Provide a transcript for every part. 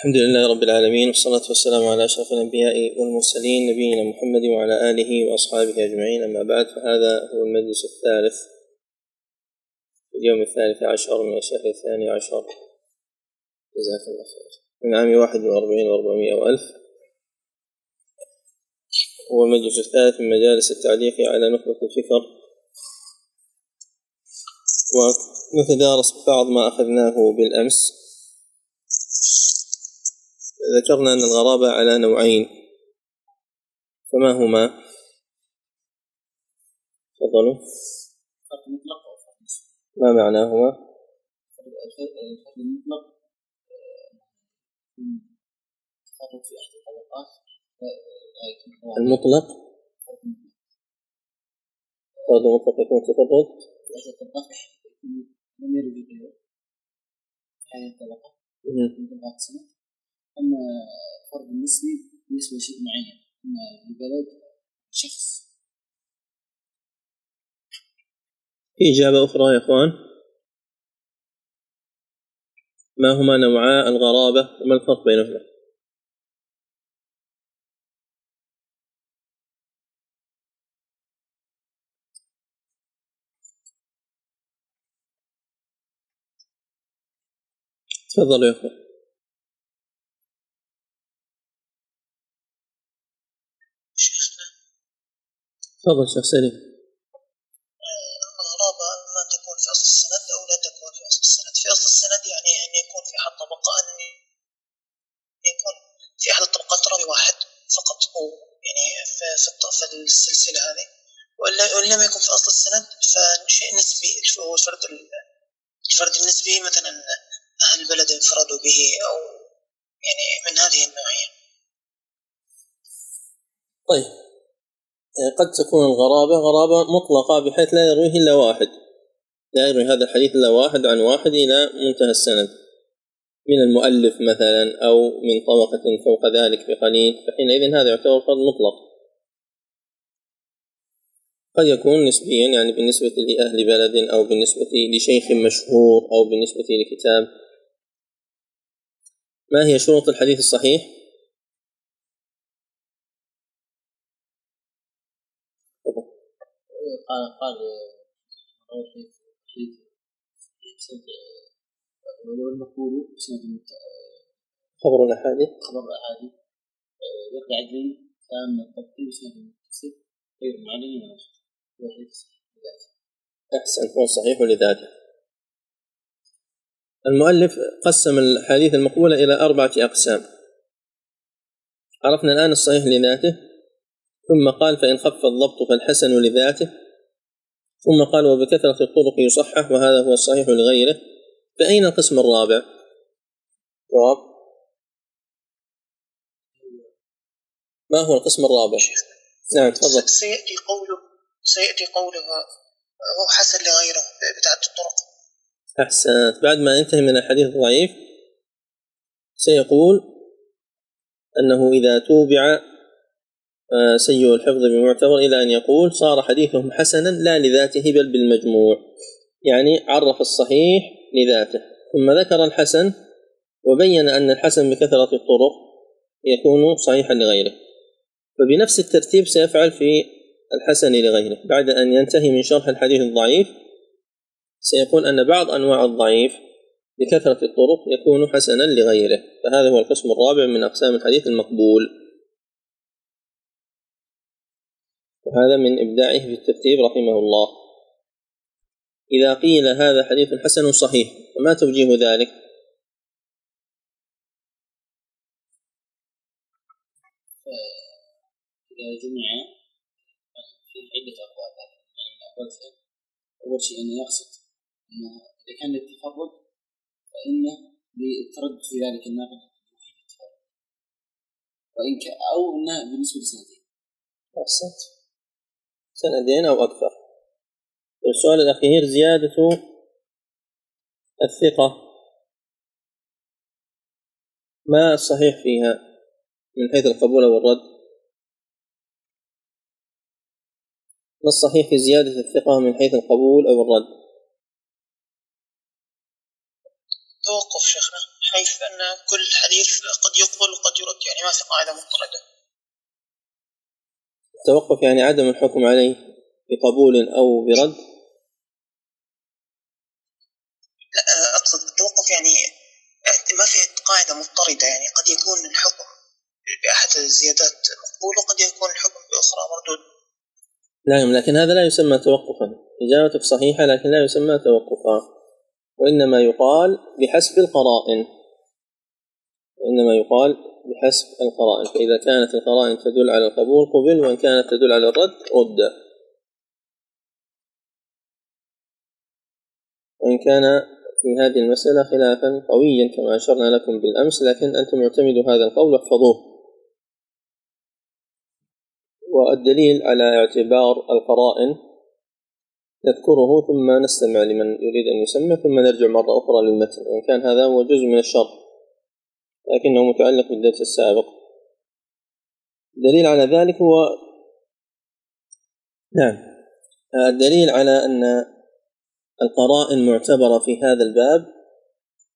الحمد لله رب العالمين والصلاة والسلام على أشرف الأنبياء والمرسلين نبينا محمد وعلى آله وأصحابه أجمعين. أما بعد فهذا هو المجلس الثالث في اليوم الثالث عشر من الشهر الثاني عشر. جزاك الله خير. من عام واحد وأربعين وأربعمائة وألف. هو المجلس الثالث من مجالس التعليق على نخبة الفكر. ونتدارس بعض ما أخذناه بالأمس. ذكرنا أن الغرابة على نوعين فما هما؟ تفضلوا فرق مطلق أو فرق نسبي ما معناهما؟ الفرق المطلق تفرد في أحد الطبقات المطلق فرد مطلق يكون تفرد في أحد الطبقات لم يرد غيره في هذه الطبقه مهم. من طبقات السنة أما الفرق النسبي بالنسبة لشيء معين أما لبلد شخص. في إجابة أخرى يا إخوان؟ ما هما نوعا الغرابة؟ وما الفرق بينهما؟ تفضلوا يا إخوان. تفضل شيخ سليم الغرابة إما تكون في أصل السند أو لا تكون في أصل السند. في أصل السند يعني أن يكون في أحد طبقة أن يكون في أحد الطبقات راوي واحد فقط هو يعني في, في, الط- في السلسلة هذه. وإن لم يكن في أصل السند فشيء نسبي هو الفرد ال- الفرد النسبي مثلا أهل البلد انفردوا به أو يعني من هذه النوعية. طيب. قد تكون الغرابة غرابة مطلقة بحيث لا يرويه إلا واحد. لا يروي هذا الحديث إلا واحد عن واحد إلى منتهى السند. من المؤلف مثلا أو من طبقة فوق ذلك بقليل فحينئذ هذا يعتبر فرد مطلق. قد يكون نسبيا يعني بالنسبة لأهل بلد أو بالنسبة لشيخ مشهور أو بالنسبة لكتاب. ما هي شروط الحديث الصحيح؟ قال قال بسند المقبول بسند خبر الأحاديث خبر احاديث ذكر عدلي تام الضبطي بسند متصل غير معلن حديث صحيح بذاته أحسن هو صحيح لذاته. المؤلف قسم الحديث المقبولة إلى أربعة أقسام. عرفنا الآن الصحيح لذاته ثم قال فإن خف الضبط فالحسن لذاته. ثم قال وبكثرة الطرق يصحح وهذا هو الصحيح لغيره. فأين القسم الرابع؟ جواب ما هو القسم الرابع؟ نعم تفضل. سيأتي قوله سيأتي قوله هو حسن لغيره بتعدد الطرق. أحسنت. بعد ما ينتهي من الحديث الضعيف سيقول أنه إذا توبع سيء الحفظ بمعتبر إلى أن يقول صار حديثهم حسنا لا لذاته بل بالمجموع. يعني عرف الصحيح لذاته. ثم ذكر الحسن وبين أن الحسن بكثرة الطرق يكون صحيحا لغيره. فبنفس الترتيب سيفعل في الحسن لغيره. بعد أن ينتهي من شرح الحديث الضعيف سيكون أن بعض أنواع الضعيف بكثرة الطرق يكون حسنا لغيره. فهذا هو القسم الرابع من أقسام الحديث المقبول. وهذا من إبداعه في الترتيب رحمه الله. إذا قيل هذا حديث حسن صحيح فما توجيه ذلك؟ إذا جمع في عدة أقوال يعني من أقوال فهم أول شيء أنه يقصد أنه إذا كان للتفرد فإنه للتردد في ذلك الناقد التفرد وإن. أو أنه بالنسبة لسنتين. أحسنت. سندين أو أكثر. السؤال الأخير زيادة الثقة. ما الصحيح فيها من حيث القبول والرد ما الصحيح في زيادة الثقة من حيث القبول أو الرد؟ توقف شيخنا حيث أن كل حديث قد يقبل وقد يرد يعني ما في قاعدة مضطردة توقف يعني عدم الحكم عليه بقبول أو برد؟ لا أقصد التوقف يعني ما في قاعدة مضطردة يعني قد يكون الحكم بأحد الزيادات مقبول وقد يكون الحكم بأخرى مردود نعم لكن هذا لا يسمى توقفا. إجابتك صحيحة لكن لا يسمى توقفا. وإنما يقال بحسب القرائن. وإنما يقال بحسب القرائن. فإذا كانت القرائن تدل على القبول قبل وإن كانت تدل على الرد رد. وإن كان في هذه المسألة خلافا قويا كما أشرنا لكم بالأمس لكن أنتم اعتمدوا هذا القول واحفظوه والدليل على اعتبار القرائن نذكره ثم نستمع لمن يريد أن يسمى ثم نرجع مرة أخرى للمتن. وإن كان هذا هو جزء من الشرح لكنه متعلق بالدرس السابق. الدليل على ذلك هو نعم. الدليل على أن القرائن معتبرة في هذا الباب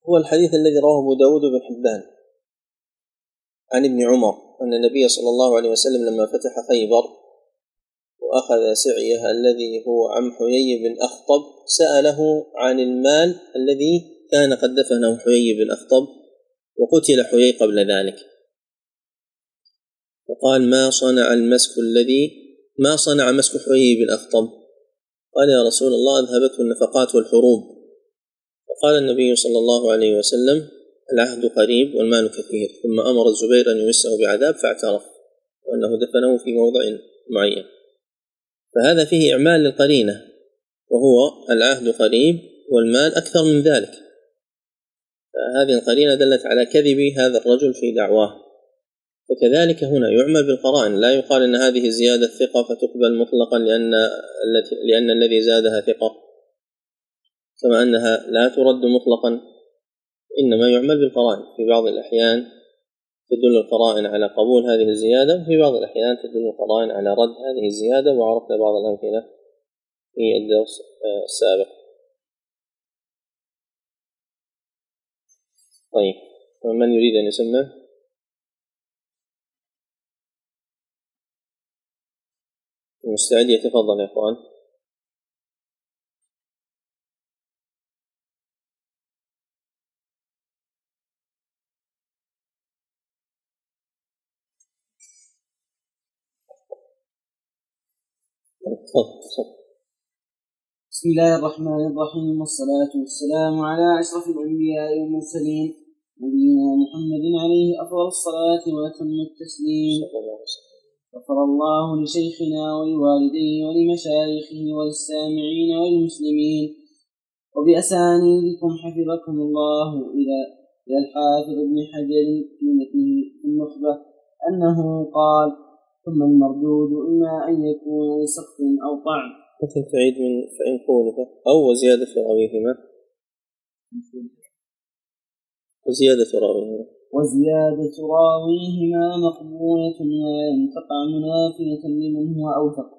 هو الحديث الذي رواه أبو داود بن حبان عن ابن عمر أن النبي صلى الله عليه وسلم لما فتح خيبر وأخذ سعيه الذي هو عم حيي بن أخطب سأله عن المال الذي كان قد دفنه حيي بن أخطب. وقتل حيي قبل ذلك. فقال ما صنع المسك الذي ما صنع مسك حيي بن أخطب قال يا رسول الله أذهبته النفقات والحروب. فقال النبي صلى الله عليه وسلم العهد قريب والمال كثير ثم أمر الزبير أن يمسه بعذاب فاعترف وأنه دفنه في موضع معين. فهذا فيه إعمال للقرينة وهو العهد قريب والمال أكثر من ذلك. فهذه القرينة دلت على كذب هذا الرجل في دعواه. وكذلك هنا يعمل بالقرائن لا يقال إن هذه الزياده ثقة فتقبل مطلقا لأن التي لأن الذي زادها ثقة. كما أنها لا ترد مطلقا إنما يعمل بالقرائن. في بعض الأحيان تدل القرائن على قبول هذه الزيادة وفي بعض الأحيان تدل القرائن على رد هذه الزيادة وعرفنا بعض الأمثلة في الدرس السابق. طيب. من يريد أن يسمى؟ المستعد يتفضل يا إخوان. بسم الله الرحمن الرحيم والصلاة والسلام على أشرف الأنبياء والمرسلين. نبينا محمد عليه أفضل الصلاة وأتم التسليم. غفر الله لشيخنا ولوالديه ولمشايخه وللسامعين والمسلمين. وبأسانيدكم حفظكم الله إلى إلى الحافظ ابن حجر في متنه النخبة أنه قال ثم المردود إما أن يكون لسقط أو طعن. مثل تعيد من فإن خولف أو وزيادة راويهما وزيادة راويهما وزيادة راويهما مقبولة ولم تقع منافية لمن هو أوثق.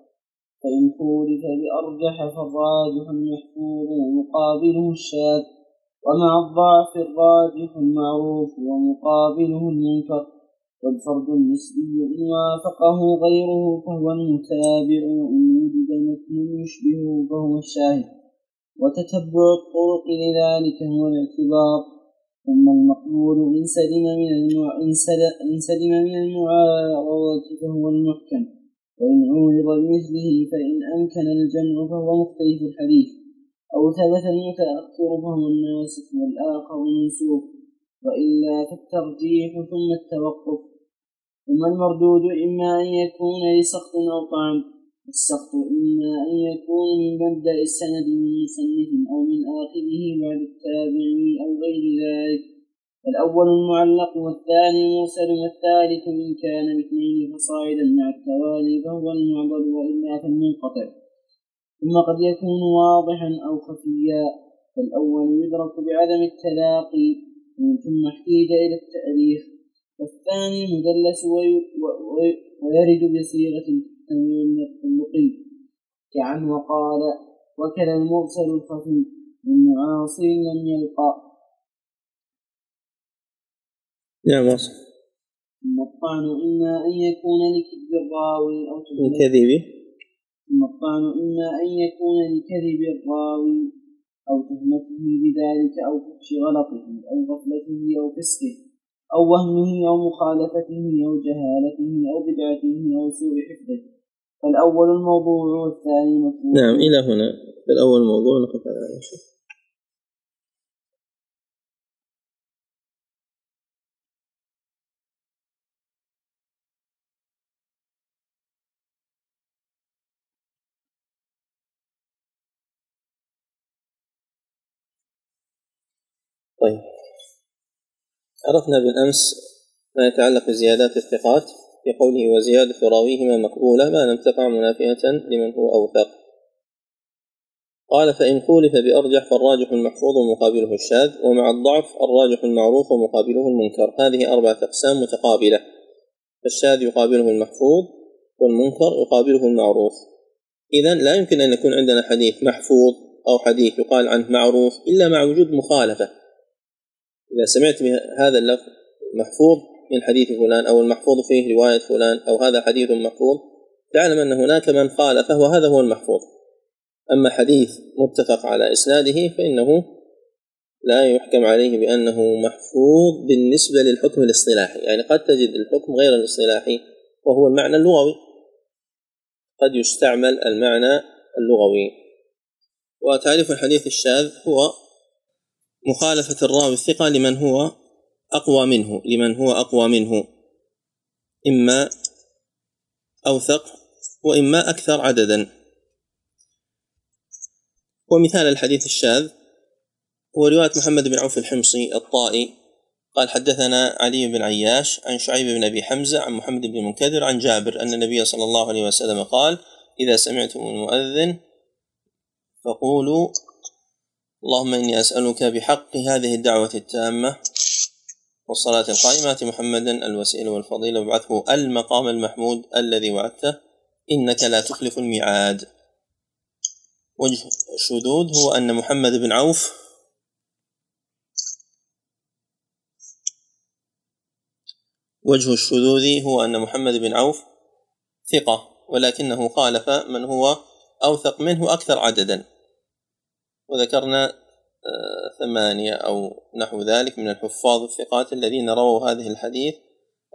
فإن خولف بأرجح فالراجح المحفوظ ومقابله الشاذ. ومع الضعف الراجح المعروف ومقابله المنكر. والفرد النسبي إن وافقه غيره فهو المتابع إن وجد متن يشبهه فهو الشاهد. وتتبع الطرق لذلك هو الاعتبار. ثم المقبول إن سلم من إن سلم من المعارضة فهو المحكم وإن عورض بمثله فإن أمكن الجمع فهو مختلف الحديث. أو ثبت المتأخر فهو الناسخ والآخر منسوخ وإلا فالترجيح ثم التوقف. ثم المردود إما أن يكون لسقط أو طعن السقط إما أن يكون من مبدأ السند من مصنف أو من آخره بعد التابعي أو غير ذلك. الأول المعلق والثاني المرسل والثالث إن كان باثنين فصاعدا مع التوالي فهو المعضل وإلا فالمنقطع. ثم قد يكون واضحا أو خفيا فالأول يدرك بعدم التلاقي ثم احتيج إلى التأليف والثاني مدلس ويرد بصيغة اللقي كعن وقال وكذا المرسل الخفي من معاصر لم يلقى. نعم واصل ثم الطعن إما أن يكون لكذب الراوي أو كذبه ثم الطعن إما أن يكون لكذب الراوي أو تهمته بذلك أو فحش غلطه أو غفلته أو فسقه أو وهمه أو مخالفته أو جهالته أو بدعته أو سوء حفظه. فالأول الموضوع والثاني مفهوم نعم إلى هنا. الأول موضوع نقف على هذا. طيب. عرفنا بالأمس ما يتعلق بزيادات الثقات. في قوله وزيادة راويهما مقبولة ما لم تقع منافية لمن هو أوثق. قال فإن خولف بأرجح فالراجح المحفوظ ومقابله الشاذ ومع الضعف الراجح المعروف ومقابله المنكر. هذه أربعة أقسام متقابلة. الشاذ يقابله المحفوظ والمنكر يقابله المعروف. إذا لا يمكن أن يكون عندنا حديث محفوظ أو حديث يقال عنه معروف إلا مع وجود مخالفة. إذا سمعت بهذا اللفظ محفوظ من حديث فلان أو المحفوظ فيه رواية فلان أو هذا حديث محفوظ تعلم أن هناك من خالفه وهذا هو المحفوظ. أما حديث متفق على إسناده فإنه لا يحكم عليه بأنه محفوظ بالنسبة للحكم الاصطلاحي يعني قد تجد الحكم غير الاصطلاحي وهو المعنى اللغوي. قد يستعمل المعنى اللغوي. وتعريف الحديث الشاذ هو مخالفة الراوي الثقة لمن هو أقوى منه لمن هو أقوى منه. إما أوثق وإما أكثر عددا. ومثال الحديث الشاذ هو رواية محمد بن عوف الحمصي الطائي. قال حدثنا علي بن عياش عن شعيب بن أبي حمزة عن محمد بن المنكدر عن جابر أن النبي صلى الله عليه وسلم قال إذا سمعتم المؤذن فقولوا اللهم إني أسألك بحق هذه الدعوة التامة والصلاة القائمة محمدا الوسيلة والفضيلة وابعثه المقام المحمود الذي وعدته إنك لا تخلف الميعاد. وجه الشذوذ هو أن محمد بن عوف وجه الشذوذ هو أن محمد بن عوف ثقة ولكنه خالف من هو أوثق منه أكثر عددا. وذكرنا ثمانية أو نحو ذلك من الحفاظ الثقات الذين رووا هذه الحديث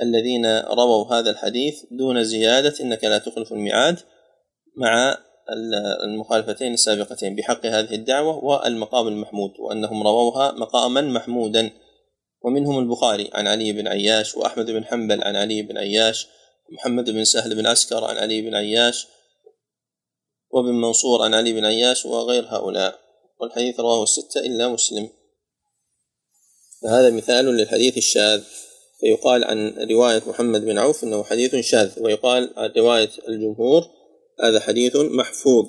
الذين رووا هذا الحديث دون زيادة إنك لا تخلف الميعاد مع المخالفتين السابقتين بحق هذه الدعوة والمقام المحمود وأنهم رووها مقاما محمودا. ومنهم البخاري عن علي بن عياش وأحمد بن حنبل عن علي بن عياش محمد بن سهل بن عسكر عن علي بن عياش وابن منصور عن علي بن عياش وغير هؤلاء. والحديث رواه الستة إلا مسلم. فهذا مثال للحديث الشاذ. فيقال عن رواية محمد بن عوف أنه حديث شاذ ويقال عن رواية الجمهور هذا حديث محفوظ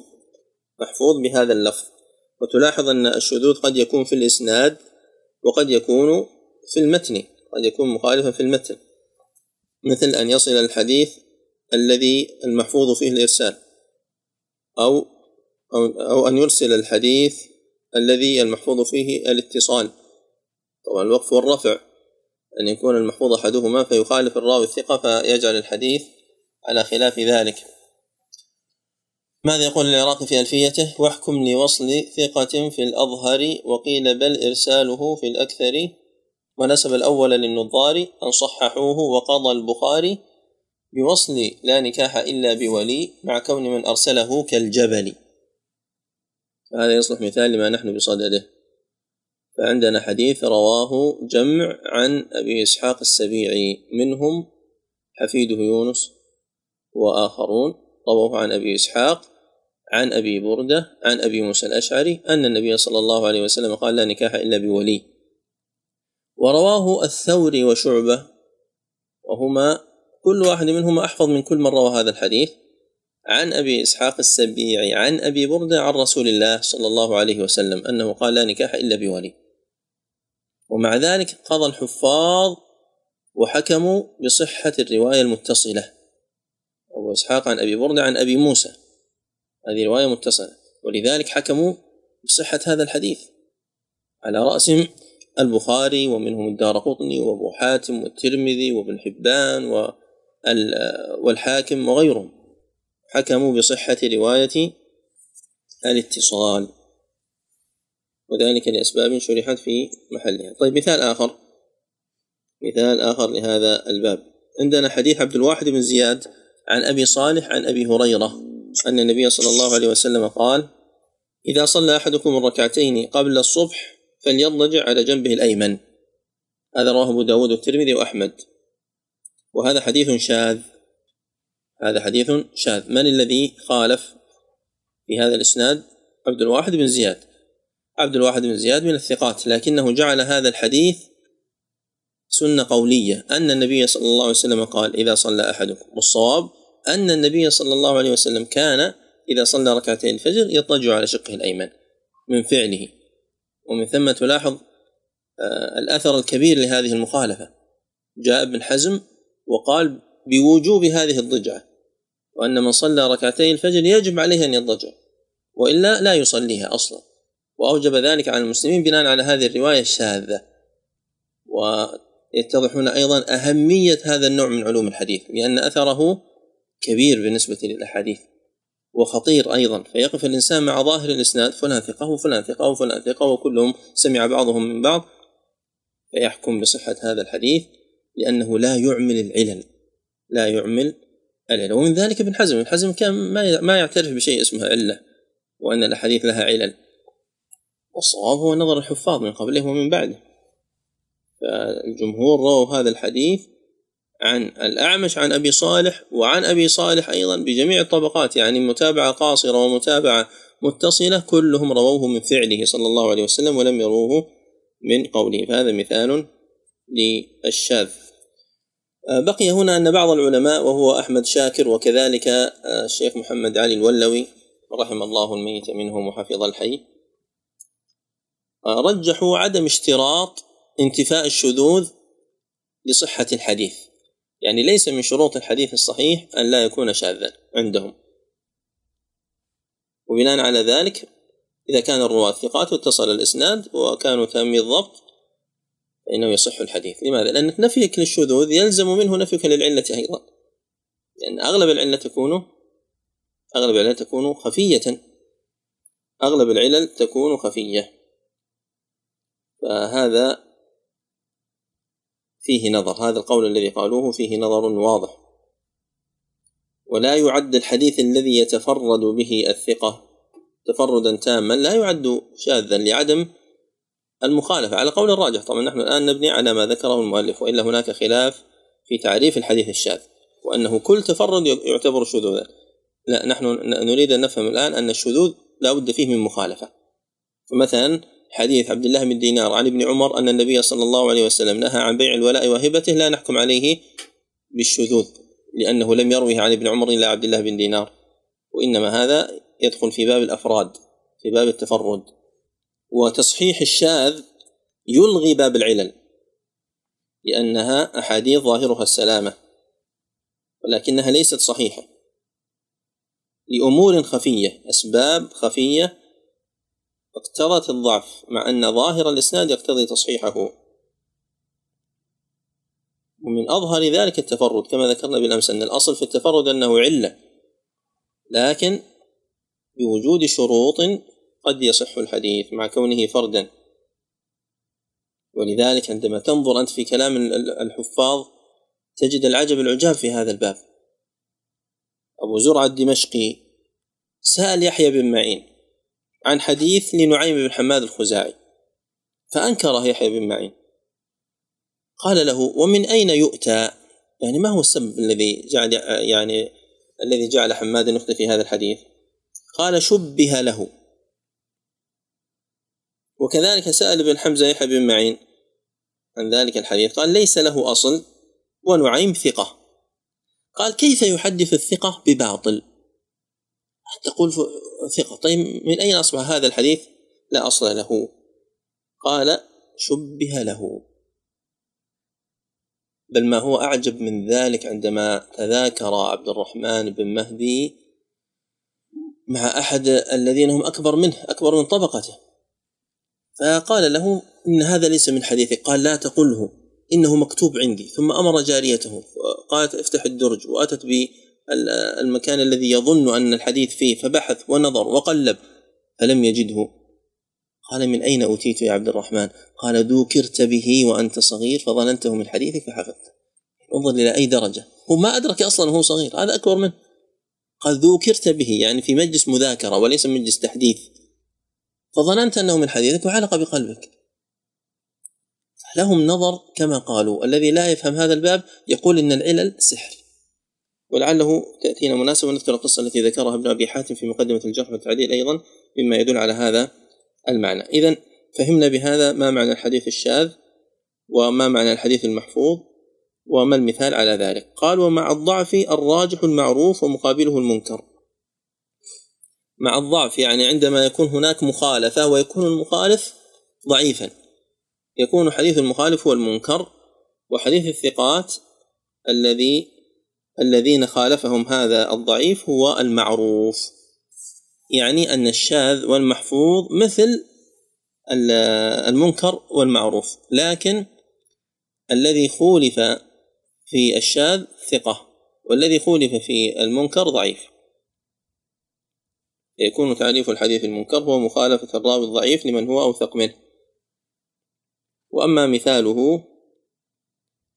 محفوظ بهذا اللفظ. وتلاحظ أن الشذوذ قد يكون في الإسناد وقد يكون في المتن قد يكون مخالفا في المتن. مثل أن يصل الحديث الذي المحفوظ فيه الإرسال أو أو, أن يرسل الحديث الذي المحفوظ فيه الاتصال. طبعا الوقف والرفع أن يكون المحفوظ أحدهما فيخالف الراوي الثقة فيجعل الحديث على خلاف ذلك. ماذا يقول العراقي في ألفيته؟ واحكم لوصل ثقة في الأظهر وقيل بل إرساله في الأكثر ونسب الأول للنظار أن صححوه وقضى البخاري بوصل لا نكاح إلا بولي مع كون من أرسله كالجبل. هذا يصلح مثال لما نحن بصدده. فعندنا حديث رواه جمع عن أبي إسحاق السبيعي منهم حفيده يونس وآخرون رواه عن أبي إسحاق عن أبي بردة عن أبي موسى الأشعري أن النبي صلى الله عليه وسلم قال لا نكاح إلا بولي ورواه الثوري وشعبة وهما كل واحد منهما أحفظ من كل من روى هذا الحديث. عن أبي إسحاق السبيعي عن أبي بردة عن رسول الله صلى الله عليه وسلم أنه قال لا نكاح إلا بولي. ومع ذلك قضى الحفاظ وحكموا بصحة الرواية المتصلة. أبو إسحاق عن أبي بردة عن أبي موسى. هذه رواية متصلة. ولذلك حكموا بصحة هذا الحديث. على رأسهم البخاري ومنهم الدار قطني وأبو حاتم والترمذي وابن حبان والحاكم وغيرهم. حكموا بصحة رواية الاتصال. وذلك لأسباب شرحت في محلها. طيب مثال آخر. مثال آخر لهذا الباب. عندنا حديث عبد الواحد بن زياد عن أبي صالح عن أبي هريرة أن النبي صلى الله عليه وسلم قال إذا صلى أحدكم الركعتين قبل الصبح فليضجع على جنبه الأيمن. هذا رواه أبو داود والترمذي وأحمد. وهذا حديث شاذ. هذا حديث شاذ. من الذي خالف في هذا الإسناد؟ عبد الواحد بن زياد. عبد الواحد بن زياد من الثقات لكنه جعل هذا الحديث سنة قولية. أن النبي صلى الله عليه وسلم قال إذا صلى أحدكم. والصواب أن النبي صلى الله عليه وسلم كان إذا صلى ركعتين الفجر يضطجع على شقه الأيمن من فعله. ومن ثم تلاحظ آه، الأثر الكبير لهذه المخالفة. جاء ابن حزم وقال بوجوب هذه الضجعة وأن من صلى ركعتي الفجر يجب عليه أن يضجع وإلا لا يصليها أصلا. وأوجب ذلك على المسلمين بناء على هذه الرواية الشاذة. ويتضح هنا أيضا أهمية هذا النوع من علوم الحديث لأن أثره كبير بالنسبة للأحاديث وخطير أيضا. فيقف الإنسان مع ظاهر الإسناد فلان ثقة وفلان ثقة وفلان ثقة وكلهم سمع بعضهم من بعض. فيحكم بصحة هذا الحديث لأنه لا يعمل العلل لا يعمل العلل ومن ذلك ابن حزم. ابن حزم كان ما ما يعترف بشيء اسمه علة وأن الأحاديث لها علل. والصواب هو نظر الحفاظ من قبله ومن بعده. فالجمهور رووا هذا الحديث عن الأعمش عن أبي صالح وعن أبي صالح أيضا بجميع الطبقات. يعني متابعة قاصرة ومتابعة متصلة كلهم رووه من فعله صلى الله عليه وسلم ولم يروه من قوله. فهذا مثال للشاذ. بقي هنا أن بعض العلماء وهو أحمد شاكر وكذلك آه، الشيخ محمد علي الولوي رحم الله الميت منهم وحفظ الحي آه، رجحوا عدم اشتراط انتفاء الشذوذ لصحة الحديث. يعني ليس من شروط الحديث الصحيح أن لا يكون شاذا عندهم. وبناء على ذلك إذا كان الرواة ثقات واتصل الإسناد وكانوا تامي الضبط فإنه يصح الحديث. لماذا؟ لأن نفيك للشذوذ يلزم منه نفيك للعلة أيضا. لأن أغلب العلة تكون أغلب العلل تكون خفية. أغلب العلل تكون خفية. فهذا فيه نظر. هذا القول الذي قالوه فيه نظر واضح. ولا يعد الحديث الذي يتفرد به الثقة تفردا تاما لا يعد شاذا لعدم المخالفة. على قول الراجح طبعا نحن الآن نبني على ما ذكره المؤلف وإلا هناك خلاف في تعريف الحديث الشاذ وأنه كل تفرد يعتبر شذوذا. لا نحن نريد أن نفهم الآن أن الشذوذ لا بد فيه من مخالفة. فمثلا حديث عبد الله بن دينار عن ابن عمر أن النبي صلى الله عليه وسلم نهى عن بيع الولاء وهبته لا نحكم عليه بالشذوذ لأنه لم يروه عن ابن عمر إلا عبد الله بن دينار. وإنما هذا يدخل في باب الأفراد في باب التفرد. وتصحيح الشاذ يلغي باب العلل لأنها أحاديث ظاهرها السلامة ولكنها ليست صحيحة. لأمور خفية أسباب خفية اقتضت الضعف مع أن ظاهر الإسناد يقتضي تصحيحه. ومن أظهر ذلك التفرد كما ذكرنا بالأمس أن الأصل في التفرد أنه علة لكن بوجود شروط قد يصح الحديث مع كونه فردا. ولذلك عندما تنظر أنت في كلام الحفاظ تجد العجب العجاب في هذا الباب. أبو زرعة الدمشقي سأل يحيى بن معين عن حديث لنعيم بن حماد الخزاعي فأنكره يحيى بن معين. قال له ومن أين يؤتى؟ يعني ما هو السبب الذي جعل يعني الذي جعل حماد يخطئ في هذا الحديث؟ قال شبه له. وكذلك سأل ابن حمزة يحيى بن معين عن ذلك الحديث. قال ليس له أصل ونعيم ثقة. قال كيف يحدث الثقة بباطل؟ تقول ثقة؟ طيب من أين أصبح هذا الحديث؟ لا أصل له. قال شبه له. بل ما هو أعجب من ذلك عندما تذاكر عبد الرحمن بن مهدي مع أحد الذين هم أكبر منه أكبر من طبقته. فقال له إن هذا ليس من حديثك قال لا تقله إنه مكتوب عندي. ثم أمر جاريته قالت افتح الدرج وأتت بالمكان الذي يظن أن الحديث فيه فبحث ونظر وقلب فلم يجده. قال من أين أوتيت يا عبد الرحمن؟ قال ذكرت به وأنت صغير فظننته من حديثك فحفظت انظر إلى أي درجة. هو ما أدرك أصلا وهو صغير هذا أكبر منه. قال ذكرت به يعني في مجلس مذاكرة وليس مجلس تحديث. فظننت أنه من حديثك وعلق بقلبك. لهم نظر كما قالوا. الذي لا يفهم هذا الباب يقول إن العلل سحر. ولعله تأتينا مناسبة نذكر القصة التي ذكرها ابن أبي حاتم في مقدمة الجرح والتعديل أيضا مما يدل على هذا المعنى. إذا فهمنا بهذا ما معنى الحديث الشاذ وما معنى الحديث المحفوظ وما المثال على ذلك. قال ومع الضعف الراجح المعروف ومقابله المنكر. مع الضعف يعني عندما يكون هناك مخالفة ويكون المخالف ضعيفا. يكون حديث المخالف هو المنكر وحديث الثقات الذي الذين خالفهم هذا الضعيف هو المعروف. يعني أن الشاذ والمحفوظ مثل المنكر والمعروف. لكن الذي خولف في الشاذ ثقة والذي خولف في المنكر ضعيف. يكون تعريف الحديث المنكر هو مخالفة الراوي الضعيف لمن هو أوثق منه. وأما مثاله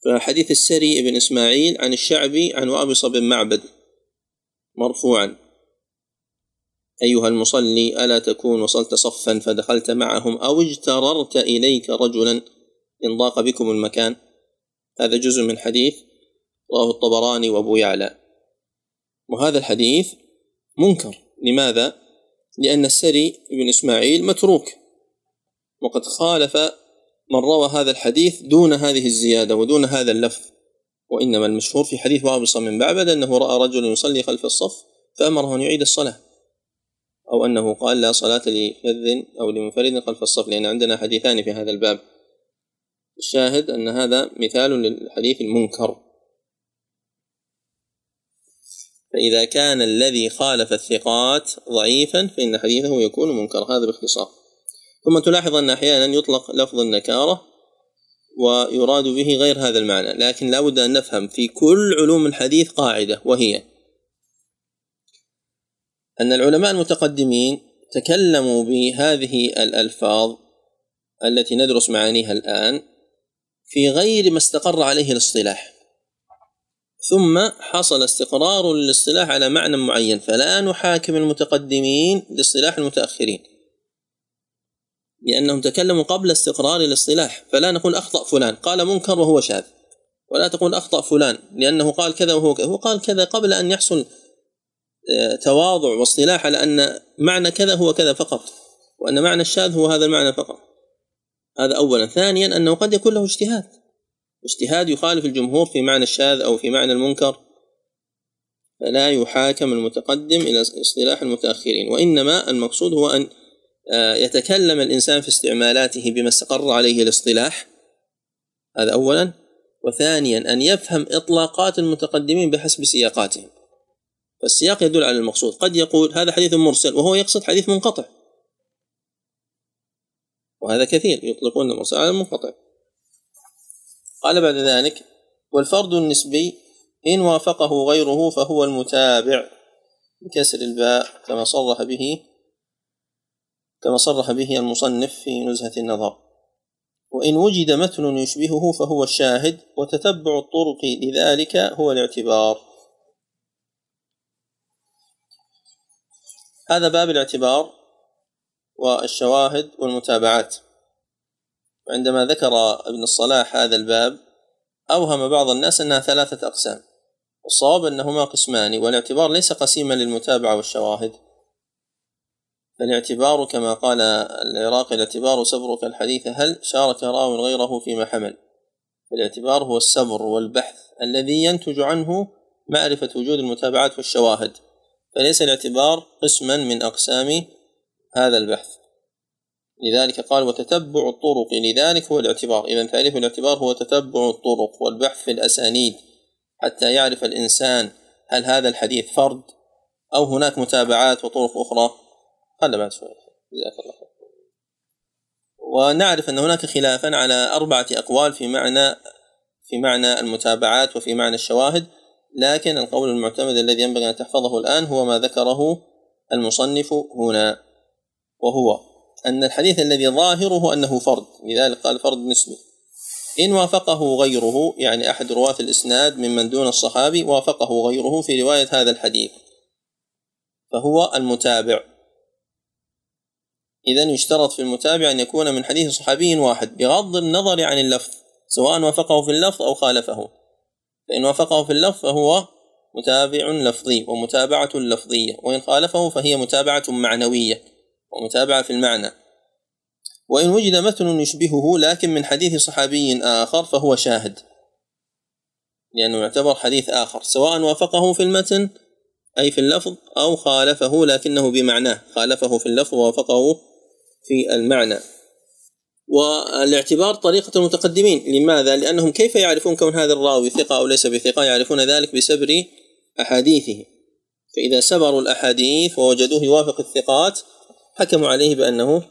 فحديث السري بن إسماعيل عن الشعبي عن وأبص بن معبد مرفوعا. أيها المصلي ألا تكون وصلت صفا فدخلت معهم أو اجتررت إليك رجلا إن ضاق بكم المكان. هذا جزء من حديث رواه الطبراني وأبو يعلى. وهذا الحديث منكر. لماذا؟ لأن السري بن إسماعيل متروك وقد خالف من روى هذا الحديث دون هذه الزيادة ودون هذا اللفظ وإنما المشهور في حديث وابص من بعبد أنه رأى رجلا يصلي خلف الصف فأمره أن يعيد الصلاة. أو أنه قال لا صلاة لفذ أو لمنفرد خلف الصف لأن عندنا حديثان في هذا الباب. الشاهد أن هذا مثال للحديث المنكر. فإذا كان الذي خالف الثقات ضعيفا فإن حديثه يكون منكر هذا باختصار. ثم تلاحظ أن أحيانا يطلق لفظ النكارة ويراد به غير هذا المعنى لكن لا بد أن نفهم في كل علوم الحديث قاعدة وهي أن العلماء المتقدمين تكلموا بهذه الألفاظ التي ندرس معانيها الآن في غير ما استقر عليه الاصطلاح. ثم حصل استقرار للاصطلاح على معنى معين فلا نحاكم المتقدمين لاصطلاح المتأخرين. لأنهم تكلموا قبل استقرار الاصطلاح فلا نقول أخطأ فلان قال منكر وهو شاذ. ولا تقول أخطأ فلان لأنه قال كذا وهو كذا هو قال كذا قبل أن يحصل آه، تواضع واصطلاح على أن معنى كذا هو كذا فقط وأن معنى الشاذ هو هذا المعنى فقط. هذا أولا. ثانيا أنه قد يكون له اجتهاد. اجتهاد يخالف الجمهور في معنى الشاذ أو في معنى المنكر فلا يحاكم المتقدم إلى اصطلاح المتأخرين وإنما المقصود هو أن آه، يتكلم الإنسان في استعمالاته بما استقر عليه الاصطلاح. هذا أولا. وثانيا أن يفهم إطلاقات المتقدمين بحسب سياقاتهم. فالسياق يدل على المقصود. قد يقول هذا حديث مرسل وهو يقصد حديث منقطع. وهذا كثير يطلقون المرسل على المنقطع. قال بعد ذلك والفرد النسبي إن وافقه غيره فهو المتابع بكسر الباء كما صرح به كما صرح به المصنف في نزهة النظر. وإن وجد متن يشبهه فهو الشاهد وتتبع الطرق لذلك هو الاعتبار. هذا باب الاعتبار والشواهد والمتابعات. وعندما ذكر ابن الصلاح هذا الباب أوهم بعض الناس أنها ثلاثة أقسام. والصواب أنهما قسمان والاعتبار ليس قسيما للمتابعة والشواهد. فالاعتبار كما قال العراقي الاعتبار سبرك الحديث هل شارك راو غيره فيما حمل؟ الاعتبار هو السبر والبحث الذي ينتج عنه معرفة وجود المتابعات والشواهد. فليس الاعتبار قسما من أقسام هذا البحث. لذلك قال وتتبع الطرق لذلك هو الاعتبار. إذا تعريف الاعتبار هو تتبع الطرق والبحث في الأسانيد حتى يعرف الإنسان هل هذا الحديث فرد أو هناك متابعات وطرق أخرى. بعد شوية جزاك الله خير. ونعرف أن هناك خلافا على أربعة أقوال في معنى في معنى المتابعات وفي معنى الشواهد. لكن القول المعتمد الذي ينبغي أن تحفظه الآن هو ما ذكره المصنف هنا وهو أن الحديث الذي ظاهره أنه فرد لذلك قال فرد نسبي إن وافقه غيره يعني أحد رواة الإسناد ممن دون الصحابي وافقه غيره في رواية هذا الحديث. فهو المتابع. إذا يشترط في المتابع أن يكون من حديث صحابي واحد بغض النظر عن اللفظ سواء وافقه في اللفظ أو خالفه. فإن وافقه في اللفظ فهو متابع لفظي ومتابعة لفظية وإن خالفه فهي متابعة معنوية. ومتابعة في المعنى. وإن وجد متن يشبهه لكن من حديث صحابي آخر فهو شاهد. لأنه يعتبر حديث آخر سواء وافقه في المتن أي في اللفظ أو خالفه لكنه بمعناه. خالفه في اللفظ ووافقه في المعنى. والاعتبار طريقة المتقدمين. لماذا؟ لأنهم كيف يعرفون كون هذا الراوي ثقة أو ليس بثقة؟ يعرفون ذلك بسبر أحاديثه. فإذا سبروا الأحاديث ووجدوه يوافق الثقات حكموا عليه بأنه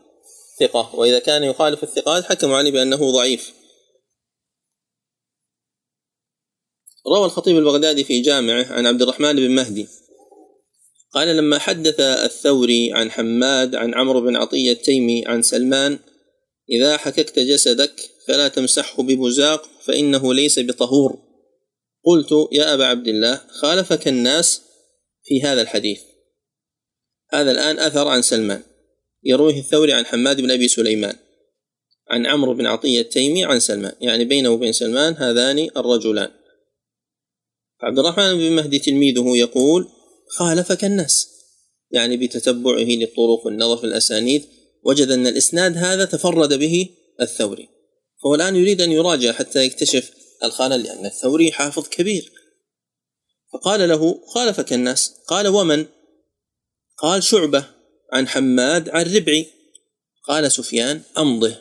ثقة وإذا كان يخالف الثقات حكموا عليه بأنه ضعيف. روى الخطيب البغدادي في جامعه عن عبد الرحمن بن مهدي. قال لما حدث الثوري عن حماد عن عمرو بن عطية التيمي عن سلمان إذا حككت جسدك فلا تمسحه ببزاق فإنه ليس بطهور. قلت يا أبا عبد الله خالفك الناس في هذا الحديث. هذا الآن أثر عن سلمان. يرويه الثوري عن حماد بن أبي سليمان عن عمرو بن عطية التيمي عن سلمان يعني بينه وبين سلمان هذان الرجلان. عبد الرحمن بن مهدي تلميذه يقول خالفك الناس. يعني بتتبعه للطرق والنظر في الأسانيد وجد أن الإسناد هذا تفرد به الثوري. فهو الآن يريد أن يراجع حتى يكتشف الخلل لأن الثوري حافظ كبير. فقال له خالفك الناس. قال ومن؟ قال شعبة. عن حماد عن ربعي. قال سفيان أمضه.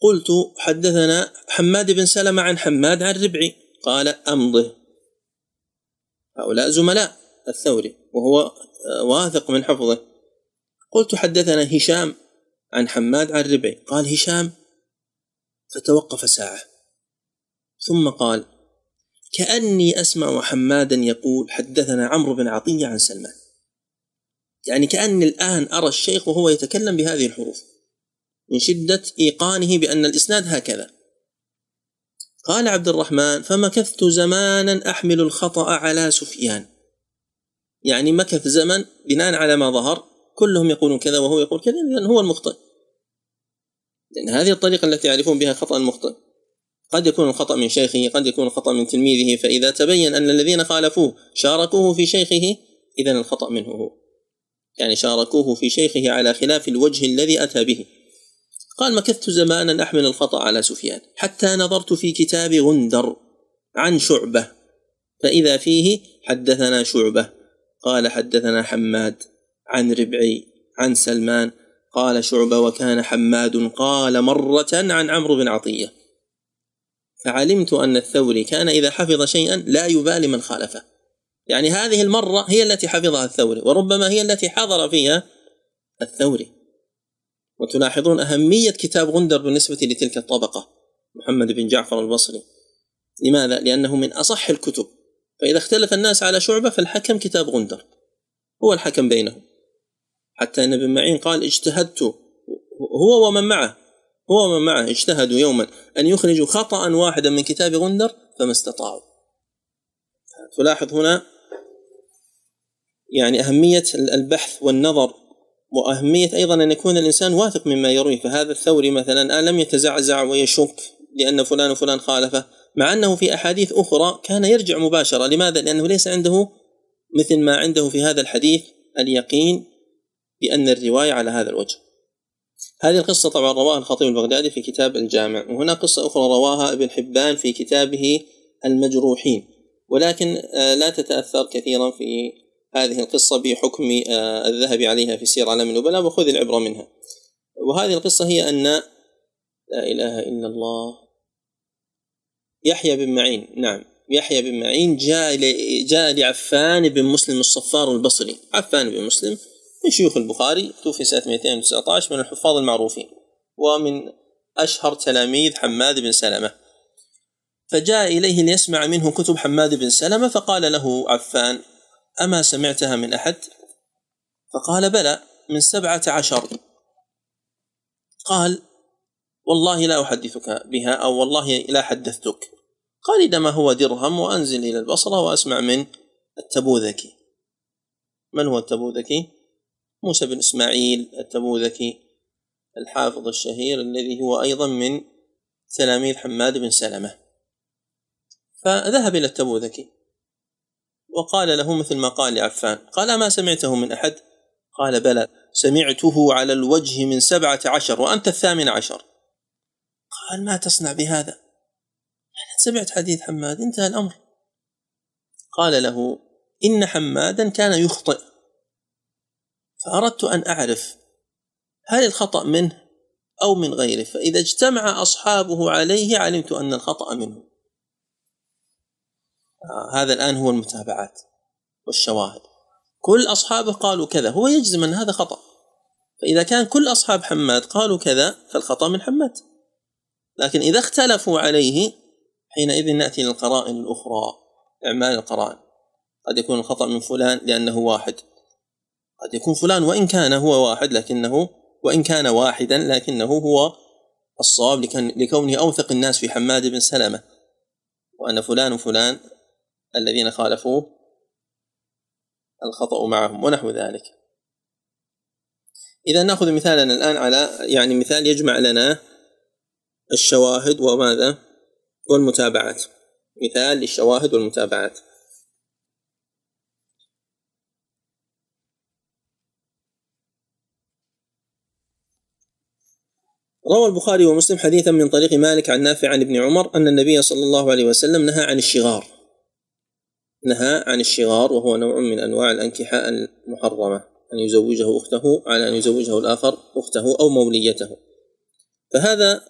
قلت حدثنا حماد بن سلمة عن حماد عن ربعي. قال أمضه. هؤلاء زملاء الثوري وهو واثق من حفظه. قلت حدثنا هشام عن حماد عن ربعي. قال هشام فتوقف ساعة. ثم قال كأني أسمع حمادا يقول حدثنا عمرو بن عطية عن سلمان يعني كأني الآن أرى الشيخ وهو يتكلم بهذه الحروف من شدة إيقانه بأن الإسناد هكذا. قال عبد الرحمن فمكثت زمانا أحمل الخطأ على سفيان. يعني مكث زمن بناء على ما ظهر كلهم يقولون كذا وهو يقول كذا لأن هو المخطئ. لأن هذه الطريقة التي يعرفون بها خطأ المخطئ. قد يكون الخطأ من شيخه قد يكون الخطأ من تلميذه فإذا تبين أن الذين خالفوه شاركوه في شيخه إذا الخطأ منه هو. يعني شاركوه في شيخه على خلاف الوجه الذي أتى به. قال مكثت زمانا أحمل الخطأ على سفيان حتى نظرت في كتاب غندر عن شعبة فإذا فيه حدثنا شعبة. قال حدثنا حماد عن ربعي عن سلمان. قال شعبة وكان حماد قال مرة عن عمرو بن عطية. فعلمت أن الثوري كان إذا حفظ شيئا لا يبالي من خالفه. يعني هذه المرة هي التي حفظها الثوري وربما هي التي حضر فيها الثوري. وتلاحظون أهمية كتاب غندر بالنسبة لتلك الطبقة محمد بن جعفر البصري. لماذا؟ لأنه من أصح الكتب. فإذا اختلف الناس على شعبة فالحكم كتاب غندر. هو الحكم بينهم. حتى أن ابن معين قال اجتهدت هو ومن معه هو ومن معه اجتهدوا يوما أن يخرجوا خطأ واحدا من كتاب غندر فما استطاعوا. تلاحظ هنا يعني أهمية البحث والنظر وأهمية أيضا أن يكون الإنسان واثق مما يرويه. فهذا الثوري مثلا لم يتزعزع ويشك لأن فلان وفلان خالفه. مع أنه في أحاديث أخرى كان يرجع مباشرة. لماذا؟ لأنه ليس عنده مثل ما عنده في هذا الحديث اليقين بأن الرواية على هذا الوجه. هذه القصة طبعا رواها الخطيب البغدادي في كتاب الجامع وهنا قصة أخرى رواها ابن حبان في كتابه المجروحين. ولكن آه، لا تتأثر كثيرا في هذه القصة بحكم آه، الذهب عليها في سير علم النبلاء وخذ العبرة منها. وهذه القصة هي أن لا إله إلا الله يحيى بن معين. نعم يحيى بن معين جاء جاء لعفان بن مسلم الصفار البصري. عفان بن مسلم من شيوخ البخاري توفي سنة 219 من الحفاظ المعروفين ومن أشهر تلاميذ حماد بن سلمة. فجاء إليه ليسمع منه كتب حماد بن سلمة فقال له عفان أما سمعتها من أحد؟ فقال بلى من سبعة عشر. قال والله لا أحدثك بها أو والله لا حدثتك. قال إنما هو درهم؟ وأنزل إلى البصرة وأسمع من التبوذكي. من هو التبوذكي؟ موسى بن إسماعيل التبوذكي الحافظ الشهير الذي هو أيضا من تلاميذ حماد بن سلمة. فذهب إلى التبوذكي. وقال له مثل ما قال لعفان قال أما سمعته من أحد؟ قال بلى سمعته على الوجه من سبعة عشر وأنت الثامن عشر. قال ما تصنع بهذا؟ يعني سمعت حديث حماد انتهى الأمر. قال له إن حمادا كان يخطئ. فأردت أن أعرف هل الخطأ منه أو من غيره فإذا اجتمع أصحابه عليه علمت أن الخطأ منه. هذا الآن هو المتابعات والشواهد. كل أصحابه قالوا كذا هو يجزم أن هذا خطأ. فإذا كان كل أصحاب حماد قالوا كذا فالخطأ من حماد. لكن إذا اختلفوا عليه حينئذ نأتي للقرائن الأخرى إعمال القرائن. قد يكون الخطأ من فلان لأنه واحد. قد يكون فلان وإن كان هو واحد لكنه وإن كان واحدا لكنه هو الصواب لكونه أوثق الناس في حماد بن سلمة. وأن فلان وفلان الذين خالفوه الخطأ معهم ونحو ذلك. إذا نأخذ مثالا الآن على يعني مثال يجمع لنا الشواهد وماذا؟ والمتابعات. مثال للشواهد والمتابعات. روى البخاري ومسلم حديثا من طريق مالك عن نافع عن ابن عمر أن النبي صلى الله عليه وسلم نهى عن الشغار. نهى عن الشغار وهو نوع من أنواع الأنكحة المحرمة أن يزوجه أخته على أن يزوجه الآخر أخته أو موليته. فهذا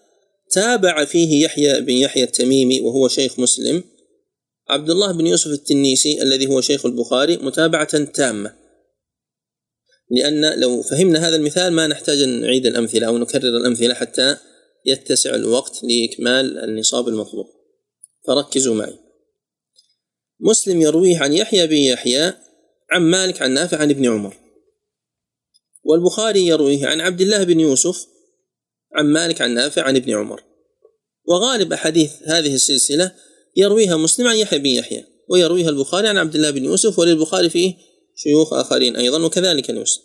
تابع فيه يحيى بن يحيى التميمي وهو شيخ مسلم. عبد الله بن يوسف التنيسي الذي هو شيخ البخاري متابعة تامة. لأن لو فهمنا هذا المثال ما نحتاج أن نعيد الأمثلة أو نكرر الأمثلة حتى يتسع الوقت لإكمال النصاب المطلوب. فركزوا معي. مسلم يرويه عن يحيى بن يحيى عن مالك عن نافع عن ابن عمر والبخاري يرويه عن عبد الله بن يوسف عن مالك عن نافع عن ابن عمر وغالب أحاديث هذه السلسلة يرويها مسلم عن يحيى بن يحيى ويرويها البخاري عن عبد الله بن يوسف وللبخاري فيه شيوخ آخرين أيضا وكذلك مسلم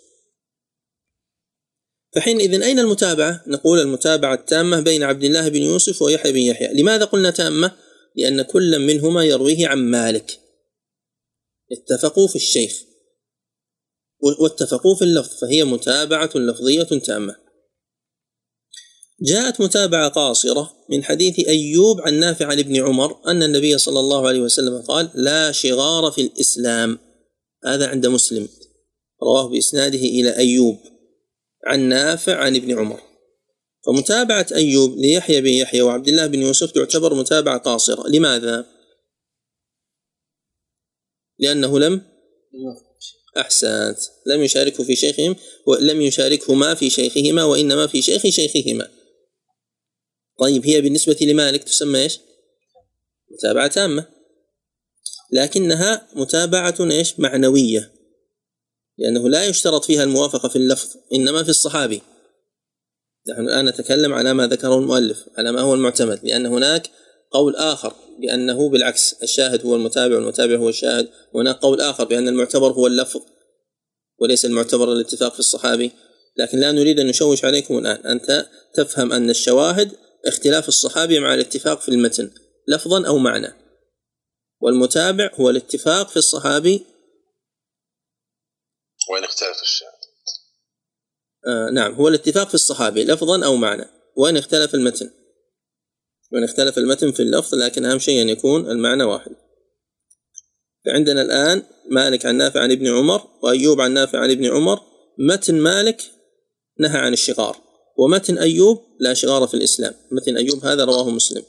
فحينئذ أين المتابعة؟ نقول المتابعة التامة بين عبد الله بن يوسف ويحيى بن يحيى لماذا قلنا تامة؟ لأن كل منهما يرويه عن مالك. اتفقوا في الشيخ. واتفقوا في اللفظ فهي متابعة لفظية تامة. جاءت متابعة قاصرة من حديث أيوب عن نافع عن ابن عمر أن النبي صلى الله عليه وسلم قال لا شغار في الإسلام. هذا عند مسلم. رواه بإسناده إلى أيوب عن نافع عن ابن عمر. فمتابعة أيوب ليحيى بن يحيى وعبد الله بن يوسف تعتبر متابعة قاصرة لماذا؟ لأنه لم أحسنت لم يشاركه في شيخهم ولم يشاركهما في شيخهما وإنما في شيخ شيخهما طيب هي بالنسبة لمالك تسمى إيش؟ متابعة تامة لكنها متابعة إيش؟ معنوية لأنه لا يشترط فيها الموافقة في اللفظ إنما في الصحابي نحن الآن نتكلم على ما ذكره المؤلف على ما هو المعتمد لأن هناك قول آخر بأنه بالعكس الشاهد هو المتابع والمتابع هو الشاهد وهناك قول آخر بأن المعتبر هو اللفظ وليس المعتبر الاتفاق في الصحابي. لكن لا نريد أن نشوش عليكم الآن أنت تفهم أن الشواهد اختلاف الصحابي مع الاتفاق في المتن لفظا أو معنى. والمتابع هو الاتفاق في الصحابي. وين اختلف الشاهد؟ آه نعم. هو الاتفاق في الصحابي لفظا أو معنى. وإن اختلف المتن. وإن اختلف المتن في اللفظ لكن أهم شيء أن يكون المعنى واحد. فعندنا الآن مالك عن نافع عن ابن عمر وأيوب عن نافع عن ابن عمر. متن مالك نهى عن الشغار. ومتن أيوب لا شغار في الإسلام. متن أيوب هذا رواه مسلم.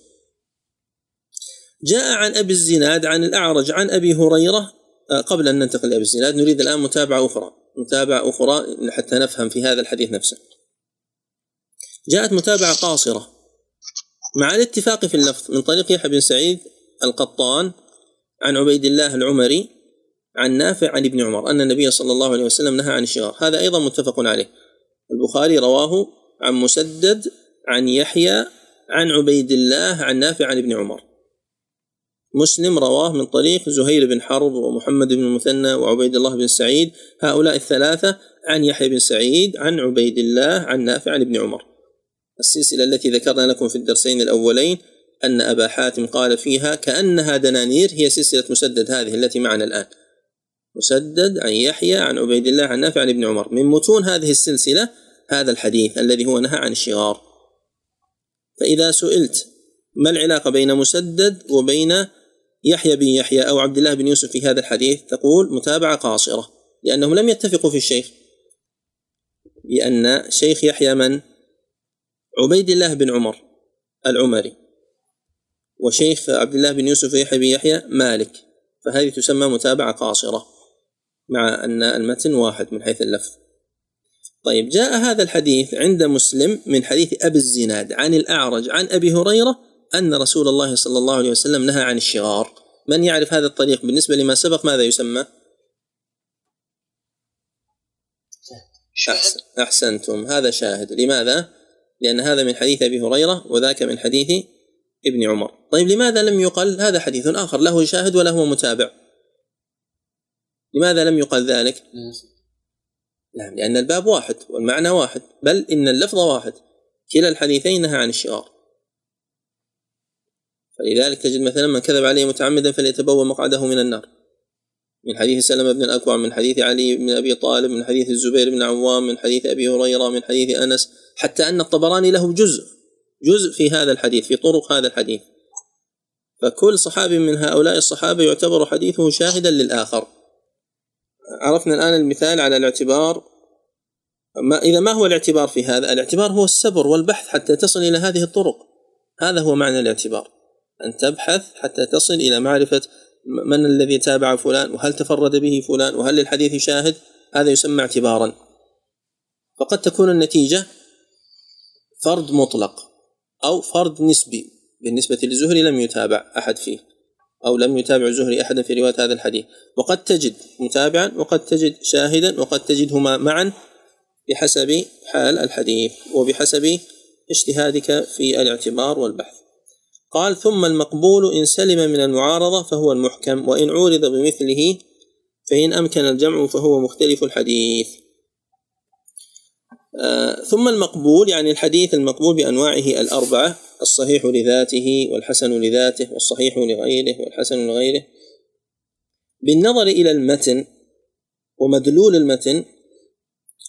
جاء عن أبي الزناد عن الأعرج عن أبي هريرة آه، قبل أن ننتقل لأبي الزناد نريد الآن متابعة أخرى. متابعة أخرى حتى نفهم في هذا الحديث نفسه. جاءت متابعة قاصرة. مع الاتفاق في اللفظ من طريق يحيى بن سعيد القطان عن عبيد الله العمري عن نافع عن ابن عمر أن النبي صلى الله عليه وسلم نهى عن الشغار. هذا أيضا متفق عليه. البخاري رواه عن مسدد عن يحيى عن عبيد الله عن نافع عن ابن عمر. مسلم رواه من طريق زهير بن حرب ومحمد بن المثنى وعبيد الله بن سعيد هؤلاء الثلاثة عن يحيى بن سعيد عن عبيد الله عن نافع عن ابن عمر. السلسلة التي ذكرنا لكم في الدرسين الأولين أن أبا حاتم قال فيها كأنها دنانير هي سلسلة مسدد هذه التي معنا الآن. مسدد عن يحيى عن عبيد الله عن نافع عن ابن عمر. من متون هذه السلسلة هذا الحديث الذي هو نهى عن الشغار. فإذا سئلت ما العلاقة بين مسدد وبين يحيى بن يحيى أو عبد الله بن يوسف في هذا الحديث تقول متابعة قاصرة لأنهم لم يتفقوا في الشيخ لأن شيخ يحيى من؟ عبيد الله بن عمر العمري وشيخ عبد الله بن يوسف يحيى بن يحيى مالك فهذه تسمى متابعة قاصرة مع أن المتن واحد من حيث اللفظ طيب جاء هذا الحديث عند مسلم من حديث أبي الزناد عن الأعرج عن أبي هريرة أن رسول الله صلى الله عليه وسلم نهى عن الشغار. من يعرف هذا الطريق بالنسبة لما سبق ماذا يسمى؟ أحسن أحسنتم. هذا شاهد. لماذا؟ لأن هذا من حديث أبي هريرة وذاك من حديث ابن عمر. طيب لماذا لم يقل؟ هذا حديث آخر. له شاهد وله متابع. لماذا لم يقل ذلك؟ نعم لأن الباب واحد والمعنى واحد. بل إن اللفظ واحد. كلا الحديثين نهى عن الشغار. فلذلك تجد مثلا من كذب عليه متعمدا فليتبوى مقعده من النار. من حديث سلمة بن الأكوع من حديث علي بن أبي طالب من حديث الزبير بن عوام من حديث أبي هريرة من حديث أنس حتى أن الطبراني له جزء جزء في هذا الحديث في طرق هذا الحديث. فكل صحابي من هؤلاء الصحابة يعتبر حديثه شاهدا للآخر. عرفنا الآن المثال على الاعتبار. ما إذا ما هو الاعتبار في هذا؟ الاعتبار هو السبر والبحث حتى تصل إلى هذه الطرق. هذا هو معنى الاعتبار. أن تبحث حتى تصل إلى معرفة من الذي تابع فلان وهل تفرد به فلان وهل للحديث شاهد؟ هذا يسمى اعتبارا. فقد تكون النتيجة فرد مطلق أو فرد نسبي بالنسبة للزهري لم يتابع أحد فيه أو لم يتابع الزهري أحدا في رواية هذا الحديث. وقد تجد متابعا وقد تجد شاهدا وقد تجدهما معا بحسب حال الحديث وبحسب اجتهادك في الاعتبار والبحث. قال ثم المقبول إن سلم من المعارضة فهو المحكم وإن عورض بمثله فإن أمكن الجمع فهو مختلف الحديث. آه ثم المقبول يعني الحديث المقبول بأنواعه الأربعة الصحيح لذاته والحسن لذاته والصحيح لغيره والحسن لغيره. بالنظر إلى المتن ومدلول المتن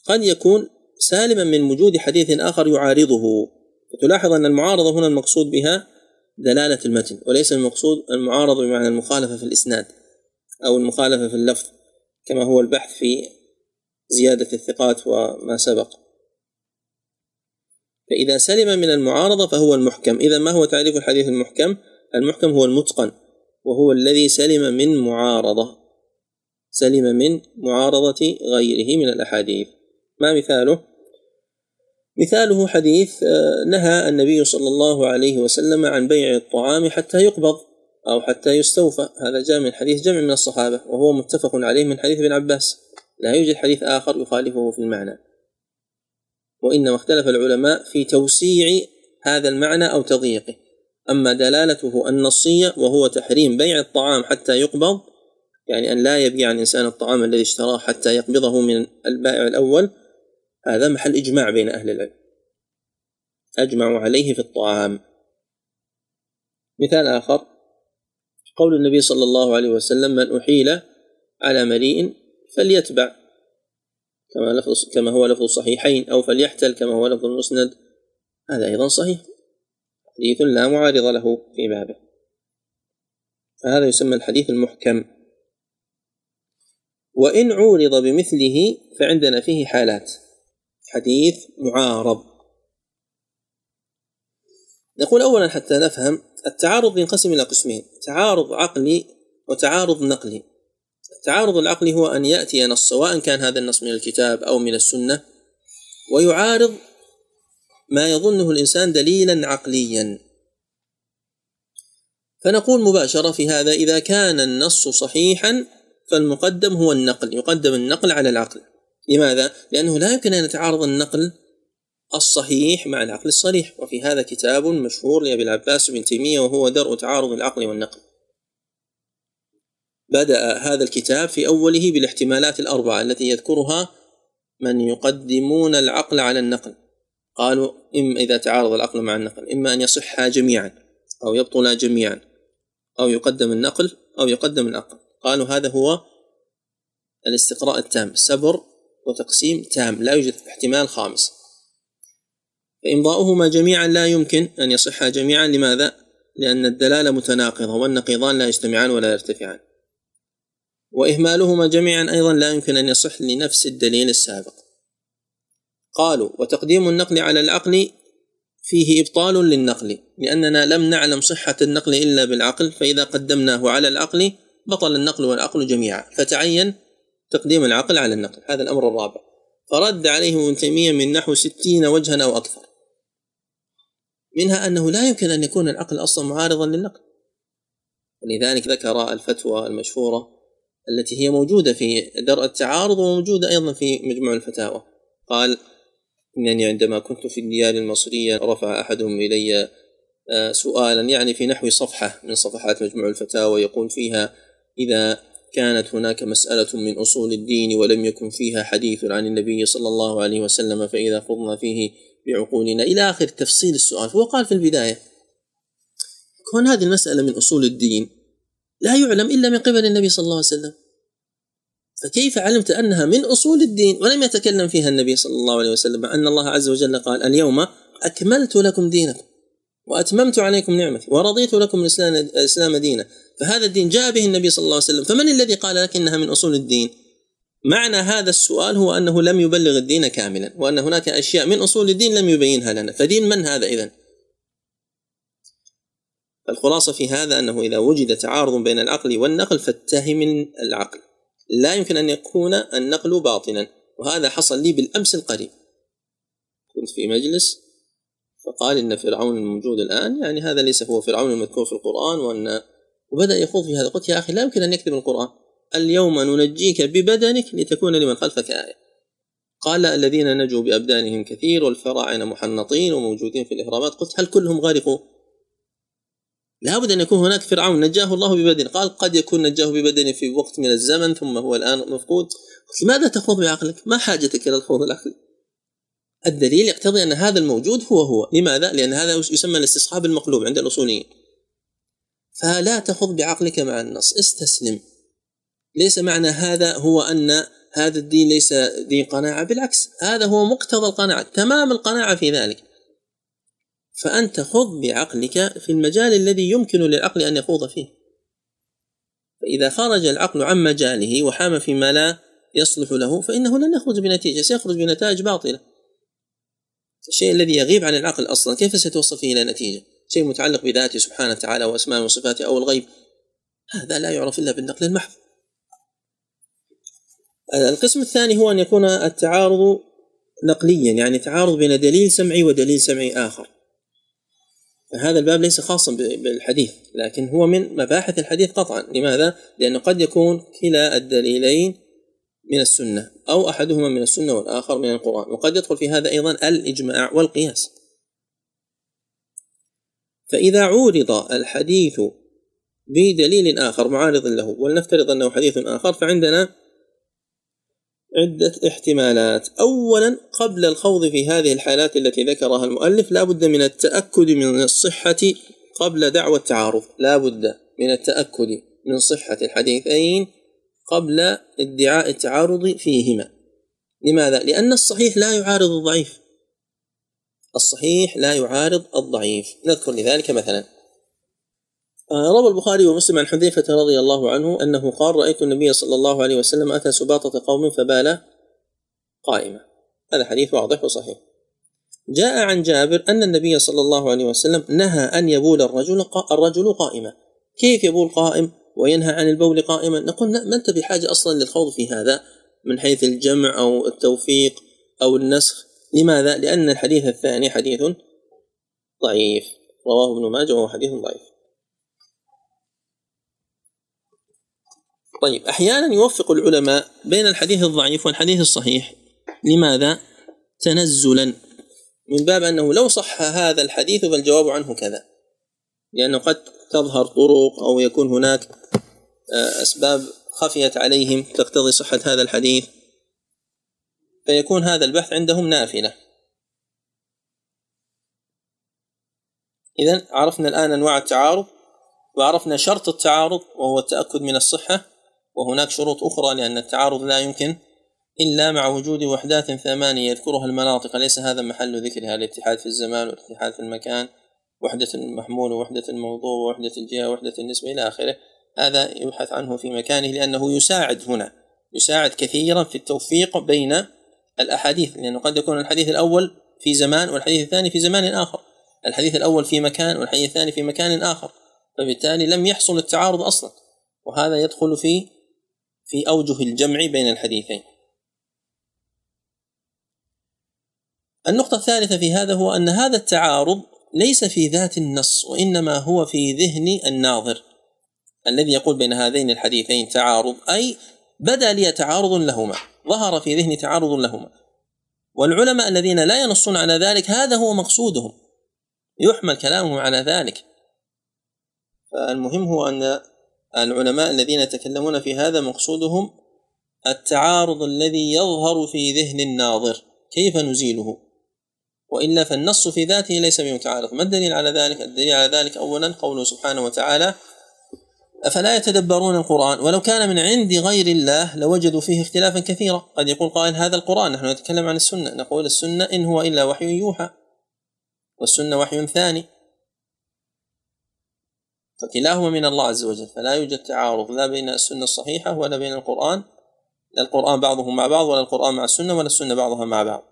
قد يكون سالما من وجود حديث آخر يعارضه. فتلاحظ أن المعارضة هنا المقصود بها دلالة المتن وليس المقصود المعارضة بمعنى المخالفة في الإسناد أو المخالفة في اللفظ كما هو البحث في زيادة الثقات وما سبق. فإذا سلم من المعارضة فهو المحكم. إذا ما هو تعريف الحديث المحكم؟ المحكم هو المتقن وهو الذي سلم من معارضة. سلم من معارضة غيره من الأحاديث. ما مثاله؟ مثاله حديث آه، نهى النبي صلى الله عليه وسلم عن بيع الطعام حتى يقبض أو حتى يستوفى. هذا جاء من حديث جمع من الصحابة وهو متفق عليه من حديث ابن عباس. لا يوجد حديث آخر يخالفه في المعنى. وإنما اختلف العلماء في توسيع هذا المعنى أو تضييقه. أما دلالته النصية وهو تحريم بيع الطعام حتى يقبض يعني أن لا يبيع الإنسان الطعام الذي اشتراه حتى يقبضه من البائع الأول هذا محل إجماع بين أهل العلم. أجمعوا عليه في الطعام. مثال آخر. قول النبي صلى الله عليه وسلم من أحيل على مليء فليتبع. كما لفظ كما هو لفظ الصحيحين أو فليحتل كما هو لفظ المسند هذا أيضا صحيح. حديث لا معارض له في بابه. فهذا يسمى الحديث المحكم. وإن عورض بمثله فعندنا فيه حالات. حديث معارض. نقول أولا حتى نفهم التعارض ينقسم إلى قسمين تعارض عقلي وتعارض نقلي. التعارض العقلي هو أن يأتي نص سواء كان هذا النص من الكتاب أو من السنة ويعارض ما يظنه الإنسان دليلا عقليا. فنقول مباشرة في هذا إذا كان النص صحيحا فالمقدم هو النقل يقدم النقل على العقل. لماذا؟ لأنه لا يمكن أن يتعارض النقل الصحيح مع العقل الصريح. وفي هذا كتاب مشهور لأبي العباس بن تيمية وهو درء تعارض العقل والنقل. بدأ هذا الكتاب في أوله بالاحتمالات الأربعة التي يذكرها من يقدمون العقل على النقل. قالوا إما إذا تعارض العقل مع النقل إما أن يصحا جميعا أو يبطلا جميعا أو يقدم النقل أو يقدم العقل. قالوا هذا هو الاستقراء التام سبر وتقسيم تام لا يوجد احتمال خامس. فإمضاؤهما جميعا لا يمكن أن يصحا جميعا لماذا؟ لأن الدلالة متناقضة والنقيضان لا يجتمعان ولا يرتفعان. وإهمالهما جميعا أيضا لا يمكن أن يصح لنفس الدليل السابق. قالوا وتقديم النقل على العقل فيه إبطال للنقل لأننا لم نعلم صحة النقل إلا بالعقل فإذا قدمناه على العقل بطل النقل والعقل جميعا. فتعين تقديم العقل على النقل هذا الأمر الرابع. فرد عليه ابن تيمية من نحو ستين وجها أو أكثر. منها أنه لا يمكن أن يكون العقل أصلا معارضا للنقل. ولذلك ذكر الفتوى المشهورة التي هي موجودة في درء التعارض وموجودة أيضا في مجموع الفتاوى. قال إنني عندما كنت في الديار المصرية رفع أحدهم إلي آه، سؤالا يعني في نحو صفحة من صفحات مجموع الفتاوى يقول فيها إذا كانت هناك مسألة من أصول الدين ولم يكن فيها حديث عن النبي صلى الله عليه وسلم فإذا خضنا فيه بعقولنا. إلى آخر تفصيل السؤال هو قال في البداية كون هذه المسألة من أصول الدين لا يعلم إلا من قبل النبي صلى الله عليه وسلم. فكيف علمت أنها من أصول الدين؟ ولم يتكلم فيها النبي صلى الله عليه وسلم أن الله عز وجل قال اليوم أكملت لكم دينكم وأتممت عليكم نعمتي ورضيت لكم الإسلام دينا. فهذا الدين جاء به النبي صلى الله عليه وسلم. فمن الذي قال لك إنها من أصول الدين؟ معنى هذا السؤال هو أنه لم يبلغ الدين كاملا وأن هناك أشياء من أصول الدين لم يبينها لنا. فدين من هذا إذن؟ الخلاصة في هذا أنه إذا وجد تعارض بين العقل والنقل فاتهم العقل. لا يمكن أن يكون النقل باطلا وهذا حصل لي بالأمس القريب. كنت في مجلس فقال إن فرعون الموجود الآن يعني هذا ليس هو فرعون المذكور في القرآن وأن وبدأ يخوض في هذا. قلت يا أخي لا يمكن أن يكتب القرآن. اليوم ننجيك ببدنك لتكون لمن خلفك آية. قال الذين نجوا بأبدانهم كثير والفراعنة محنطين وموجودين في الإهرامات. قلت هل كلهم غرقوا لابد أن يكون هناك فرعون نجاه الله ببدنه قال قد يكون نجاه ببدنه في وقت من الزمن ثم هو الآن مفقود. قلت لماذا تخوض بعقلك؟ ما حاجتك إلى الخوض العقلي؟ الدليل يقتضي أن هذا الموجود هو هو. لماذا؟ لأن هذا يسمى الاستصحاب المقلوب عند الأصوليين. فلا تخض بعقلك مع النص استسلم. ليس معنى هذا هو أن هذا الدين ليس دين قناعة بالعكس هذا هو مقتضى القناعة تمام القناعة في ذلك. فأنت خذ بعقلك في المجال الذي يمكن للعقل أن يخوض فيه. فإذا خرج العقل عن مجاله وحام فيما لا يصلح له فإنه لن يخرج بنتيجة سيخرج بنتائج باطلة. الشيء الذي يغيب عن العقل أصلا كيف ستوصل فيه إلى نتيجة؟ شيء متعلق بذاته سبحانه وتعالى وأسماء وصفاته أو الغيب هذا لا يعرف إلا بالنقل المحض. القسم الثاني هو أن يكون التعارض نقليا يعني تعارض بين دليل سمعي ودليل سمعي آخر. هذا الباب ليس خاصا بالحديث لكن هو من مباحث الحديث قطعا. لماذا؟ لأنه قد يكون كلا الدليلين من السنة أو أحدهما من السنة والآخر من القرآن. وقد يدخل في هذا أيضا الإجماع والقياس. فإذا عورض الحديث بدليل آخر معارض له ولنفترض أنه حديث آخر فعندنا عدة احتمالات. أولا قبل الخوض في هذه الحالات التي ذكرها المؤلف لا بد من التأكد من الصحة قبل دعوى التعارض. لا بد من التأكد من صحة الحديثين قبل ادعاء التعارض فيهما. لماذا؟ لأن الصحيح لا يعارض الضعيف الصحيح لا يعارض الضعيف. نذكر لذلك مثلا آه، روى البخاري ومسلم عن حذيفة رضي الله عنه أنه قال رأيت النبي صلى الله عليه وسلم أتى سباطة قوم فبال قائمة. هذا حديث واضح وصحيح. جاء عن جابر أن النبي صلى الله عليه وسلم نهى أن يبول الرجل الرجل قائما كيف يبول قائم وينهى عن البول قائما؟ نقول ما أنت بحاجة أصلا للخوض في هذا من حيث الجمع أو التوفيق أو النسخ. لماذا؟ لأن الحديث الثاني حديث ضعيف. رواه ابن ماجه وهو حديث ضعيف. طيب أحيانا يوفق العلماء بين الحديث الضعيف والحديث الصحيح. لماذا؟ تنزلا. من باب أنه لو صح هذا الحديث فالجواب عنه كذا. لأنه قد تظهر طرق أو يكون هناك آه، أسباب خفيت عليهم تقتضي صحة هذا الحديث. فيكون هذا البحث عندهم نافلة. اذا عرفنا الآن أنواع التعارض وعرفنا شرط التعارض وهو التأكد من الصحة وهناك شروط أخرى لأن التعارض لا يمكن إلا مع وجود وحدات ثمانية يذكرها المناطق ليس هذا محل ذكرها؟ الاتحاد في الزمان والاتحاد في المكان وحدة المحمول ووحدة الموضوع ووحدة الجهة ووحدة النسبة إلى آخره. هذا يبحث عنه في مكانه لأنه يساعد هنا يساعد كثيرا في التوفيق بين الأحاديث لأنه قد يكون الحديث الأول في زمان والحديث الثاني في زمان آخر. الحديث الأول في مكان والحديث الثاني في مكان آخر. فبالتالي لم يحصل التعارض أصلا. وهذا يدخل في في أوجه الجمع بين الحديثين. النقطة الثالثة في هذا هو أن هذا التعارض ليس في ذات النص وإنما هو في ذهن الناظر. الذي يقول بين هذين الحديثين تعارض أي بدا لي تعارض لهما. ظهر في ذهني تعارض لهما. والعلماء الذين لا ينصون على ذلك هذا هو مقصودهم. يحمل كلامهم على ذلك. فالمهم هو أن العلماء الذين يتكلمون في هذا مقصودهم التعارض الذي يظهر في ذهن الناظر. كيف نزيله؟ وإلا فالنص في ذاته ليس بمتعارض، ما الدليل على ذلك؟ الدليل على ذلك اولا قوله سبحانه وتعالى: أفلا يتدبرون القرآن؟ ولو كان من عند غير الله لوجدوا فيه اختلافا كثيرا، قد يقول قائل هذا القرآن نحن نتكلم عن السنة، نقول السنة إن هو إلا وحي يوحى والسنة وحي ثاني. فكلاهما من الله عز وجل. فلا يوجد تعارض لا بين السنة الصحيحة ولا بين القرآن. لا القرآن بعضه مع بعض ولا القرآن مع السنة ولا السنة بعضها مع بعض.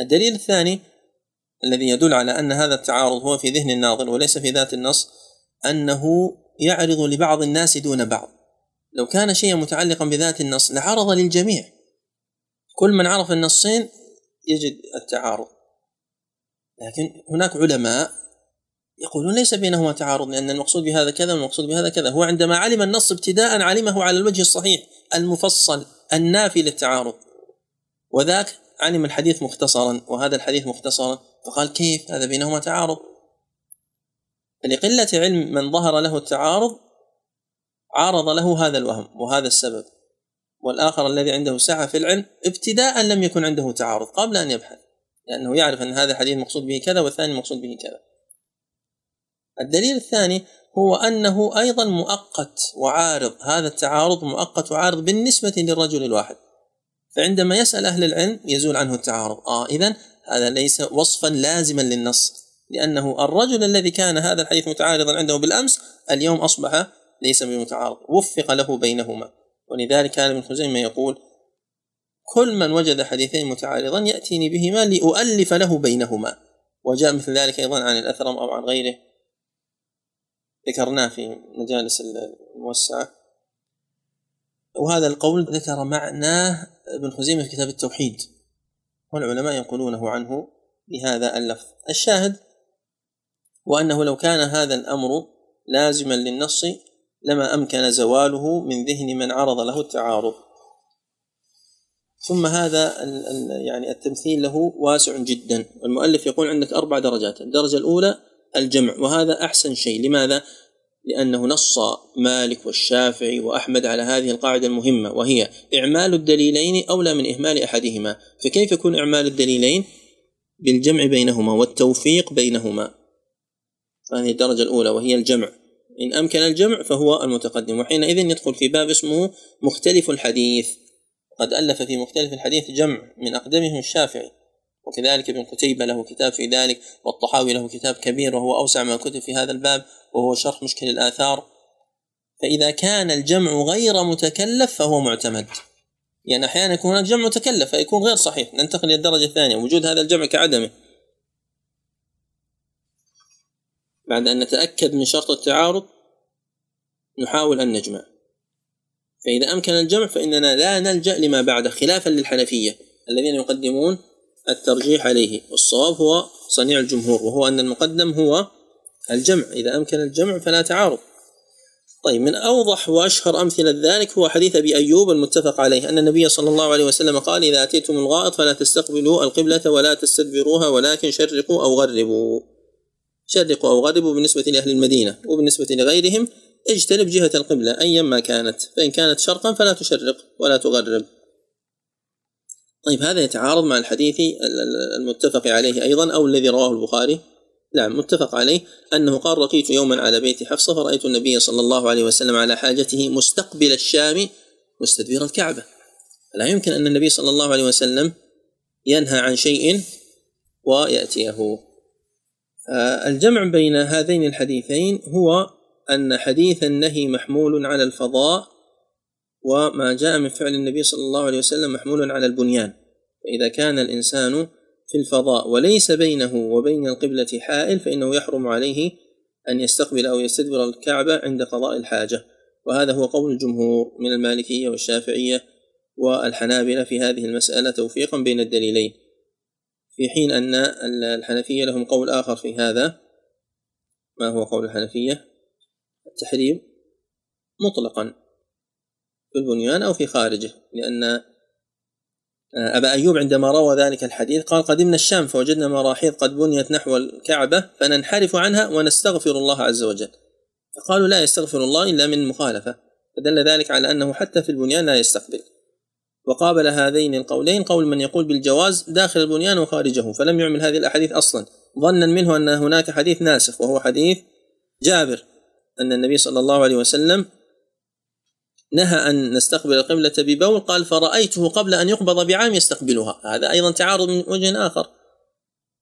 الدليل الثاني الذي يدل على أن هذا التعارض هو في ذهن الناظر وليس في ذات النص أنه يعرض لبعض الناس دون بعض. لو كان شيئا متعلقا بذات النص لعرض للجميع. كل من عرف النصين يجد التعارض. لكن هناك علماء يقولون ليس بينهما تعارض لأن المقصود بهذا كذا والمقصود بهذا كذا. هو عندما علم النص ابتداء علمه على الوجه الصحيح المفصل النافي للتعارض. وذاك علم الحديث مختصرا وهذا الحديث مختصرا. فقال كيف؟ هذا بينهما تعارض. فلقلة علم من ظهر له التعارض عارض له هذا الوهم وهذا السبب. والآخر الذي عنده سعة في العلم ابتداء لم يكن عنده تعارض قبل أن يبحث لأنه يعرف أن هذا الحديث مقصود به كذا والثاني مقصود به كذا. الدليل الثاني هو أنه أيضا مؤقت وعارض هذا التعارض مؤقت وعارض بالنسبة للرجل الواحد. فعندما يسأل أهل العلم يزول عنه التعارض. آه إذا هذا ليس وصفا لازما للنص. لأنه الرجل الذي كان هذا الحديث متعارضا عنده بالأمس اليوم أصبح ليس بمتعارض وفق له بينهما. ولذلك كان ابن خزيمة يقول كل من وجد حديثين متعارضا يأتيني بهما لأؤلف له بينهما. وجاء مثل ذلك أيضا عن الأثرم أو عن غيره. ذكرناه في مجالس الموسعة وهذا القول ذكر معناه ابن خزيمة في كتاب التوحيد. والعلماء ينقلونه عنه بهذا اللفظ. الشاهد وأنه لو كان هذا الأمر لازما للنص لما أمكن زواله من ذهن من عرض له التعارض. ثم هذا يعني التمثيل له واسع جدا. المؤلف يقول عندك أربع درجات الدرجة الأولى الجمع وهذا أحسن شيء. لماذا؟ لأنه نص مالك والشافعي وأحمد على هذه القاعدة المهمة وهي إعمال الدليلين أولى من إهمال أحدهما. فكيف يكون إعمال الدليلين؟ بالجمع بينهما والتوفيق بينهما. هذه الدرجة الأولى وهي الجمع. إن أمكن الجمع فهو المتقدم. وحينئذ يدخل في باب اسمه مختلف الحديث. قد ألف في مختلف الحديث جمع من أقدمهم الشافعي. وكذلك ابن قتيبة له كتاب في ذلك والطحاوي له كتاب كبير وهو أوسع ما كتب في هذا الباب وهو شرح مشكل الآثار. فإذا كان الجمع غير متكلف فهو معتمد. يعني أحيانا يكون هناك جمع متكلف فيكون غير صحيح. ننتقل إلى الدرجة الثانية وجود هذا الجمع كعدمه. بعد أن نتأكد من شرط التعارض نحاول أن نجمع. فإذا أمكن الجمع فإننا لا نلجأ لما بعده خلافا للحنفية الذين يقدمون الترجيح عليه. والصواب هو صنيع الجمهور وهو أن المقدم هو الجمع. إذا أمكن الجمع فلا تعارض. طيب من أوضح وأشهر أمثلة ذلك هو حديث أبي أيوب المتفق عليه أن النبي صلى الله عليه وسلم قال إذا أتيتم الغائط فلا تستقبلوا القبلة ولا تستدبروها ولكن شرقوا أو غربوا. شرقوا أو غربوا بالنسبة لأهل المدينة وبالنسبة لغيرهم اجتنب جهة القبلة أيا ما كانت فإن كانت شرقا فلا تشرق ولا تغرب. طيب هذا يتعارض مع الحديث المتفق عليه أيضا أو الذي رواه البخاري. نعم متفق عليه أنه قال رقيت يوما على بيت حفصة فرأيت النبي صلى الله عليه وسلم على حاجته مستقبل الشام مستدبر الكعبة. لا يمكن أن النبي صلى الله عليه وسلم ينهى عن شيء ويأتيه. الجمع بين هذين الحديثين هو أن حديث النهي محمول على الفضاء وما جاء من فعل النبي صلى الله عليه وسلم محمول على البنيان. فإذا كان الإنسان في الفضاء وليس بينه وبين القبلة حائل فإنه يحرم عليه أن يستقبل أو يستدبر الكعبة عند قضاء الحاجة. وهذا هو قول الجمهور من المالكية والشافعية والحنابلة في هذه المسألة توفيقا بين الدليلين. في حين أن الحنفية لهم قول آخر في هذا. ما هو قول الحنفية؟ التحريم مطلقا في البنيان أو في خارجه لأن أبا أيوب عندما روى ذلك الحديث قال قدمنا الشام فوجدنا مراحيض قد بنيت نحو الكعبة فننحرف عنها ونستغفر الله عز وجل. فقالوا لا يستغفر الله إلا من مخالفة. فدل ذلك على أنه حتى في البنيان لا يستقبل. وقابل هذين القولين قول من يقول بالجواز داخل البنيان وخارجه فلم يعمل هذه الأحاديث أصلا. ظنا منه أن هناك حديث ناسخ وهو حديث جابر أن النبي صلى الله عليه وسلم نهى أن نستقبل القبلة ببول قال فرأيته قبل أن يقبض بعام يستقبلها هذا أيضا تعارض من وجه آخر.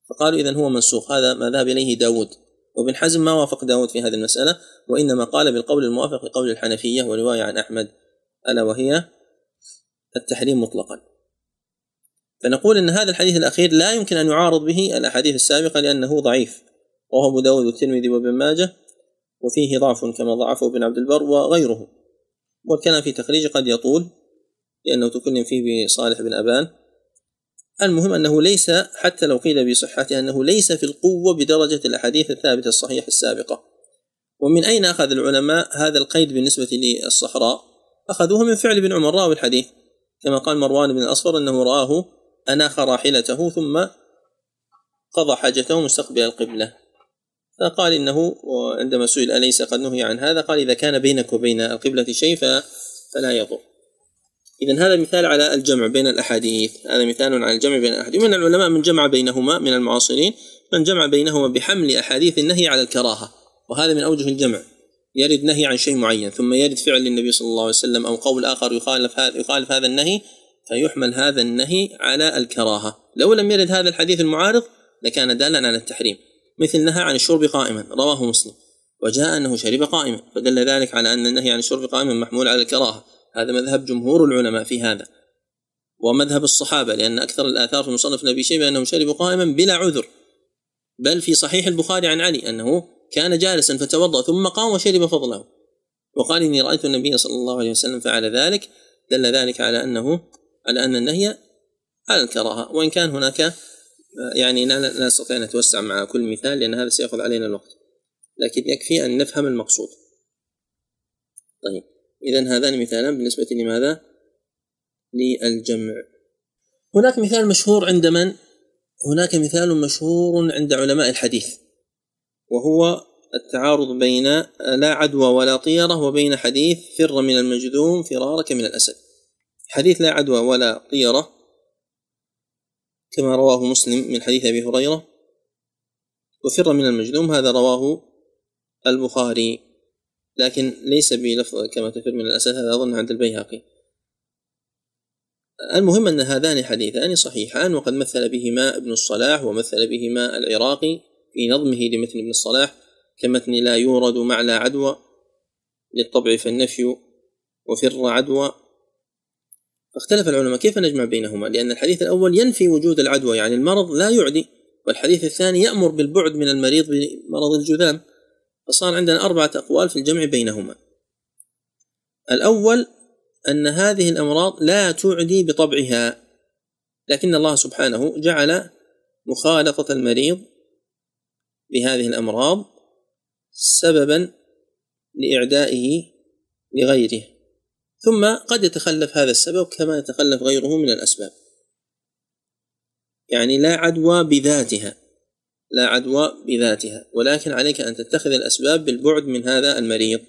فقالوا إذا هو منسوخ هذا ما ذهب إليه داود وابن حزم ما وافق داود في هذه المسألة وإنما قال بالقول الموافق لقول الحنفية ورواية عن أحمد ألا وهي التحريم مطلقا. فنقول أن هذا الحديث الأخير لا يمكن أن يعارض به الأحاديث السابقة لأنه ضعيف وهو أبو داود والترمذي وابن ماجه وفيه ضعف كما ضعفه ابن عبد البر وغيره. والكلام في تخريجه قد يطول لأنه تكلم فيه بصالح بن أبان. المهم أنه ليس حتى لو قيل بصحته أنه ليس في القوة بدرجة الأحاديث الثابتة الصحيحة السابقة. ومن أين أخذ العلماء هذا القيد بالنسبة للصحراء؟ أخذوه من فعل ابن عمر راوي الحديث. كما قال مروان بن الأصفر أنه رآه أناخ راحلته ثم قضى حاجته مستقبل القبلة. فقال إنه عندما سئل أليس قد نهي عن هذا قال إذا كان بينك وبين القبلة شيء فلا يضر. اذا هذا مثال على الجمع بين الأحاديث. هذا مثال على الجمع بين الأحاديث. من العلماء من جمع بينهما من المعاصرين من جمع بينهما بحمل أحاديث النهي على الكراهة. وهذا من أوجه الجمع. يرد نهي عن شيء معين ثم يرد فعل للنبي صلى الله عليه وسلم أو قول آخر يخالف هذا يخالف هذا النهي فيحمل هذا النهي على الكراهة. لو لم يرد هذا الحديث المعارض لكان دالا على التحريم. مثل نهى عن الشرب قائما رواه مسلم. وجاء أنه شرب قائما فدل ذلك على أن النهي عن الشرب قائما محمول على الكراهة. هذا مذهب جمهور العلماء في هذا. ومذهب الصحابة لأن أكثر الآثار في مصنف ابي شيبة أنهم شربوا قائما بلا عذر. بل في صحيح البخاري عن علي أنه كان جالسا فتوضأ ثم قام وشرب فضله. وقال إني رأيت النبي صلى الله عليه وسلم فعل ذلك. دل ذلك على أنه على أن النهي على الكراهة. وإن كان هناك يعني لا نستطيع أن نتوسع مع كل مثال لأن هذا سيأخذ علينا الوقت. لكن يكفي أن نفهم المقصود. طيب. اذا هذان مثالان بالنسبة لماذا؟ للجمع. هناك مثال مشهور عند من؟ هناك مثال مشهور عند علماء الحديث. وهو التعارض بين لا عدوى ولا طيرة وبين حديث فر من المجذوم فرارك من الأسد. حديث لا عدوى ولا طيرة كما رواه مسلم من حديث أبي هريرة وفر من المجنوم هذا رواه البخاري. لكن ليس بلفظ كما تفر من الأسد هذا أظن عند البيهقي. المهم أن هذان حديثان صحيحان وقد مثل بهما ابن الصلاح ومثل بهما العراقي. في نظمه لمتن ابن الصلاح كمتن لا يورد مع لا عدوى للطبع فالنفي وفر عدوى فاختلف العلماء كيف نجمع بينهما؟ لأن الحديث الأول ينفي وجود العدوى يعني المرض لا يعدي والحديث الثاني يأمر بالبعد من المريض بمرض الجذام. فصار عندنا أربعة أقوال في الجمع بينهما. الأول أن هذه الأمراض لا تعدي بطبعها لكن الله سبحانه جعل مخالطة المريض بهذه الأمراض سببا لإعدائه لغيره. ثم قد يتخلف هذا السبب كما يتخلف غيره من الأسباب. يعني لا عدوى بذاتها لا عدوى بذاتها. ولكن عليك أن تتخذ الأسباب بالبعد من هذا المريض.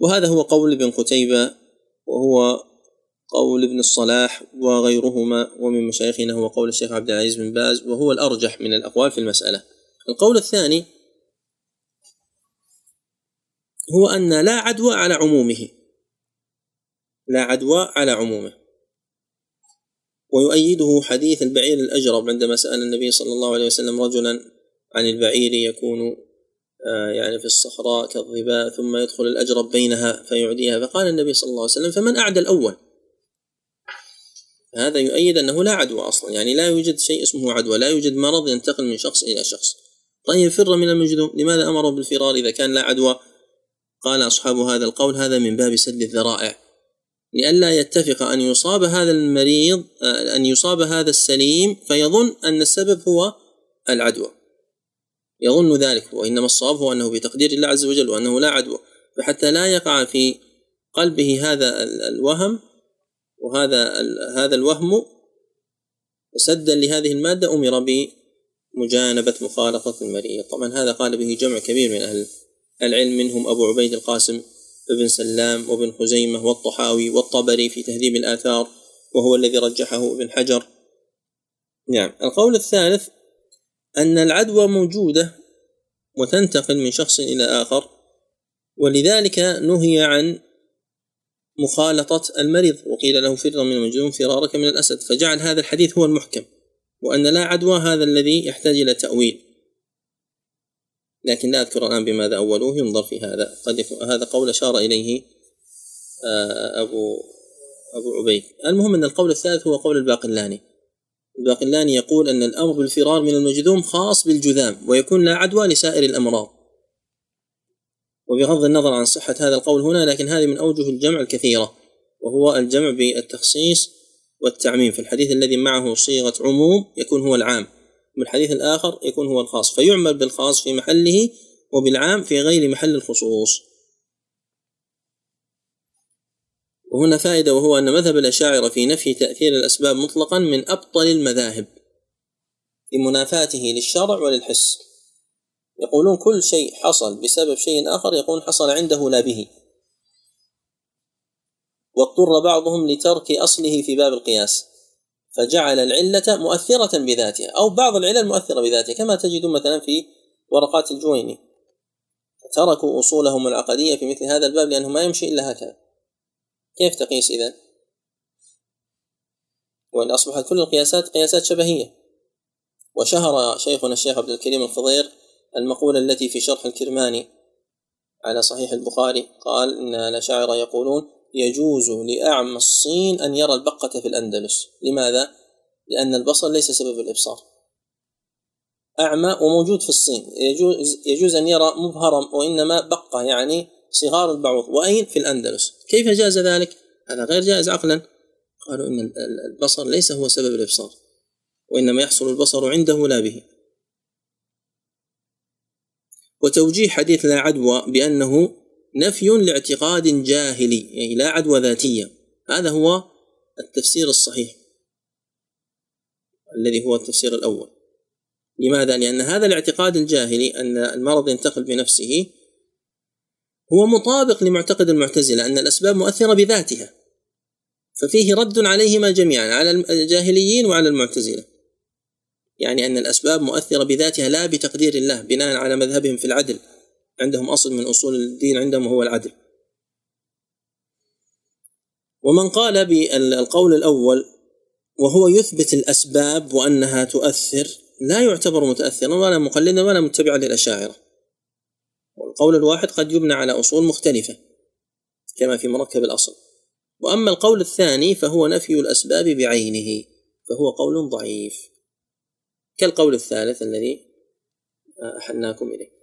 وهذا هو قول ابن قتيبة وهو قول ابن الصلاح وغيرهما ومن مشايخنا هو قول الشيخ عبد العزيز بن باز وهو الأرجح من الأقوال في المسألة. القول الثاني هو أن لا عدوى على عمومه. لا عدوى على عمومه. ويؤيده حديث البعير الأجرب عندما سأل النبي صلى الله عليه وسلم رجلا عن البعير يكون آه، يعني في الصحراء كالظباء ثم يدخل الأجرب بينها فيعديها. فقال النبي صلى الله عليه وسلم فمن أعدى الأول هذا يؤيد أنه لا عدوى أصلا. يعني لا يوجد شيء اسمه عدوى لا يوجد مرض ينتقل من شخص إلى شخص. طيب فر من المجذوم لماذا أمره بالفرار إذا كان لا عدوى؟ قال أصحاب هذا القول هذا من باب سد الذرائع. لئلا يتفق أن يصاب هذا المريض أن يصاب هذا السليم فيظن أن السبب هو العدوى. يظن ذلك وإنما الصواب هو أنه بتقدير الله عز وجل وأنه لا عدوى. فحتى لا يقع في قلبه هذا الوهم وهذا هذا الوهم سدا لهذه المادة أمر بمجانبة مخالطة المريض طبعا هذا قال به جمع كبير من أهل العلم منهم أبو عبيد القاسم ابن سلام وابن خزيمة والطحاوي والطبري في تهذيب الآثار وهو الذي رجحه ابن حجر. نعم. القول الثالث أن العدوى موجودة وتنتقل من شخص إلى آخر ولذلك نهي عن مخالطة المريض. وقيل له فر من المجنون فرارك من الأسد. فجعل هذا الحديث هو المحكم. وأن لا عدوى هذا الذي يحتاج إلى تأويل. لكن لا أذكر الآن بماذا أولوه ينظر في هذا. قد هذا قول أشار إليه آه، أبو أبو عبيد. المهم أن القول الثالث هو قول الباقلاني. الباقلاني يقول أن الأمر بالفرار من المجذوم خاص بالجذام ويكون لا عدوى لسائر الأمراض. وبغض النظر عن صحة هذا القول هنا لكن هذه من أوجه الجمع الكثيرة وهو الجمع بالتخصيص والتعميم. في الحديث الذي معه صيغة عموم يكون هو العام والحديث الآخر يكون هو الخاص فيعمل بالخاص في محله وبالعام في غير محل الخصوص. وهنا فائدة وهو أن مذهب الأشاعرة في نفي تأثير الأسباب مطلقا من أبطل المذاهب لمنافاته للشرع وللحس. يقولون كل شيء حصل بسبب شيء آخر يقول حصل عنده لا به. واضطر بعضهم لترك أصله في باب القياس فجعل العلة مؤثرة بذاتها أو بعض العلل مؤثرة بذاتها كما تجد مثلا في ورقات الجويني. تركوا أصولهم العقدية في مثل هذا الباب لأنه ما يمشي إلا هكذا. كيف تقيس إذا؟ وإن أصبحت كل القياسات قياسات شبهية. وشهر شيخنا الشيخ عبد الكريم الخضير المقولة التي في شرح الكرماني على صحيح البخاري قال إن الأشاعرة يقولون يجوز لأعمى الصين أن يرى البقة في الأندلس. لماذا؟ لأن البصر ليس سبب الإبصار. أعمى وموجود في الصين. يجوز, يجوز أن يرى مبهرا وإنما بقة يعني صغار البعوض وأين؟ في الأندلس. كيف جاز ذلك؟ هذا غير جائز عقلا. قالوا إن البصر ليس هو سبب الإبصار وإنما يحصل البصر عنده لا به. وتوجيه حديث لا عدوى بأنه نفي لاعتقاد جاهلي يعني لا عدوى ذاتية. هذا هو التفسير الصحيح. الذي هو التفسير الأول. لماذا؟ لأن هذا الاعتقاد الجاهلي أن المرض ينتقل بنفسه هو مطابق لمعتقد المعتزلة أن الأسباب مؤثرة بذاتها. ففيه رد عليهما جميعا على الجاهليين وعلى المعتزلة. يعني أن الأسباب مؤثرة بذاتها لا بتقدير الله بناء على مذهبهم في العدل. عندهم أصل من أصول الدين عندهم هو العدل. ومن قال بالقول الأول وهو يثبت الأسباب وأنها تؤثر لا يعتبر متأثرا ولا مقلدا ولا متبعا للأشاعرة. والقول الواحد قد يبنى على أصول مختلفة كما في مركب الأصل. وأما القول الثاني فهو نفي الأسباب بعينه فهو قول ضعيف. كالقول الثالث الذي أحناكم إليه.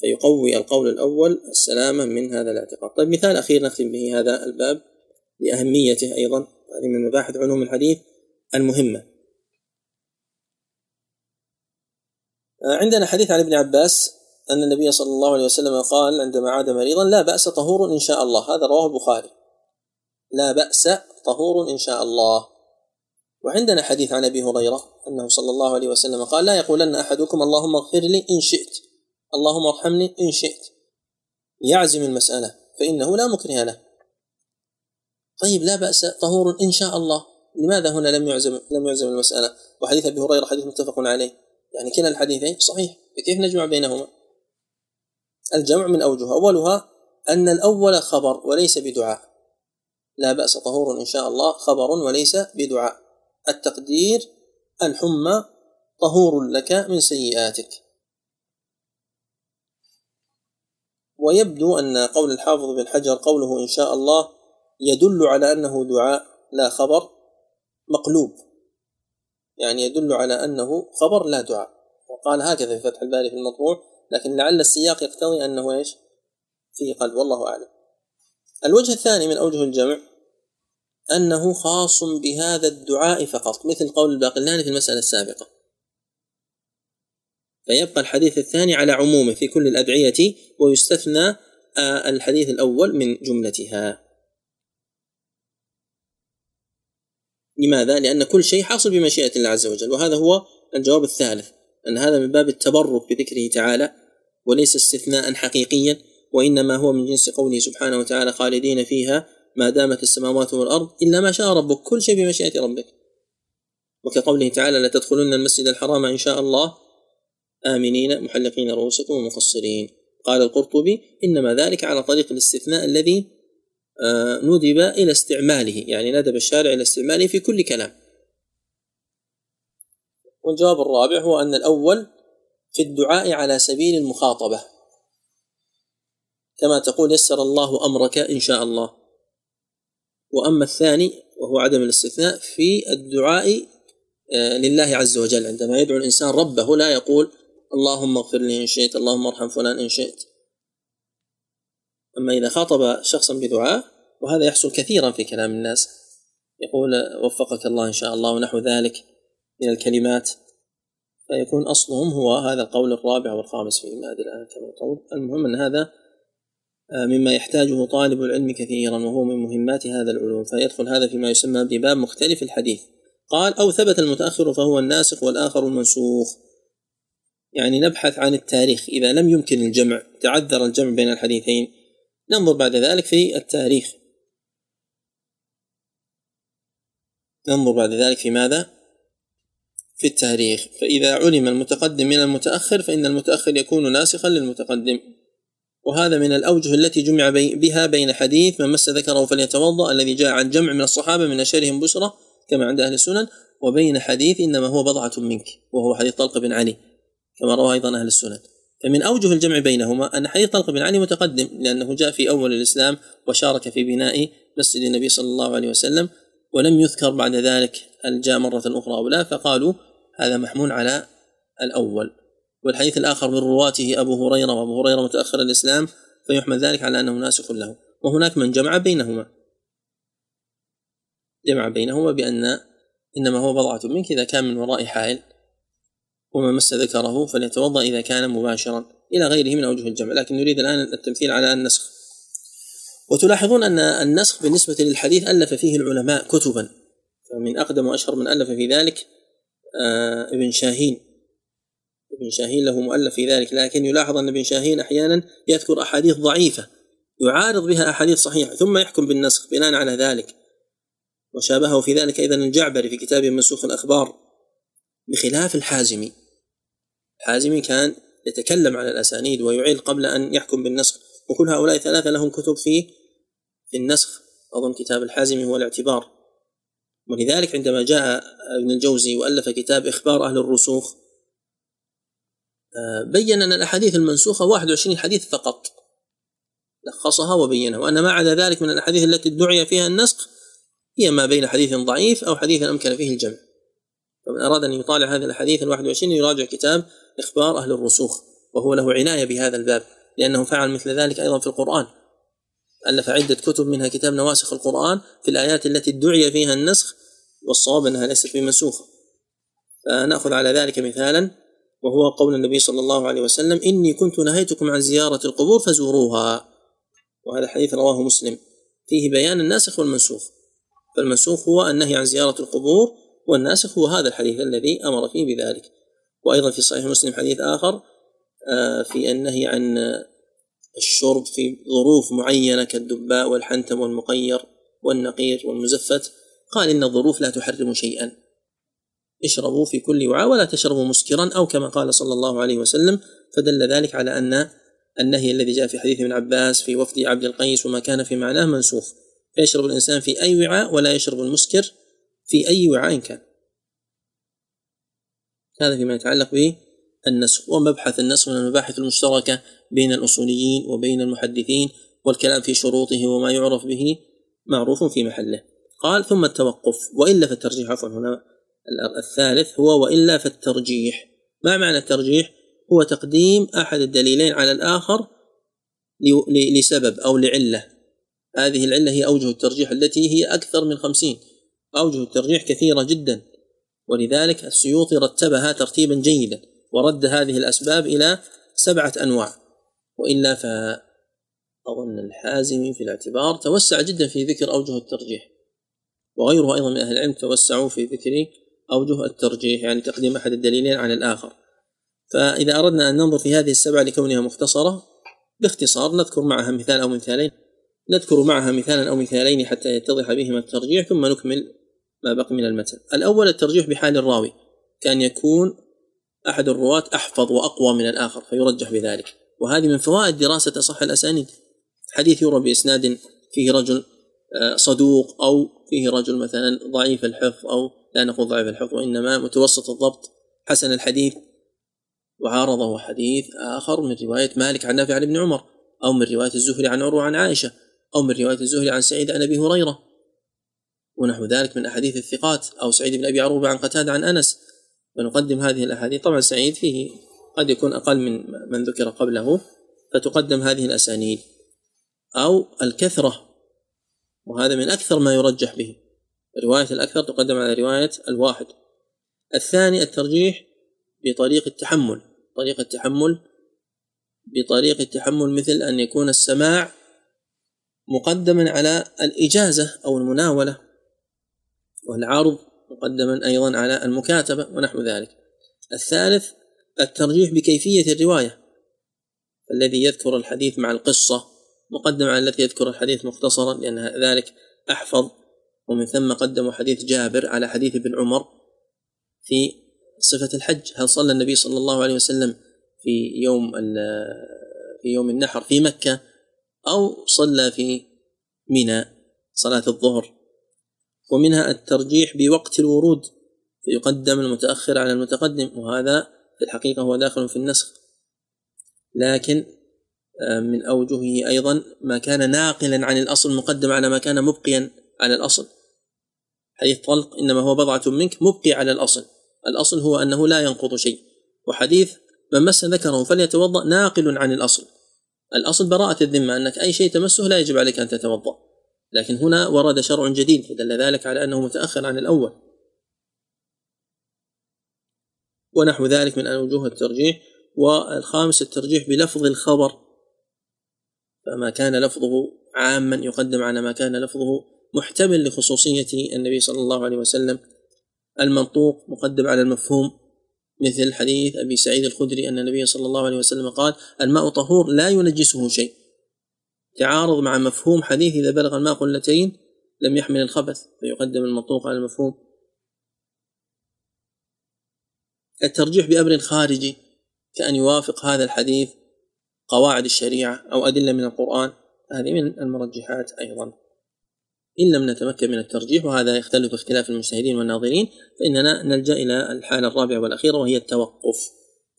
فيقوي القول الأول السلامة من هذا الاعتقاد. طيب مثال أخير نختم به هذا الباب لأهميته أيضا. هذه من مباحث علوم الحديث المهمة. عندنا حديث عن ابن عباس أن النبي صلى الله عليه وسلم قال عندما عاد مريضا لا بأس طهور إن شاء الله. هذا رواه البخاري. لا بأس طهور إن شاء الله. وعندنا حديث عن أبي هريرة أنه صلى الله عليه وسلم قال لا يقولن أحدكم اللهم اغفر لي إن شئت اللهم ارحمني إن شئت. يعزم المسألة فإنه لا مكره له. طيب لا بأس طهور إن شاء الله. لماذا هنا لم يعزم لم يعزم المسألة؟ وحديث أبي هريرة حديث متفق عليه. يعني كلا الحديثين صحيح فكيف نجمع بينهما؟ الجمع من أوجه أولها أن الأول خبر وليس بدعاء. لا بأس طهور إن شاء الله خبر وليس بدعاء. التقدير الحمى طهور لك من سيئاتك. ويبدو أن قول الحافظ بن حجر قوله إن شاء الله يدل على أنه دعاء لا خبر مقلوب. يعني يدل على أنه خبر لا دعاء. وقال هكذا في فتح الباري في المطبوع لكن لعل السياق يقتضي أنه إيش؟ فيه قلب. والله أعلم. الوجه الثاني من أوجه الجمع أنه خاص بهذا الدعاء فقط مثل قول الباقلاني في المسألة السابقة فيبقى الحديث الثاني على عمومه في كل الأدعية ويستثنى آه، الحديث الأول من جملتها لماذا؟ لأن كل شيء حاصل بمشيئة الله عز وجل وهذا هو الجواب الثالث أن هذا من باب التبرك بذكره تعالى وليس استثناء حقيقيا وإنما هو من جنس قوله سبحانه وتعالى خالدين فيها ما دامت السماوات والأرض إلا ما شاء ربك كل شيء بمشيئة ربك وكقوله تعالى لتدخلن المسجد الحرام إن شاء الله آمنين محلقين رؤوسكم ومقصرين. قال القرطبي إنما ذلك على طريق الاستثناء الذي آه، ندب إلى استعماله. يعني ندب الشارع إلى استعماله في كل كلام. والجواب الرابع هو أن الأول في الدعاء على سبيل المخاطبة. كما تقول يسر الله أمرك إن شاء الله. وأما الثاني وهو عدم الاستثناء في الدعاء آه، لله عز وجل. عندما يدعو الإنسان ربه لا يقول اللهم اغفر لي إن شئت اللهم ارحم فلان إن شئت. أما إذا خاطب شخصا بدعاء وهذا يحصل كثيرا في كلام الناس. يقول وفقك الله إن شاء الله ونحو ذلك من الكلمات. فيكون أصلهم هو هذا القول الرابع والخامس في إماد الآن كما المهم أن هذا مما يحتاجه طالب العلم كثيرا وهو من مهمات هذا العلوم فيدخل هذا فيما يسمى بباب مختلف الحديث. قال أو ثبت المتأخر فهو الناسخ والآخر المنسوخ. يعني نبحث عن التاريخ. إذا لم يمكن الجمع تعذر الجمع بين الحديثين. ننظر بعد ذلك في التاريخ. ننظر بعد ذلك في ماذا؟ في التاريخ. فإذا علم المتقدم من المتأخر فإن المتأخر يكون ناسخا للمتقدم. وهذا من الأوجه التي جمع بها بين حديث من مس ذكره فليتوضأ الذي جاء عن جمع من الصحابة من أشهرهم بشرى كما عند أهل السنن وبين حديث إنما هو بضعة منك وهو حديث طلق بن علي كما روى أيضا أهل السنن. فمن أوجه الجمع بينهما أن حديث طلق بن علي متقدم لأنه جاء في أول الإسلام وشارك في بناء مسجد النبي صلى الله عليه وسلم ولم يذكر بعد ذلك هل جاء مرة أخرى أو لا فقالوا هذا محمول على الأول. والحديث الآخر من رواته أبو هريرة وأبو هريرة متأخر الإسلام فيحمل ذلك على أنه ناسخ له. وهناك من جمع بينهما. جمع بينهما بأن إنما هو بضعة منك إذا كان من وراء حائل وما مس ذكره فليتوضأ إذا كان مباشرا. إلى غيره من أوجه الجمع. لكن نريد الآن التمثيل على النسخ. وتلاحظون أن النسخ بالنسبة للحديث ألف فيه العلماء كتبا. فمن أقدم وأشهر من ألف في ذلك آه ابن شاهين. ابن شاهين له مؤلف في ذلك لكن يلاحظ أن ابن شاهين أحيانا يذكر أحاديث ضعيفة يعارض بها أحاديث صحيحة ثم يحكم بالنسخ بناء على ذلك. وشابهه في ذلك أيضا الجعبري في كتابه منسوخ الأخبار. بخلاف الحازمي الحازمي كان يتكلم على الأسانيد ويعيد قبل أن يحكم بالنسخ وكل هؤلاء ثلاثة لهم كتب في في النسخ. أظن كتاب الحازمي هو الاعتبار. ولذلك عندما جاء ابن الجوزي وألف كتاب إخبار أهل الرسوخ بين أن الأحاديث المنسوخة 21 حديث فقط. لخصها وبينها وأن ما عدا ذلك من الأحاديث التي ادعي فيها النسخ هي ما بين حديث ضعيف أو حديث أمكن فيه الجمع. فمن أراد أن يطالع هذه الأحاديث ال 21 يراجع كتاب إخبار أهل الرسوخ وهو له عناية بهذا الباب لأنه فعل مثل ذلك أيضا في القرآن. ألف عدة كتب منها كتاب نواسخ القرآن في الآيات التي ادعي فيها النسخ والصواب أنها ليست بمنسوخة. فنأخذ على ذلك مثالا. وهو قول النبي صلى الله عليه وسلم إني كنت نهيتكم عن زيارة القبور فزوروها. وهذا حديث رواه مسلم. فيه بيان الناسخ والمنسوخ. فالمنسوخ هو النهي عن زيارة القبور والناسخ هو هذا الحديث الذي أمر فيه بذلك. وأيضا في صحيح مسلم حديث آخر آه، في النهي عن الشرب في ظروف معينة كالدباء والحنتم والمقير والنقير والمزفت قال إن الظروف لا تحرم شيئا. اشربوا في كل وعاء ولا تشربوا مسكرا أو كما قال صلى الله عليه وسلم. فدل ذلك على أن النهي الذي جاء في حديث ابن عباس في وفد عبد القيس وما كان في معناه منسوخ. فيشرب الإنسان في أي وعاء ولا يشرب المسكر في أي وعاء كان. هذا فيما يتعلق به النسخ ومبحث النسخ من المباحث المشتركة بين الأصوليين وبين المحدثين والكلام في شروطه وما يعرف به معروف في محله. قال ثم التوقف. وإلا فالترجيح عفوا هنا الثالث هو وإلا فالترجيح. ما معنى الترجيح؟ هو تقديم أحد الدليلين على الآخر لسبب أو لعلة. هذه العلة هي أوجه الترجيح التي هي أكثر من خمسين. أوجه الترجيح كثيرة جدا. ولذلك السيوطي رتبها ترتيبا جيدا ورد هذه الأسباب إلى سبعة أنواع. وإلا فأظن الحازمي في الاعتبار توسع جدا في ذكر أوجه الترجيح. وغيره أيضا من أهل العلم توسعوا في ذكر أوجه الترجيح يعني تقديم أحد الدليلين على الآخر. فإذا أردنا أن ننظر في هذه السبعة لكونها مختصرة باختصار نذكر معها مثال أو مثالين. نذكر معها مثالا أو مثالين حتى يتضح بهما الترجيح ثم نكمل ما بقي من المتن الأول الترجيح بحال الراوي كان يكون أحد الرواة أحفظ وأقوى من الآخر فيرجح بذلك. وهذه من فوائد دراسة أصح الأسانيد. حديث يروى بإسناد فيه رجل آه، صدوق أو فيه رجل مثلا ضعيف الحفظ أو لا نقول ضعيف الحفظ وإنما متوسط الضبط حسن الحديث وعارضه حديث آخر من رواية مالك عن نافع عن ابن عمر أو من رواية الزهري عن عروة عن عائشة أو من رواية الزهري عن سعيد عن أبي هريرة. ونحو ذلك من أحاديث الثقات أو سعيد بن أبي عروبة عن قتادة عن أنس. ونقدم هذه الأحاديث. طبعا سعيد فيه قد يكون أقل من من ذكر قبله فتقدم هذه الأسانيد. أو الكثرة وهذا من أكثر ما يرجح به. رواية الأكثر تقدم على رواية الواحد. الثاني الترجيح بطريق التحمل. طريق التحمل بطريق التحمل مثل أن يكون السماع مقدما على الإجازة أو المناولة والعرض مقدما أيضا على المكاتبة ونحو ذلك. الثالث الترجيح بكيفية الرواية الذي يذكر الحديث مع القصة مقدم على الذي يذكر الحديث مختصرا لأن ذلك أحفظ ومن ثم قدموا حديث جابر على حديث ابن عمر في صفة الحج. هل صلى النبي صلى الله عليه وسلم في يوم في يوم النحر في مكة أو صلى في منى صلاة الظهر؟ ومنها الترجيح بوقت الورود فيقدم المتأخر على المتقدم وهذا في الحقيقة هو داخل في النسخ. لكن آه، من أوجهه أيضا ما كان ناقلا عن الأصل مقدم على ما كان مبقيا على الأصل. حديث طلق إنما هو بضعة منك مبقي على الأصل. الأصل هو أنه لا ينقض شيء. وحديث من مس ذكره فليتوضأ ناقل عن الأصل. الأصل براءة الذمة أنك أي شيء تمسه لا يجب عليك أن تتوضأ. لكن هنا ورد شرع جديد فدل ذلك على أنه متأخر عن الأول. ونحو ذلك من وجوه الترجيح والخامس الترجيح بلفظ الخبر. فما كان لفظه عاما يقدم على ما كان لفظه محتمل لخصوصية النبي صلى الله عليه وسلم. المنطوق مقدم على المفهوم مثل حديث أبي سعيد الخدري أن النبي صلى الله عليه وسلم قال الماء طهور لا ينجسه شيء. تعارض مع مفهوم حديث إذا بلغ الماء قلتين لم يحمل الخبث فيقدم المنطوق على المفهوم. الترجيح بأمر خارجي كأن يوافق هذا الحديث قواعد الشريعة أو أدلة من القرآن هذه من المرجحات أيضا. إن لم نتمكن من الترجيح وهذا يختلف اختلاف المجتهدين والناظرين فإننا نلجأ إلى الحالة الرابعة والأخيرة وهي التوقف.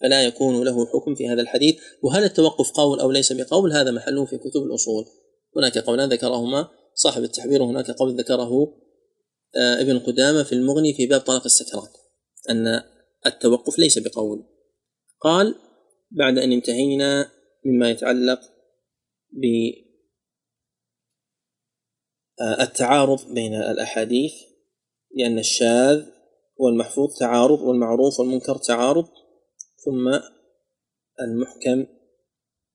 فلا يكون له حكم في هذا الحديث. وهل التوقف قول أو ليس بقول؟ هذا محله في كتب الأصول. هناك قولان ذكرهما. صاحب التحبير وهناك قول ذكره آه، ابن قدامة في المغني في باب طلاق السكرات أن التوقف ليس بقول. قال بعد أن انتهينا مما يتعلق بالتعارض بين الأحاديث لأن الشاذ والمحفوظ تعارض والمعروف والمنكر تعارض ثم المحكم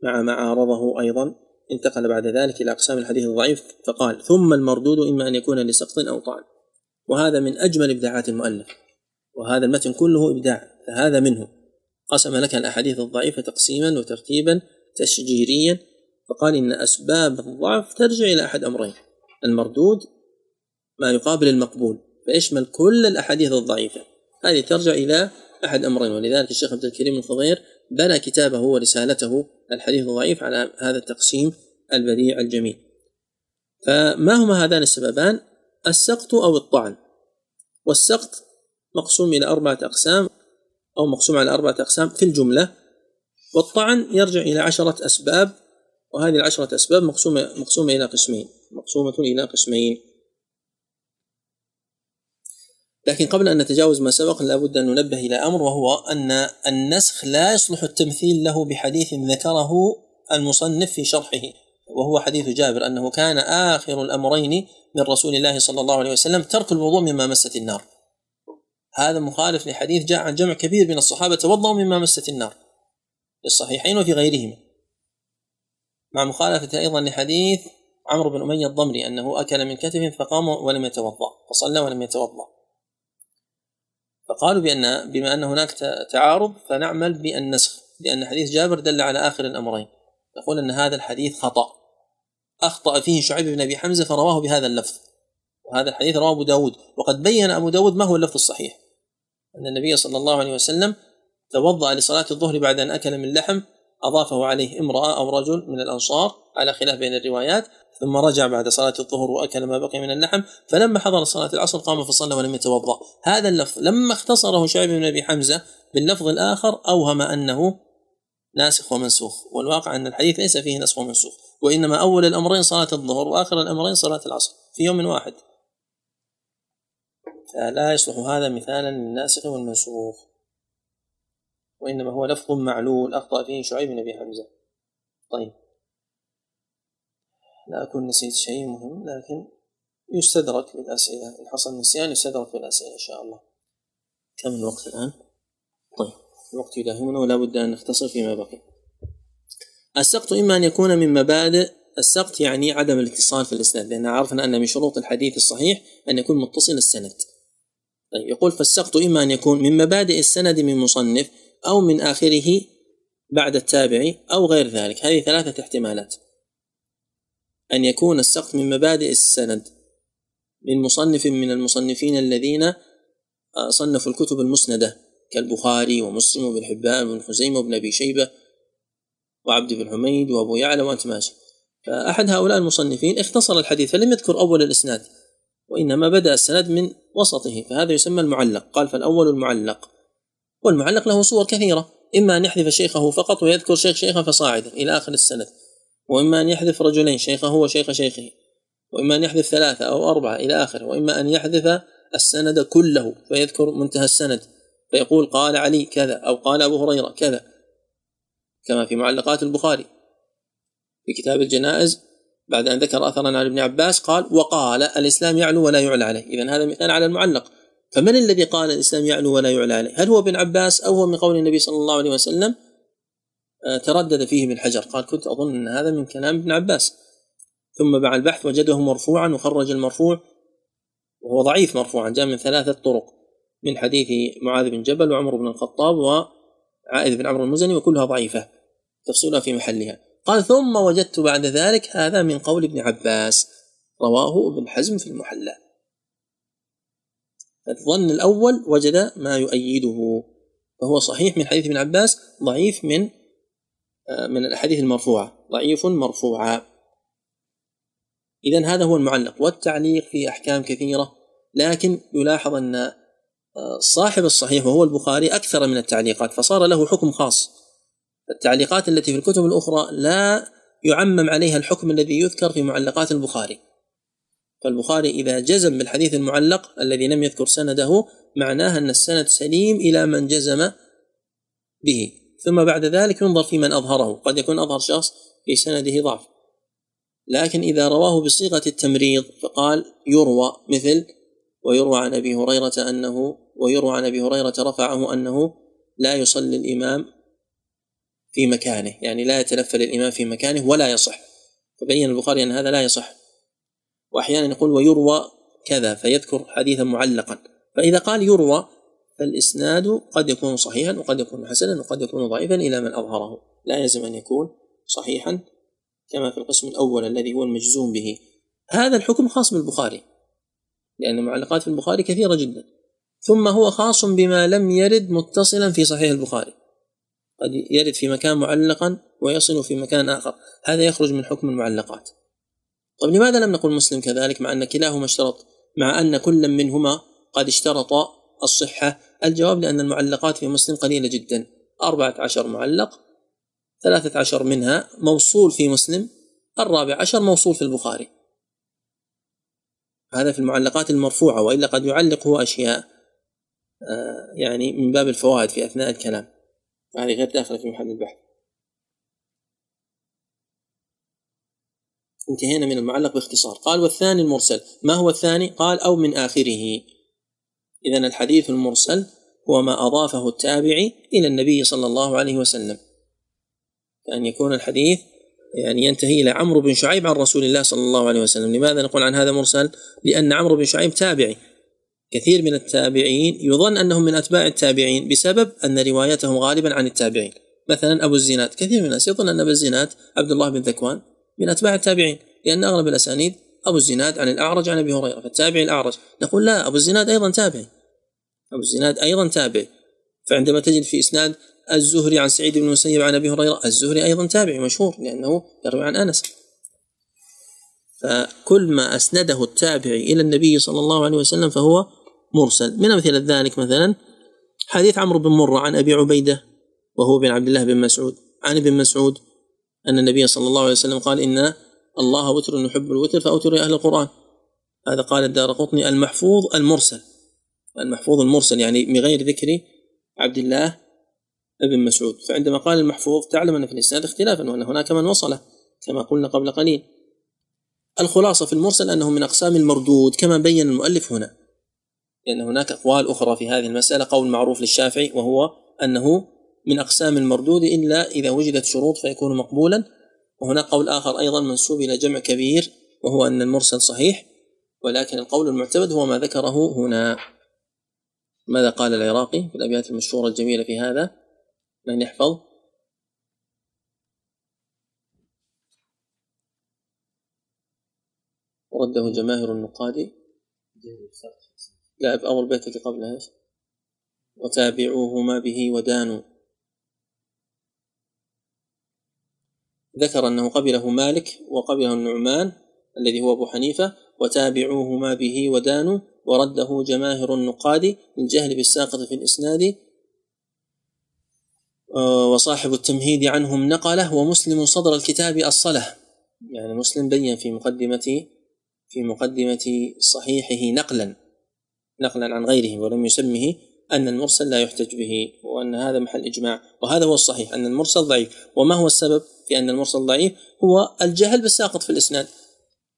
مع ما عارضه أيضا. انتقل بعد ذلك إلى أقسام الحديث الضعيف فقال ثم المردود إما أن يكون لسقط أو طعن. وهذا من أجمل إبداعات المؤلف وهذا المتن كله إبداع فهذا منه. قسم لك الأحاديث الضعيفة تقسيما وترتيبا تشجيريا فقال إن أسباب الضعف ترجع إلى أحد أمرين. المردود ما يقابل المقبول فيشمل كل الأحاديث الضعيفة؟ هذه ترجع إلى أحد أمرين ولذلك الشيخ عبد الكريم الفضير بنى كتابه ورسالته الحديث الضعيف على هذا التقسيم البديع الجميل. فما هما هذان السببان؟ السقط أو الطعن. والسقط مقسوم إلى أربعة أقسام أو مقسوم على أربعة أقسام في الجملة. والطعن يرجع إلى عشرة أسباب وهذه العشرة أسباب مقسومة مقسومة إلى قسمين. مقسومة إلى قسمين لكن قبل أن نتجاوز ما سبق لابد أن ننبه إلى أمر وهو أن النسخ لا يصلح التمثيل له بحديث ذكره المصنف في شرحه. وهو حديث جابر أنه كان آخر الأمرين من رسول الله صلى الله عليه وسلم ترك الوضوء مما مست النار. هذا مخالف لحديث جاء عن جمع كبير من الصحابة توضأوا مما مست النار. في الصحيحين وفي غيرهما مع مخالفة أيضا لحديث عمرو بن أمية الضمري أنه أكل من كتف فقام ولم يتوضأ فصلى ولم يتوضأ. فقالوا بأن بما أن هناك تعارض فنعمل بالنسخ لأن حديث جابر دل على آخر الأمرين. نقول أن هذا الحديث خطأ. أخطأ فيه شعيب بن أبي حمزة فرواه بهذا اللفظ. وهذا الحديث رواه أبو داود. وقد بين أبو داود ما هو اللفظ الصحيح. أن النبي صلى الله عليه وسلم توضأ لصلاة الظهر بعد أن أكل من لحم أضافه عليه امرأة أو رجل من الأنصار على خلاف بين الروايات. ثم رجع بعد صلاة الظهر وأكل ما بقي من اللحم فلما حضر صلاة العصر قام فصلى ولم يتوضأ. هذا اللفظ لما اختصره شعيب بن أبي حمزة باللفظ الآخر أوهم أنه ناسخ ومنسوخ والواقع أن الحديث ليس فيه نسخ ومنسوخ وإنما أول الأمرين صلاة الظهر وآخر الأمرين صلاة العصر في يوم واحد. فلا يصلح هذا مثالا للناسخ والمنسوخ. وإنما هو لفظ معلول أخطأ فيه شعيب بن أبي حمزة. طيب. لا أكون نسيت شيء مهم لكن يستدرك بالأسئلة. إن حصل نسيان يستدرك بالأسئلة إن شاء الله. كم الوقت الآن؟ طيب. الوقت يداهمنا ولا بد أن نختصر فيما بقي. السقط إما أن يكون من مبادئ السقط يعني عدم الاتصال في الإسناد لأن عرفنا أن من شروط الحديث الصحيح أن يكون متصل السند. طيب يقول فالسقط إما أن يكون من مبادئ السند من مصنف أو من آخره بعد التابعي أو غير ذلك. هذه ثلاثة احتمالات. أن يكون السقط من مبادئ السند من مصنف من المصنفين الذين آه، صنفوا الكتب المسندة كالبخاري ومسلم وابن حبان وابن خزيمة وابن أبي شيبة وعبد بن حميد وأبو يعلى وأنت ماشي. فأحد هؤلاء المصنفين اختصر الحديث فلم يذكر أول الإسناد وإنما بدأ السند من وسطه فهذا يسمى المعلق. قال فالأول المعلق. والمعلق له صور كثيرة إما أن يحذف شيخه فقط ويذكر شيخ شيخه فصاعدا إلى آخر السند. وإما أن يحذف رجلين شيخه وشيخ شيخه. وإما أن يحذف ثلاثة أو أربعة إلى آخره. وإما أن يحذف السند كله فيذكر منتهى السند. فيقول قال علي كذا أو قال أبو هريرة كذا. كما في معلقات البخاري. في كتاب الجنائز بعد أن ذكر أثرا عن ابن عباس قال وقال الإسلام يعلو ولا يعلى عليه. إذا هذا مثال على المعلق. فمن الذي قال الإسلام يعلو ولا يعلى عليه؟ هل هو ابن عباس أو هو من قول النبي صلى الله عليه وسلم؟ تردد فيه ابن حجر. قال كنت أظن أن هذا من كلام ابن عباس. ثم بعد البحث وجده مرفوعا وخرج المرفوع وهو ضعيف مرفوعا جاء من ثلاثة طرق من حديث معاذ بن جبل وعمر بن الخطاب وعائذ بن عمرو المزني وكلها ضعيفة. تفصيلها في محلها. قال ثم وجدت بعد ذلك هذا من قول ابن عباس. رواه ابن حزم في المحلى الظن الأول وجد ما يؤيده. فهو صحيح من حديث ابن عباس ضعيف من آه، من الأحاديث المرفوعة. ضعيف مرفوعة إذا هذا هو المعلق. والتعليق في أحكام كثيرة لكن يلاحظ أن آه، صاحب الصحيح وهو البخاري أكثر من التعليقات فصار له حكم خاص. التعليقات التي في الكتب الأخرى لا يعمم عليها الحكم الذي يذكر في معلقات البخاري. فالبخاري إذا جزم بالحديث المعلق الذي لم يذكر سنده معناه أن السند سليم إلى من جزم به. ثم بعد ذلك ينظر في من أظهره. قد يكون أظهر شخص في سنده ضعف. لكن إذا رواه بصيغة التمريض فقال يروى مثل ويروى عن أبي هريرة أنه ويروى عن أبي هريرة رفعه أنه لا يصلي الإمام في مكانه. يعني لا يتنفل الإمام في مكانه ولا يصح. فبين البخاري أن هذا لا يصح. وأحيانا يقول ويروى كذا فيذكر حديثا معلقا. فإذا قال يروى فالإسناد قد يكون صحيحا وقد يكون حسنا وقد يكون ضعيفا إلى من أظهره. لا يلزم أن يكون صحيحا كما في القسم الأول الذي هو المجزوم به. هذا الحكم خاص بالبخاري لأن المعلقات في البخاري كثيرة جدا. ثم هو خاص بما لم يرد متصلا في صحيح البخاري. قد يرد في مكان معلقا ويصل في مكان آخر. هذا يخرج من حكم المعلقات. طيب لماذا لم نقل مسلم كذلك مع أن كلاهما اشترط مع أن كل منهما قد اشترط الصحة الجواب لأن المعلقات في مسلم قليلة جدا. أربعة عشر معلق ثلاثة عشر منها موصول في مسلم الرابع عشر موصول في البخاري. هذا في المعلقات المرفوعة وإلا قد يعلق هو أشياء آه، يعني من باب الفوائد في أثناء الكلام. هذه غير داخلة في محل البحث. انتهينا من المعلق باختصار. قال والثاني المرسل ما هو الثاني؟ قال أو من آخره. إذا الحديث المرسل هو ما أضافه التابعي إلى النبي صلى الله عليه وسلم. كأن يكون الحديث يعني ينتهي إلى عمرو بن شعيب عن رسول الله صلى الله عليه وسلم. لماذا نقول عن هذا مرسل؟ لأن عمرو بن شعيب تابعي. كثير من التابعين يظن أنهم من أتباع التابعين بسبب أن روايتهم غالبا عن التابعين. مثلا أبو الزناد كثير من الناس يظن أن أبو الزناد عبد الله بن ذكوان من أتباع التابعين لأن أغلب الأسانيد أبو الزناد عن الأعرج عن أبي هريرة فالتابعي الأعرج. نقول لا أبو الزناد أيضا تابعي أبو الزناد أيضا تابعي فعندما تجد في إسناد الزهري عن سعيد بن المسيب عن أبي هريرة الزهري أيضا تابعي مشهور لأنه يروي عن أنس. فكل ما أسنده التابعي إلى النبي صلى الله عليه وسلم فهو مرسل. من أمثلة ذلك مثلا؟ حديث عمرو بن مرة عن أبي عبيدة وهو بن عبد الله بن مسعود. عن ابن مسعود أن النبي صلى الله عليه وسلم قال إن الله وتر يحب الوتر فأوتر أهل القرآن. هذا قال الدار قطني المحفوظ المرسل. المحفوظ المرسل يعني من غير ذكر عبد الله ابن مسعود. فعندما قال المحفوظ تعلم أن في الإسناد اختلافا وأن هناك من وصله كما قلنا قبل قليل. الخلاصة في المرسل أنه من أقسام المردود كما بين المؤلف هنا. لأن هناك أقوال أخرى في هذه المسألة قول معروف للشافعي وهو أنه من أقسام المردود إلا إذا وجدت شروط فيكون مقبولا وهناك قول آخر أيضا منسوب إلى جمع كبير وهو أن المرسل صحيح ولكن القول المعتمد هو ما ذكره هنا. ماذا قال العراقي في الأبيات المشهورة الجميلة في هذا؟ من يحفظ؟ ورده جماهر النقاد. لا أول بيت قبلها إيش؟ وتابعوهما به ودانوا. ذكر أنه قبله مالك وقبله النعمان الذي هو أبو حنيفة وتابعوهما به ودانوا ورده جماهر النقاد للجهل بالساقط في الإسناد آه، وصاحب التمهيد عنهم نقله ومسلم صدر الكتاب أصله يعني مسلم بين في مقدمة في مقدمة صحيحه نقلا نقلا عن غيره ولم يسمه أن المرسل لا يحتج به وأن هذا محل إجماع وهذا هو الصحيح أن المرسل ضعيف. وما هو السبب؟ في أن المرسل ضعيف هو الجهل بالساقط في الإسناد.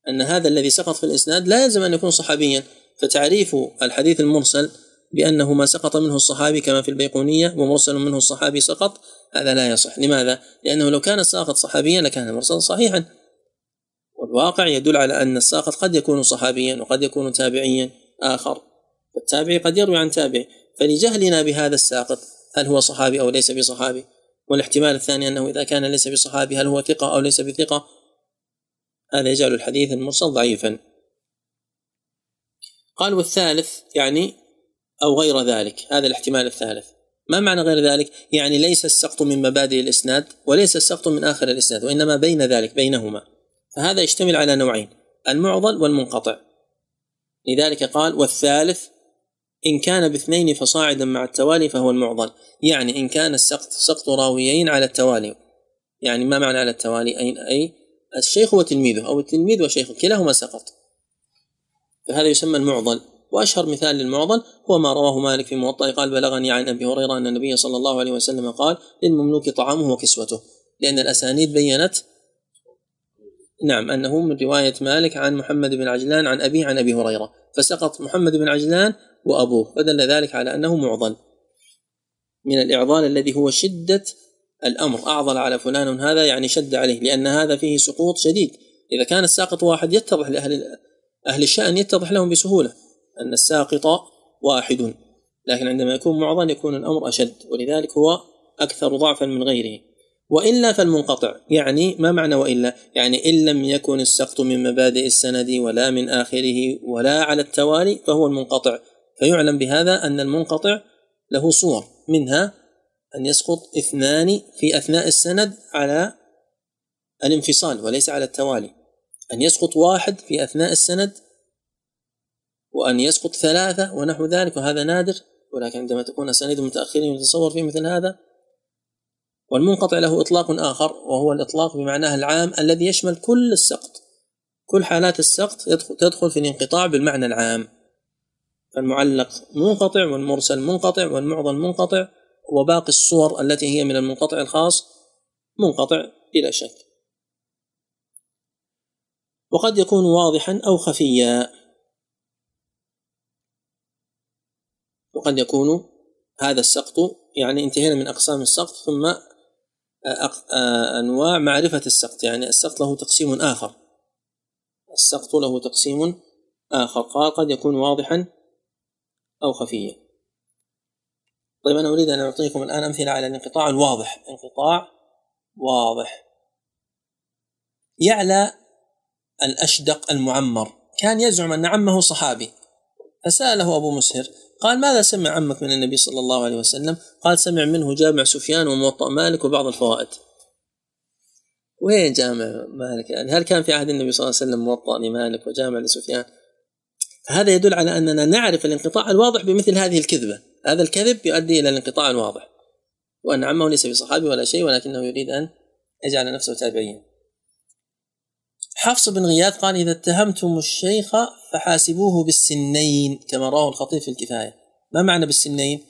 أن هذا الذي سقط في الإسناد لا يلزم أن يكون صحابيا. فتعريف الحديث المرسل بأنه ما سقط منه الصحابي كما في البيقونية ومرسل منه الصحابي سقط هذا لا يصح. لماذا؟ لأنه لو كان الساقط صحابيا لكان المرسل صحيحا. والواقع يدل على أن الساقط قد يكون صحابيا وقد يكون تابعيا آخر. فالتابعي قد يروي عن تابع. فلجهلنا بهذا الساقط هل هو صحابي أو ليس بصحابي؟ والاحتمال الثاني أنه إذا كان ليس بصحابي هل هو ثقة أو ليس بثقة؟ هذا يجعل الحديث المرسل ضعيفا. قال والثالث يعني أو غير ذلك هذا الاحتمال الثالث. ما معنى غير ذلك؟ يعني ليس السقط من مبادئ الإسناد وليس السقط من آخر الإسناد وإنما بين ذلك بينهما. فهذا يشتمل على نوعين المعضل والمنقطع. لذلك قال والثالث إن كان باثنين فصاعدا مع التوالي فهو المعضل. يعني إن كان السقط سقط راويين على التوالي. يعني ما معنى على التوالي؟ أي, أي الشيخ وتلميذه أو التلميذ وشيخه كلاهما سقط. فهذا يسمى المعضل. وأشهر مثال للمعضل هو ما رواه مالك في موطئ قال بلغني عن أبي هريرة أن النبي صلى الله عليه وسلم قال للمملوك طعامه وكسوته. لأن الأسانيد بينت نعم أنه من رواية مالك عن محمد بن عجلان عن أبيه عن أبي هريرة. فسقط محمد بن عجلان وأبوه. فدل ذلك على أنه معضل. من الإعضال الذي هو شدة الأمر. أعضل على فلان هذا يعني شد عليه لأن هذا فيه سقوط شديد. إذا كان الساقط واحد يتضح لأهل أهل الشأن يتضح لهم بسهولة. أن الساقط واحد. لكن عندما يكون معضل يكون الأمر أشد. ولذلك هو أكثر ضعفا من غيره. وإلا فالمنقطع. يعني ما معنى وإلا؟ يعني إن لم يكن السقط من مبادئ السند ولا من آخره ولا على التوالي فهو المنقطع. فيعلم بهذا أن المنقطع له صور منها أن يسقط اثنان في أثناء السند على الانفصال وليس على التوالي. أن يسقط واحد في أثناء السند وأن يسقط ثلاثة ونحو ذلك وهذا نادر ولكن عندما تكون اسانيد متأخرين يتصور في مثل هذا. والمنقطع له إطلاق آخر وهو الإطلاق بمعناه العام الذي يشمل كل السقط. كل حالات السقط تدخل في الانقطاع بالمعنى العام. فالمعلق منقطع والمرسل منقطع والمعضل منقطع وباقي الصور التي هي من المنقطع الخاص منقطع بلا شك. وقد يكون واضحا أو خفيا. وقد يكون هذا السقط يعني انتهينا من أقسام السقط ثم أنواع معرفة السقط يعني السقط له تقسيم آخر. السقط له تقسيم آخر. قال قد يكون واضحا أو خفيا طيب أنا أريد أن أعطيكم الآن أمثلة على الانقطاع الواضح. انقطاع واضح. يعلى الأشدق المعمر. كان يزعم أن عمه صحابي. فسأله أبو مسهر قال ماذا سمع عمك من النبي صلى الله عليه وسلم؟ قال سمع منه جامع سفيان وموطأ مالك وبعض الفوائد. وين جامع مالك يعني؟ هل كان في عهد النبي صلى الله عليه وسلم موطأ لمالك وجامع لسفيان؟ هذا يدل على أننا نعرف الانقطاع الواضح بمثل هذه الكذبة. هذا الكذب يؤدي إلى الانقطاع الواضح. وأن عمه ليس بصحابي ولا شيء ولكنه يريد أن يجعل نفسه تابعيا حفص بن غياث قال إذا اتهمتم الشيخ فحاسبوه بالسنين كما رواه الخطيب في الكفاية. ما معنى بالسنين؟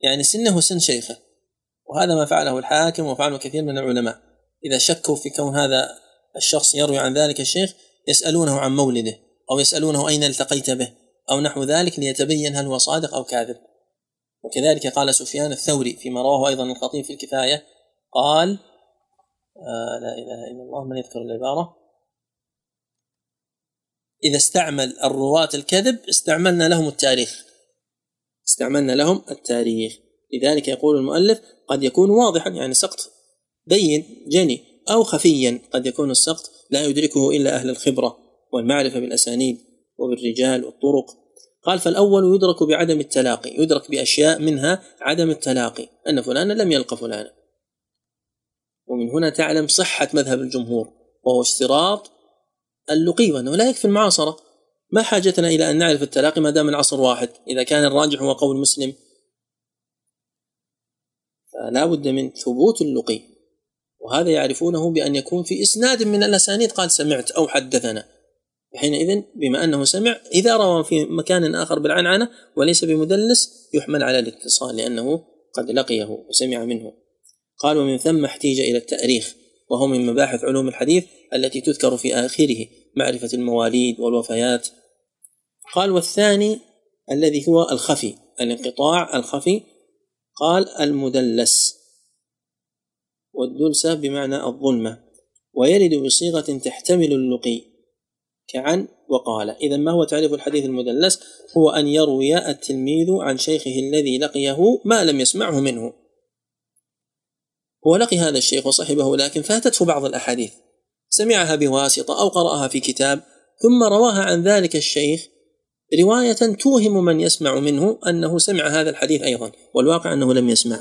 يعني سنه سن شيخه. وهذا ما فعله الحاكم وفعله كثير من العلماء. إذا شكوا في كون هذا الشخص يروي عن ذلك الشيخ يسألونه عن مولده. أو يسألونه أين التقيت به أو نحو ذلك ليتبين هل هو صادق أو كاذب. وكذلك قال سفيان الثوري فيما رواه أيضا الخطيب في الكفاية قال آه لا إله إلا الله من يذكر العبارة؟ إذا استعمل الرواة الكذب استعملنا لهم التاريخ. استعملنا لهم التاريخ. لذلك يقول المؤلف قد يكون واضحا يعني سقط بين جني أو خفيا قد يكون السقط لا يدركه إلا أهل الخبرة. والمعرفة بالأسانيد وبالرجال والطرق. قال فالأول يدرك بعدم التلاقي يدرك بأشياء منها عدم التلاقي أن فلانا لم يلقى فلانا ومن هنا تعلم صحة مذهب الجمهور وهو اشتراط اللقي وأنه لا يكفي المعاصرة. ما حاجتنا إلى أن نعرف التلاقي ما دام العصر واحد. إذا كان الراجح هو قول مسلم فلا بد من ثبوت اللقي. وهذا يعرفونه بأن يكون في إسناد من الأسانيد قال سمعت أو حدثنا. حينئذ بما أنه سمع إذا روى في مكان آخر بالعنعنة وليس بمدلس يحمل على الاتصال لأنه قد لقيه وسمع منه. قال ومن ثم احتيج إلى التأريخ وهو من مباحث علوم الحديث التي تذكر في آخره معرفة المواليد والوفيات. قال والثاني الذي هو الخفي الانقطاع الخفي قال المدلس. والدلسة بمعنى الظلمة. ويرد بصيغة تحتمل اللقي. كعن وقال. إذا ما هو تعريف الحديث المدلس؟ هو أن يروي التلميذ عن شيخه الذي لقيه ما لم يسمعه منه. هو لقي هذا الشيخ وصحبه لكن فاتته بعض الأحاديث. سمعها بواسطة أو قرأها في كتاب ثم رواها عن ذلك الشيخ رواية توهم من يسمع منه أنه سمع هذا الحديث أيضا والواقع أنه لم يسمع.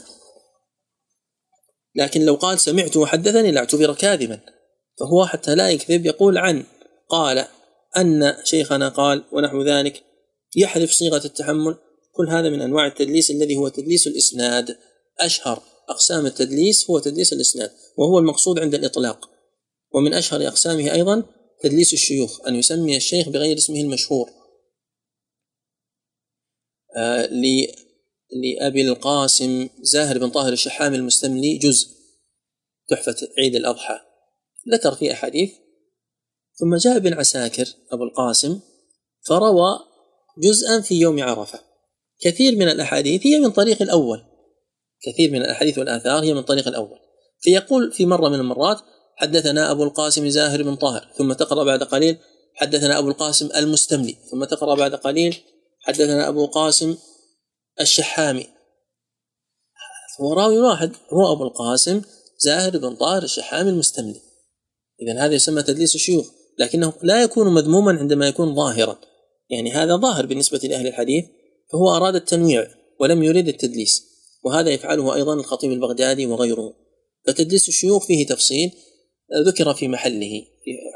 لكن لو قال سمعت وحدثني لاعتبر كاذبا. فهو حتى لا يكذب يقول عن. قال أن شيخنا قال ونحو ذلك يحذف صيغة التحمل كل هذا من أنواع التدليس الذي هو تدليس الإسناد. أشهر أقسام التدليس هو تدليس الإسناد وهو المقصود عند الإطلاق. ومن أشهر أقسامه أيضا تدليس الشيوخ أن يسمي الشيخ بغير اسمه المشهور. آه، لأبي القاسم زاهر بن طاهر الشحامي المستملي جزء تحفة عيد الأضحى. ذكر فيه أحاديث ثم جاء ابن عساكر أبو القاسم فروى جزءا في يوم عرفة. كثير من الأحاديث هي من طريق الأول. كثير من الأحاديث والآثار هي من طريق الأول. فيقول في مرة من المرات حدثنا أبو القاسم زاهر بن طاهر ثم تقرأ بعد قليل حدثنا أبو القاسم المستملي ثم تقرأ بعد قليل حدثنا أبو قاسم الشحامي. هو راوي واحد هو أبو القاسم زاهر بن طاهر الشحامي المستملي. إذا هذا يسمى تدليس الشيوخ. لكنه لا يكون مذموما عندما يكون ظاهرا. يعني هذا ظاهر بالنسبة لأهل الحديث فهو أراد التنويع ولم يريد التدليس وهذا يفعله أيضا الخطيب البغدادي وغيره. فتدليس الشيوخ فيه تفصيل ذكر في محله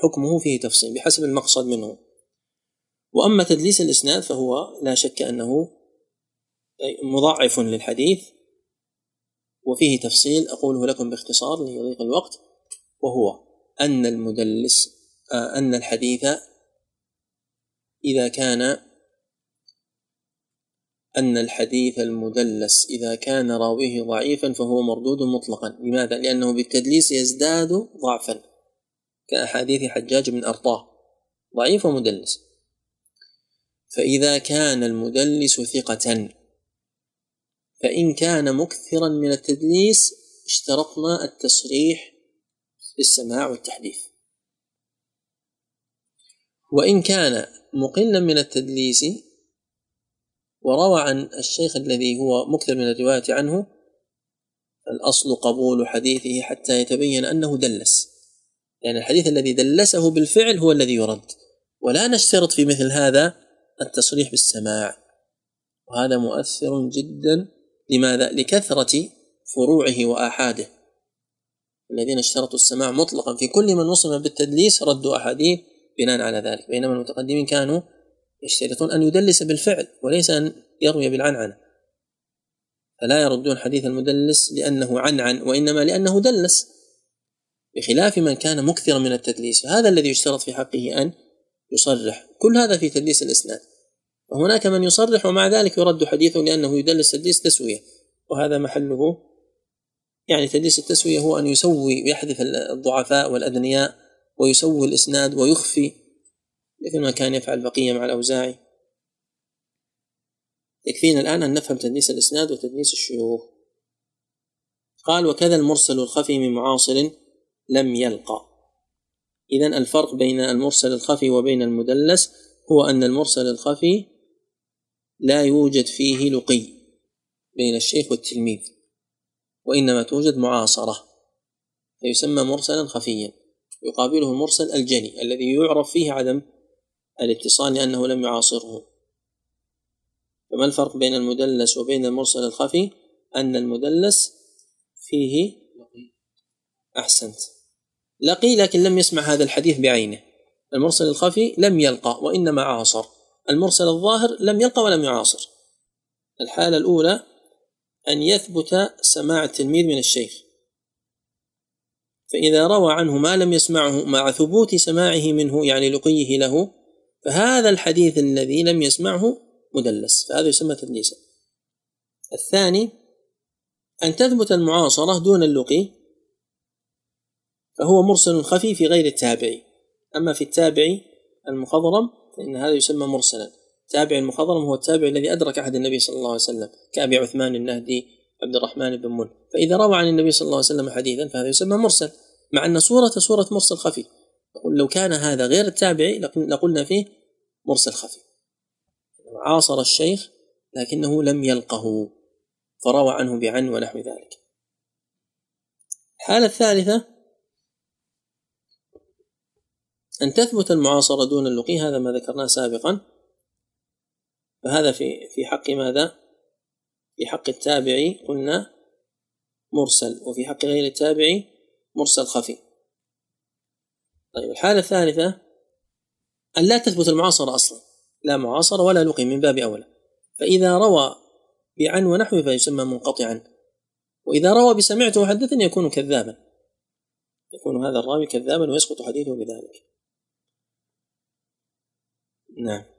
حكمه فيه تفصيل بحسب المقصد منه. وأما تدليس الإسناد فهو لا شك أنه مضاعف للحديث وفيه تفصيل أقوله لكم باختصار ليضيق الوقت وهو أن المدلس أن الحديث إذا كان أن الحديث المدلس إذا كان راويه ضعيفا فهو مردود مطلقا. لماذا؟ لأنه بالتدليس يزداد ضعفا كأحاديث حجاج بن أرطاه. ضعيف ومدلس. فإذا كان المدلس ثقة فإن كان مكثرا من التدليس اشترطنا التصريح بالسماع والتحديث. وإن كان مقلا من التدليس وروى عن الشيخ الذي هو مكثر من الرواية عنه الأصل قبول حديثه حتى يتبين أنه دلس. يعني الحديث الذي دلسه بالفعل هو الذي يرد. ولا نشترط في مثل هذا التصريح بالسماع. وهذا مؤثر جدا لماذا؟ لكثرة فروعه وآحاده. الذين اشترطوا السماع مطلقا في كل من وصف بالتدليس ردوا أحاديث بناء على ذلك. بينما المتقدمين كانوا يشترطون أن يدلس بالفعل وليس أن يروي بالعنعنة. فلا يردون حديث المدلس لأنه عنعن وإنما لأنه دلس. بخلاف من كان مكثرا من التدليس فهذا الذي يشترط في حقه أن يصرح. كل هذا في تدليس الإسناد. وهناك من يصرح ومع ذلك يرد حديثه لأنه يدلس تدليس تسوية وهذا محله يعني تدليس التسوية هو أن يسوي ويحذف الضعفاء والأدنياء ويسوي الإسناد ويخفي مثل ما كان يفعل بقية مع الأوزاعي. يكفينا الآن أن نفهم تدليس الإسناد وتدليس الشيوخ. قال وكذا المرسل الخفي من معاصر لم يلقى. إذا الفرق بين المرسل الخفي وبين المدلس هو أن المرسل الخفي لا يوجد فيه لقي بين الشيخ والتلميذ وإنما توجد معاصرة فيسمى مرسلا خفيا. يقابله المرسل الجلي الذي يعرف فيه عدم الاتصال لأنه لم يعاصره. فما الفرق بين المدلس وبين المرسل الخفي؟ أن المدلس فيه أحسنت. لقي لكن لم يسمع هذا الحديث بعينه. المرسل الخفي لم يلقى وإنما عاصر. المرسل الظاهر لم يلقى ولم يعاصر. الحالة الأولى أن يثبت سماع التلميذ من الشيخ. فإذا روى عنه ما لم يسمعه مع ثبوت سماعه منه يعني لقيه له فهذا الحديث الذي لم يسمعه مدلس فهذا يسمى تدليسا. الثاني أن تثبت المعاصرة دون اللقي فهو مرسل خفي في غير التابعي أما في التابعي المخضرم فإن هذا يسمى مرسلا. التابعي المخضرم هو التابعي الذي أدرك أحد النبي صلى الله عليه وسلم كأبي عثمان النهدي عبد الرحمن بن من فإذا روى عن النبي صلى الله عليه وسلم حديثا فهذا يسمى مرسل مع أن صورة صورة مرسل خفي. لو كان هذا غير التابعي لقلنا فيه مرسل خفي. عاصر الشيخ لكنه لم يلقه فروى عنه بعن ونحو ذلك. الحالة الثالثة أن تثبت المعاصرة دون اللقي هذا ما ذكرناه سابقا. فهذا في في حق ماذا؟ في حق التابعي قلنا مرسل وفي حق غير التابعي مرسل خفي. طيب الحالة الثالثة أن لا تثبت المعاصرة أصلا لا معاصرة ولا لقي من باب أولى. فإذا روى بعن ونحوه فيسمى منقطعا. وإذا روى بسمعت وحدثني يكون كذابا. يكون هذا الراوي كذابا ويسقط حديثه بذلك. نعم.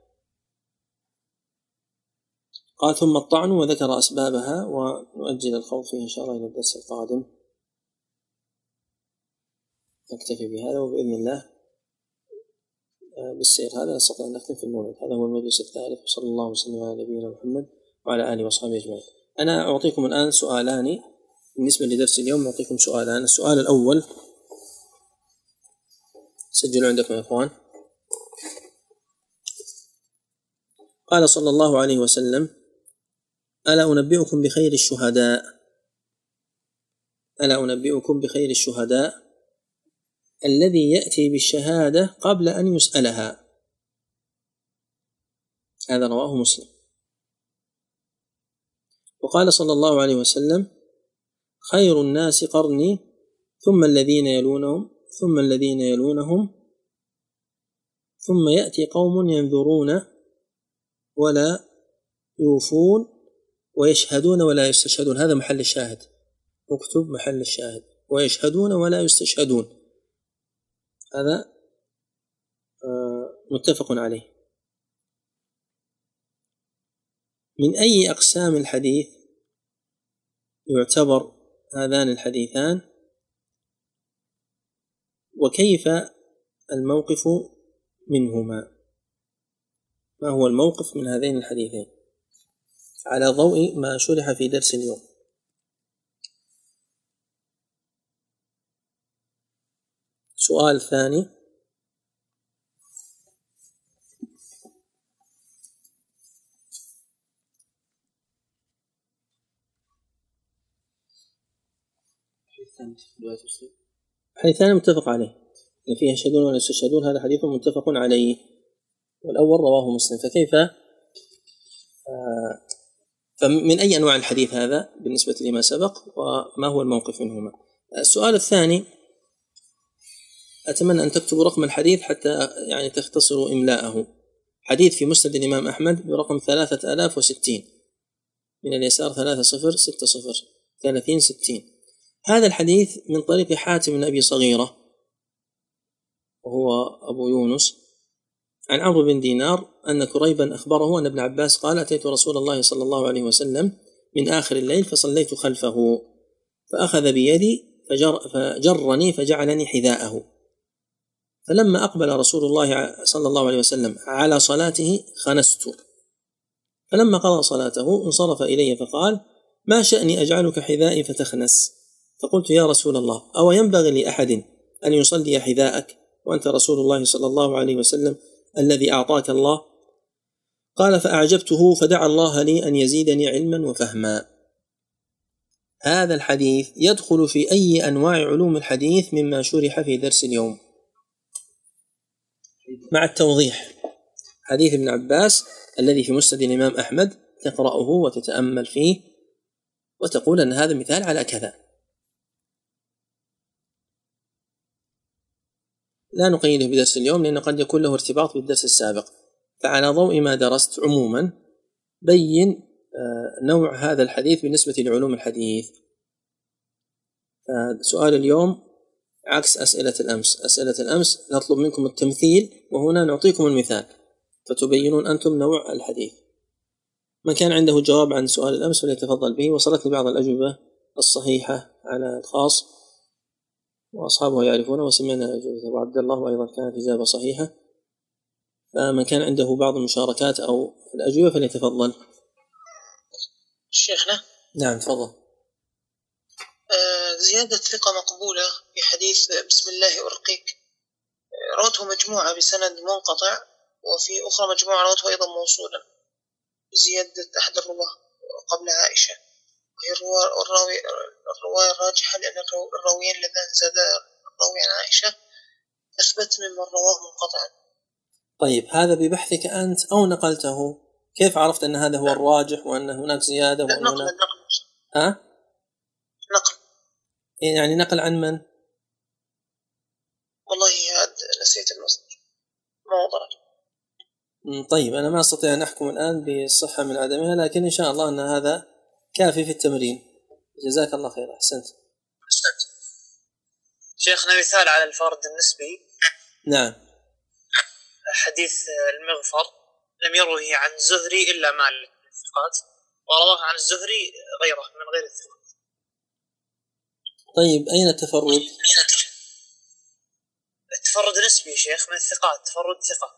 قال ثم الطعن وذكر أسبابها ونؤجل الخوض فيه إن شاء الله إلى الدرس القادم. نكتفي بهذا وبإذن الله آه، بالسير هذا نستطيع أن نختم في الموعد. هذا هو المجلس الثالث وصلى الله وسلم على نبينا محمد وعلى آله وصحبه أجمعين. أنا أعطيكم الآن سؤالان. بالنسبة لدرس اليوم أعطيكم سؤالان. السؤال الأول سجلوا عندكم يا إخوان. قال صلى الله عليه وسلم ألا أنبئكم بخير الشهداء؟ ألا أنبئكم بخير الشهداء؟ الذي يأتي بالشهادة قبل أن يسألها. هذا رواه مسلم. وقال صلى الله عليه وسلم خير الناس قرني ثم الذين يلونهم ثم الذين يلونهم ثم يأتي قوم ينذرون ولا يوفون. ويشهدون ولا يستشهدون. هذا محل الشاهد. اكتب محل الشاهد. ويشهدون ولا يستشهدون. هذا آه، متفق عليه. من أي أقسام الحديث يعتبر هذان الحديثان؟ وكيف الموقف منهما؟ ما هو الموقف من هذين الحديثين؟ على ضوء ما شرح في درس اليوم. سؤال ثاني. الحديث الثاني متفق عليه. إن فيه يشهدون ولا يستشهدون هذا حديث متفق عليه. والأول رواه مسلم. فكيف؟ آه فمن أي أنواع الحديث هذا بالنسبة لما سبق وما هو الموقف منهما؟ السؤال الثاني أتمنى أن تكتبوا رقم الحديث حتى يعني تختصروا إملاءه. حديث في مسند الإمام أحمد برقم ثلاثة آلاف وستين. من اليسار ثلاثة صفر ستة صفر ثلاثين ستين. هذا الحديث من طريق حاتم بن أبي صغيرة وهو أبو يونس. عن عمرو بن دينار أن كريبا أخبره أن ابن عباس قال أتيت رسول الله صلى الله عليه وسلم من آخر الليل فصليت خلفه فأخذ بيدي فجر فجرني فجعلني حذاءه. فلما أقبل رسول الله صلى الله عليه وسلم على صلاته خنست. فلما قضى صلاته انصرف إلي فقال ما شأني أجعلك حذائي فتخنس؟ فقلت يا رسول الله أو ينبغي لأحد أن يصلي حذاءك وأنت رسول الله صلى الله عليه وسلم الذي أعطاك الله؟ قال فأعجبته فدعا الله لي أن يزيدني علما وفهما. هذا الحديث يدخل في أي أنواع علوم الحديث مما شرح في درس اليوم. مع التوضيح حديث ابن عباس الذي في مسند الإمام أحمد تقرأه وتتأمل فيه وتقول أن هذا مثال على كذا. لا نقيده بدرس اليوم لأنه قد يكون له ارتباط بالدرس السابق. فعلى ضوء ما درست عموما بين آه، نوع هذا الحديث بالنسبة لعلوم الحديث. فسؤال اليوم عكس أسئلة الأمس. أسئلة الأمس نطلب منكم التمثيل وهنا نعطيكم المثال. فتبينون أنتم نوع الحديث. من كان عنده جواب عن سؤال الأمس فليتفضل به وصلتني بعض الأجوبة الصحيحة على الخاص. وأصحابه يعرفون وسمعنا أجوبة أبو عبد الله وأيضا كانت إجابة صحيحة. فمن كان عنده بعض المشاركات أو الأجوبة فليتفضل. شيخنا؟ نعم تفضل. آه، زيادة ثقة مقبولة في حديث بسم الله أرقيك. آه، روته مجموعة بسند منقطع وفي أخرى مجموعة روته أيضا موصولا زيادة أحد الرواة قبل عائشة. الراوي الرواية الراجحة لأن الراويين اللذان زاد الراوي عن عائشة أثبت ممن رواه منقطعا طيب هذا ببحثك أنت أو نقلته. كيف عرفت أن هذا هو الراجح وأن هناك زيادة وأن نقل هناك... نقل. ها؟ نقل. يعني نقل عن من؟ والله هذا نسيت المصدر. ما وضعت طيب أنا ما أستطيع أن أحكم الآن بالصحة من عدمها لكن إن شاء الله أن هذا كافي في التمرين. جزاك الله خير أحسنت. أحسنت. شيخنا مثال على الفرد النسبي. نعم. حديث المغفر لم يروه عن زهري إلا مع الثقات ورواه عن الزهري غيره من غير الثقات. طيب أين التفرد؟ التفرد؟ نسبي شيخ من الثقات تفرد ثقة.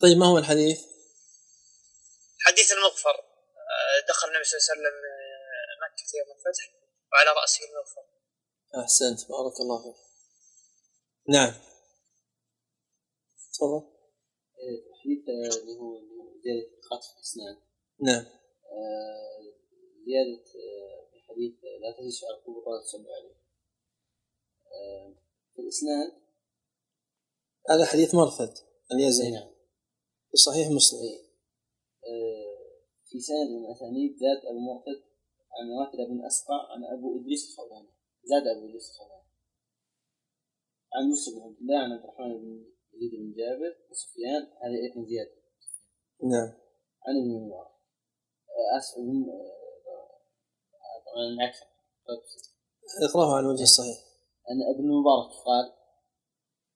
طيب ما هو الحديث؟ حديث المغفر. دخل النبي صلى الله عليه وسلم مكة يوم الفتح وعلى رأسه المغفر أحسنت بارك الله فيك. نعم. تفضل. الحديث آه، اللي هو زيادة القتل في الإسناد نعم. آه، زيادة آه، في حديث لا تجلس على القبور ولا تصلي عليه في الإسناد هذا حديث مرثد اليزني. نعم. في صحيح مسلم. آه، في سند من الأسانيد زاد أبو مرتد عن واثلة بن أسقع عن أبو إدريس الخولاني. زاد أبو إدريس الخولاني. عن يوسف بن عبد الله عن عبد الرحمن بن يزيد بن جابر وسفيان. هذا أيضا زيادة نعم. عن ابن مبارك آه، ابن آه، طبعا العكس اقرأه على الوجه الصحيح. أن ابن مبارك قال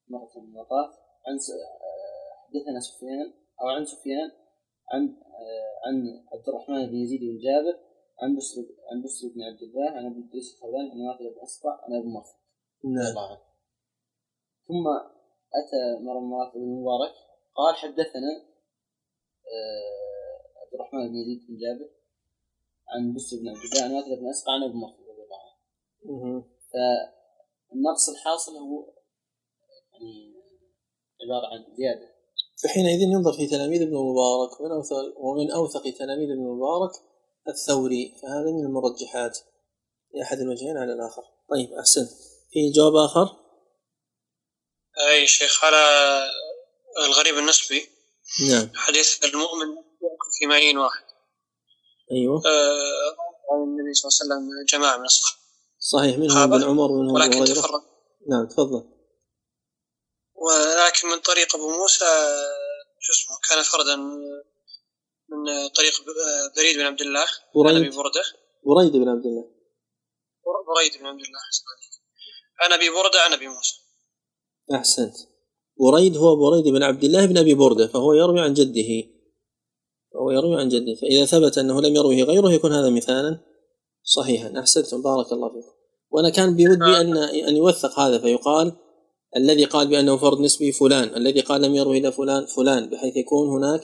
مرة من المرات عن آه، حدثنا سفيان أو عن سفيان عن آه، عن عبد الرحمن بن يزيد بن جابر عن بسر عن بسر بن عبد الله عن أبي إدريس الخولاني عن واثل بن اسقع عن ابي مرثد رضي نعم. الله عنه ثم أتى مرة من المرات ابن مبارك قال حدثنا آه، عبد الرحمن بن يزيد بن جابر عن بسر بن عبد الله عن واثل بن اسقع عن ابي مرثد رضي الله عنه. فالنقص الحاصل هو يعني عبارة عن زيادة. فحينئذ ينظر في تلاميذ ابن مبارك ومن أوثق, ومن أوثق تلاميذ ابن مبارك الثوري فهذا من المرجحات لأحد الوجهين على الآخر. طيب أحسن. في جواب آخر؟ أي شيخ على الغريب النسبي نعم. حديث المؤمن في معين واحد. أيوه. آه، عن النبي صلى الله عليه وسلم جماعة من الصحابة. صحيح منهم ابن عمر ومنهم ولكن تفرق. نعم تفضل. ولكن من طريق أبو موسى شو اسمه كان فردا من طريق بريد بن عبد الله عن أبي بريد بردة. بريد بن عبد الله. بريد بن عبد الله عن أبي بردة عن أبي موسى. أحسنت. بريد هو بريد بن عبد الله بن أبي بردة فهو يروي عن جده. فهو يروي عن جده. فإذا ثبت أنه لم يروه غيره يكون هذا مثالا صحيحا. أحسنتم. بارك الله فيكم. وأنا كان بودي أن أن يوثق هذا فيقال الذي قال بأنه فرد نسبي فلان الذي قال لم يروه إلا فلان فلان بحيث يكون هناك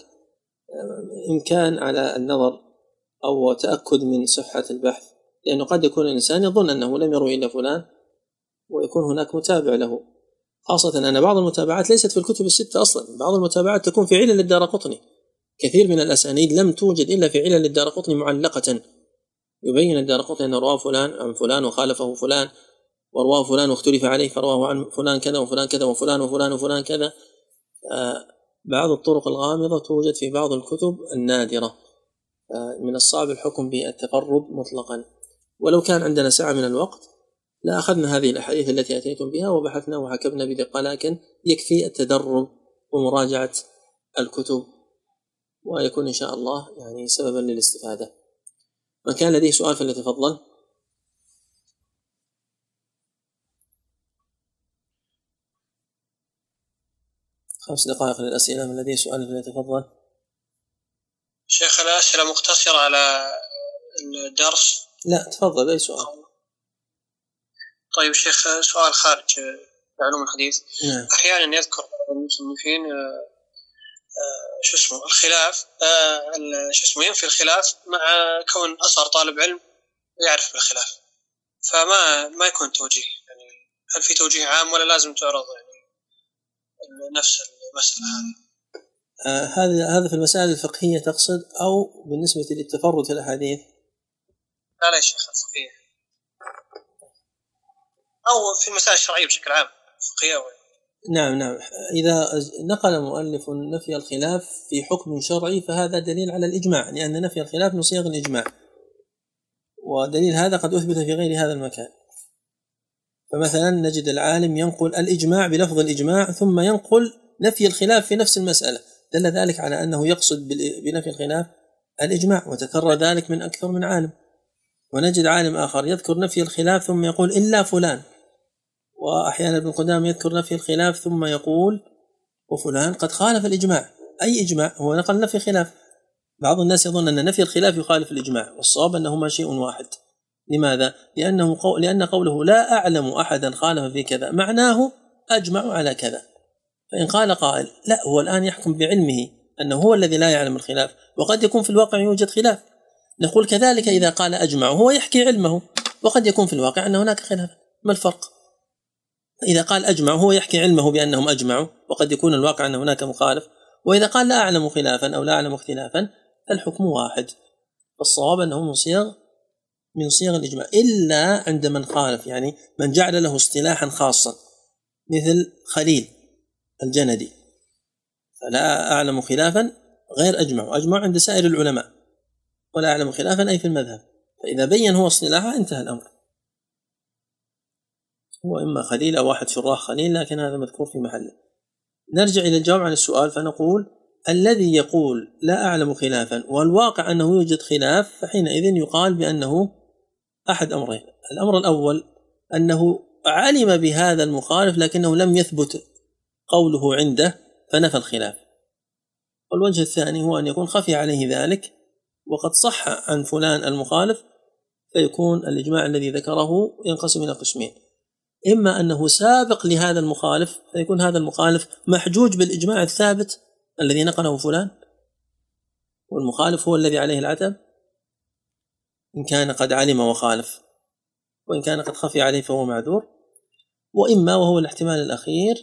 آه، إمكان على النظر أو تأكد من صحة البحث. لأنه قد يكون الإنسان يظن أنه لم يروه إلا فلان ويكون هناك متابع له. خاصة أن بعض المتابعات ليست في الكتب الستة أصلا. بعض المتابعات تكون في علل الدار قطني. كثير من الأسانيد لم توجد إلا في علل الدار قطني معلقة. يبين الدار قطني أن رواه فلان عن فلان وخالفه فلان. ورواه فلان واختلف عليه فرواه عن فلان كذا وفلان كذا وفلان وفلان وفلان كذا. آه، بعض الطرق الغامضة توجد في بعض الكتب النادرة. آه، من الصعب الحكم بالتفرد مطلقا. ولو كان عندنا سعة من الوقت لأخذنا هذه الأحاديث التي أتيتم بها وبحثنا وحكمنا بدقة لكن يكفي التدرب ومراجعة الكتب ويكون إن شاء الله يعني سببا للاستفادة. من كان لديه سؤال فليتفضل. خمس دقائق للأسئلة من لديه سؤال فليتفضل شيخ الأسئلة مقتصرة على الدرس؟ لا تفضل أي سؤال. طيب شيخ سؤال خارج علوم الحديث نعم. أحيانا يذكر بعض المصنفين آه، آه، شو اسمه الخلاف آه، شو اسمه ينفي الخلاف مع كون أصغر طالب علم يعرف بالخلاف. فما ما يكون توجيه يعني هل في توجيه عام ولا لازم تعرض يعني نفس المسألة هذه. آه هذا هذا في المسائل الفقهية تقصد أو بالنسبة للتفرد في الأحاديث؟ لا لا يا شيخ الفقهية. أو في المسائل الشرعية بشكل عام فقهية و- نعم نعم. إذا نقل مؤلف نفي الخلاف في حكم شرعي فهذا دليل على الإجماع لأن نفي الخلاف من صيغ الإجماع. ودليل هذا قد أثبت في غير هذا المكان. فمثلا نجد العالم ينقل الإجماع بلفظ الإجماع ثم ينقل نفي الخلاف في نفس المسألة. دل ذلك على أنه يقصد بنفي الخلاف الإجماع وتكرر ذلك من أكثر من عالم. ونجد عالم آخر يذكر نفي الخلاف ثم يقول إلا فلان. وأحيانا ابن قدامة يذكر نفي الخلاف ثم يقول وفلان قد خالف الإجماع. أي إجماع؟ هو نقل نفي خلاف. بعض الناس يظن أن نفي الخلاف يخالف الإجماع والصواب أنهما شيء واحد. لماذا؟ لأنه قول لأن قوله لا أعلم أحدا خالف في كذا معناه أجمع على كذا. فإن قال قائل لا هو الآن يحكم بعلمه أنه هو الذي لا يعلم الخلاف وقد يكون في الواقع يوجد خلاف. نقول كذلك إذا قال أجمع هو يحكي علمه وقد يكون في الواقع أن هناك خلاف. ما الفرق؟ إذا قال أجمع هو يحكي علمه بأنهم أجمعوا وقد يكون الواقع أن هناك مخالف. وإذا قال لا أعلم خلافا أو لا أعلم اختلافا فالحكم واحد. فالصواب أنه من صيغ من صيغ الإجماع إلا عند من خالف يعني من جعل له اصطلاحا خاصا مثل خليل الجندي. فلا أعلم خلافا غير أجمع وأجمع عند سائر العلماء ولا أعلم خلافا أي في المذهب. فإذا بين هو اصطلاحه انتهى الأمر. هو إما خليل أو واحد شراح خليل لكن هذا مذكور في محله. نرجع إلى الجواب عن السؤال فنقول الذي يقول لا أعلم خلافا والواقع أنه يوجد خلاف فحينئذ يقال بأنه أحد أمرين. الأمر الأول أنه علم بهذا المخالف لكنه لم يثبت قوله عنده فنفى الخلاف. والوجه الثاني هو أن يكون خفي عليه ذلك وقد صح عن فلان المخالف فيكون الإجماع الذي ذكره ينقسم إلى قسمين. إما أنه سابق لهذا المخالف فيكون هذا المخالف محجوج بالإجماع الثابت الذي نقله فلان والمخالف هو الذي عليه العتب إن كان قد علم وخالف وإن كان قد خفي عليه فهو معذور. وإما وهو الاحتمال الأخير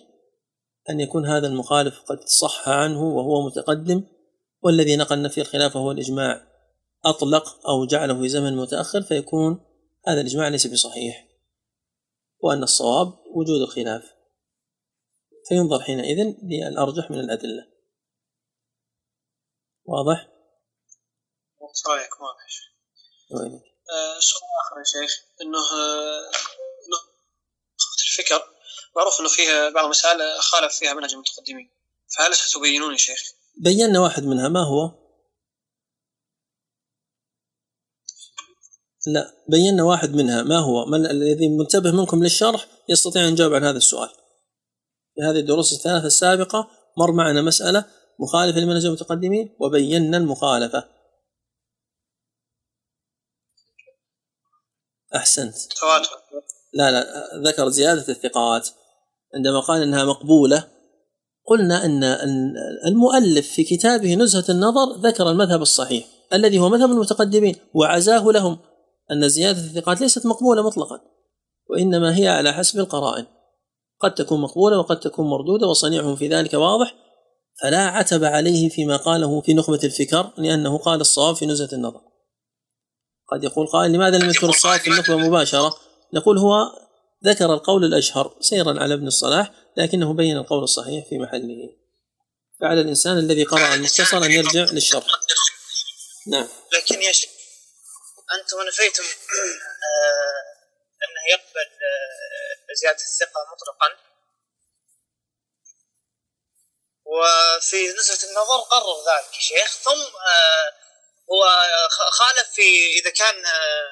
أن يكون هذا المخالف قد صح عنه وهو متقدم والذي نقل نفي الخلاف هو الإجماع أطلق أو جعله في زمن متأخر فيكون هذا الإجماع ليس بصحيح. وأن الصواب وجود الخلاف. فينظر حينئذ للأرجح من الأدلة. واضح؟ رايك واضح. آه سؤال آخر يا شيخ إنه نخبة الفكر معروف إنه فيها بعض المسائل خالف فيها منهج المتقدمين فهل ستبينون يا شيخ؟ بينا واحد منها ما هو؟ لا بينا واحد منها ما هو؟ من الذي منتبه منكم للشرح يستطيع أن يجاوب عن هذا السؤال. في هذه الدروس الثلاثة السابقة مر معنا مسألة مخالفة لمنهج المتقدمين وبينا المخالفة أحسنت. لا لا ذكر زيادة الثقات. عندما قال أنها مقبولة قلنا أن المؤلف في كتابه نزهة النظر ذكر المذهب الصحيح الذي هو مذهب المتقدمين وعزاه لهم أن زيادة الثقات ليست مقبولة مطلقا وإنما هي على حسب القرائن. قد تكون مقبولة وقد تكون مردودة وصنيعهم في ذلك واضح فلا عتب عليه فيما قاله في نخبة الفكر لأنه قال الصواب في نزهة النظر. قد يقول قائل لماذا لم يذكر الصواب في النخبة مباشرة؟ نقول هو ذكر القول الأشهر سيرا على ابن الصلاح لكنه بين القول الصحيح في محله. فعلى الإنسان الذي قرأ المختصر أن يرجع للشرح. نعم. لكن يا شيخ أنتم نفيتم آه أنه يقبل آه زيادة الثقة مطلقا. وفي نزهة النظر قرر ذلك شيخ ثم آه، هو خالف في إذا كان آه،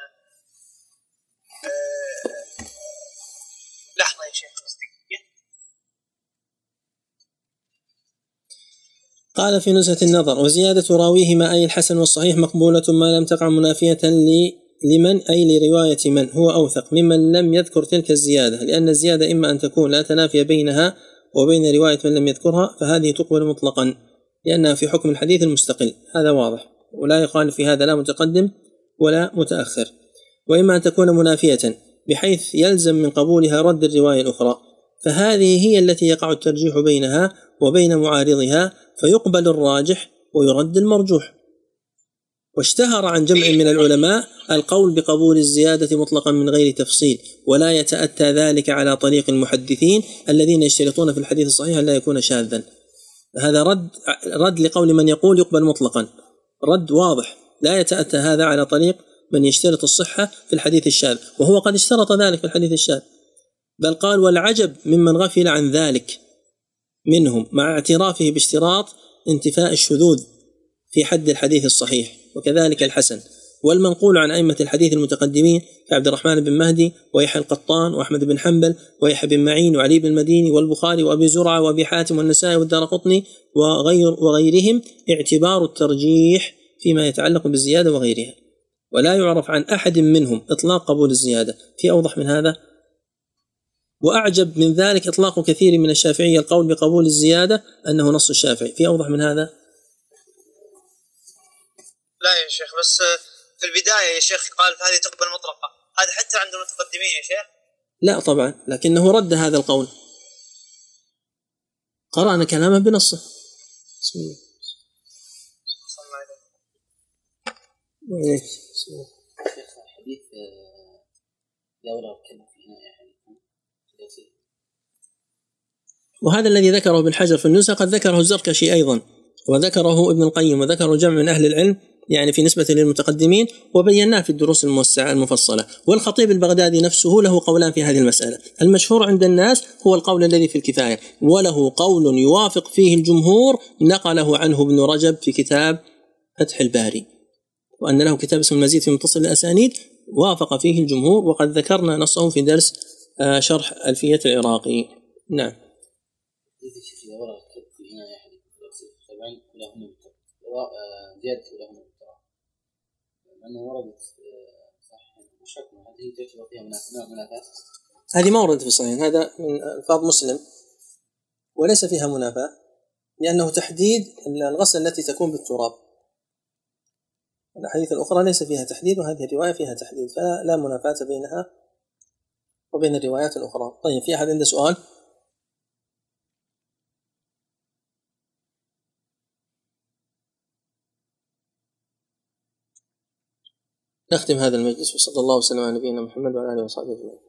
آه، لحظة يا شيخ. قال في نزهة النظر وزيادة راويهما أي الحسن والصحيح مقبولة ما لم تقع منافية لمن؟ أي لرواية من؟ هو أوثق ممن لم يذكر تلك الزيادة لأن الزيادة إما أن تكون لا تنافي بينها وبين رواية من لم يذكرها فهذه تقبل مطلقا لأنها في حكم الحديث المستقل هذا واضح. ولا يقال في هذا لا متقدم ولا متأخر. وإما أن تكون منافية بحيث يلزم من قبولها رد الرواية الأخرى. فهذه هي التي يقع الترجيح بينها وبين معارضها فيقبل الراجح ويرد المرجوح. واشتهر عن جمع من العلماء القول بقبول الزيادة مطلقا من غير تفصيل ولا يتأتى ذلك على طريق المحدثين الذين يشترطون في الحديث الصحيح أن لا يكون شاذا. هذا رد رد لقول من يقول يقبل مطلقا. رد واضح. لا يتأتى هذا على طريق من يشترط الصحة في الحديث الشاذ وهو قد اشترط ذلك في الحديث الشاذ. بل قال والعجب ممن غفل عن ذلك منهم مع اعترافه باشتراط انتفاء الشذوذ في حد الحديث الصحيح وكذلك الحسن. والمنقول عن أئمة الحديث المتقدمين كعبد الرحمن بن مهدي ويحيى القطان وأحمد بن حنبل ويحيى بن معين وعلي بن المديني والبخاري وأبي زرعة وأبي حاتم والنسائي والدار قطني وغير وغيرهم اعتبار الترجيح فيما يتعلق بالزيادة وغيرها. ولا يعرف عن أحد منهم إطلاق قبول الزيادة. في أوضح من هذا؟ وأعجب من ذلك إطلاق كثير من الشافعية القول بقبول الزيادة أنه نص الشافعي. في أوضح من هذا؟ لا يا شيخ بس في البداية يا شيخ قال هذه تقبل مطلقة هذا حتى عند المتقدمين يا شيخ. لا طبعا لكنه رد هذا القول. قرأنا كلامه بنصه. بسم الله. صلى الله بسم شيخ حديث آه، يصير وهذا الذي ذكره ابن حجر في النزهة قد ذكره الزركشي أيضا وذكره ابن القيم وذكره جمع من أهل العلم يعني في نسبة للمتقدمين وبيناه في الدروس الموسعة المفصلة. والخطيب البغدادي نفسه له قولان في هذه المسألة. المشهور عند الناس هو القول الذي في الكفاية. وله قول يوافق فيه الجمهور نقله عنه ابن رجب في كتاب فتح الباري. وأن له كتاب اسمه المزيد في متصل الأسانيد وافق فيه الجمهور وقد ذكرنا نصه في درس آه، شرح ألفية العراقي. نعم. إذا شيخ دورة في إناء أحدكم يصير طبعا ولهن بالتراب آه، زيادة لأنه وردت آه، هل هي تعتبر فيها منافاة. هذه ما وردت في الصحيح. هذا من ألفاظ مسلم. وليس فيها منافاة لأنه تحديد الغسل التي تكون بالتراب. الأحاديث الأخرى ليس فيها تحديد وهذه الرواية فيها تحديد. فلا منافاة بينها وبين الروايات الأخرى. طيب في أحد عنده سؤال؟ نختم هذا المجلس وصلى الله وسلم على نبينا محمد وعلى آله وصحبه أجمعين.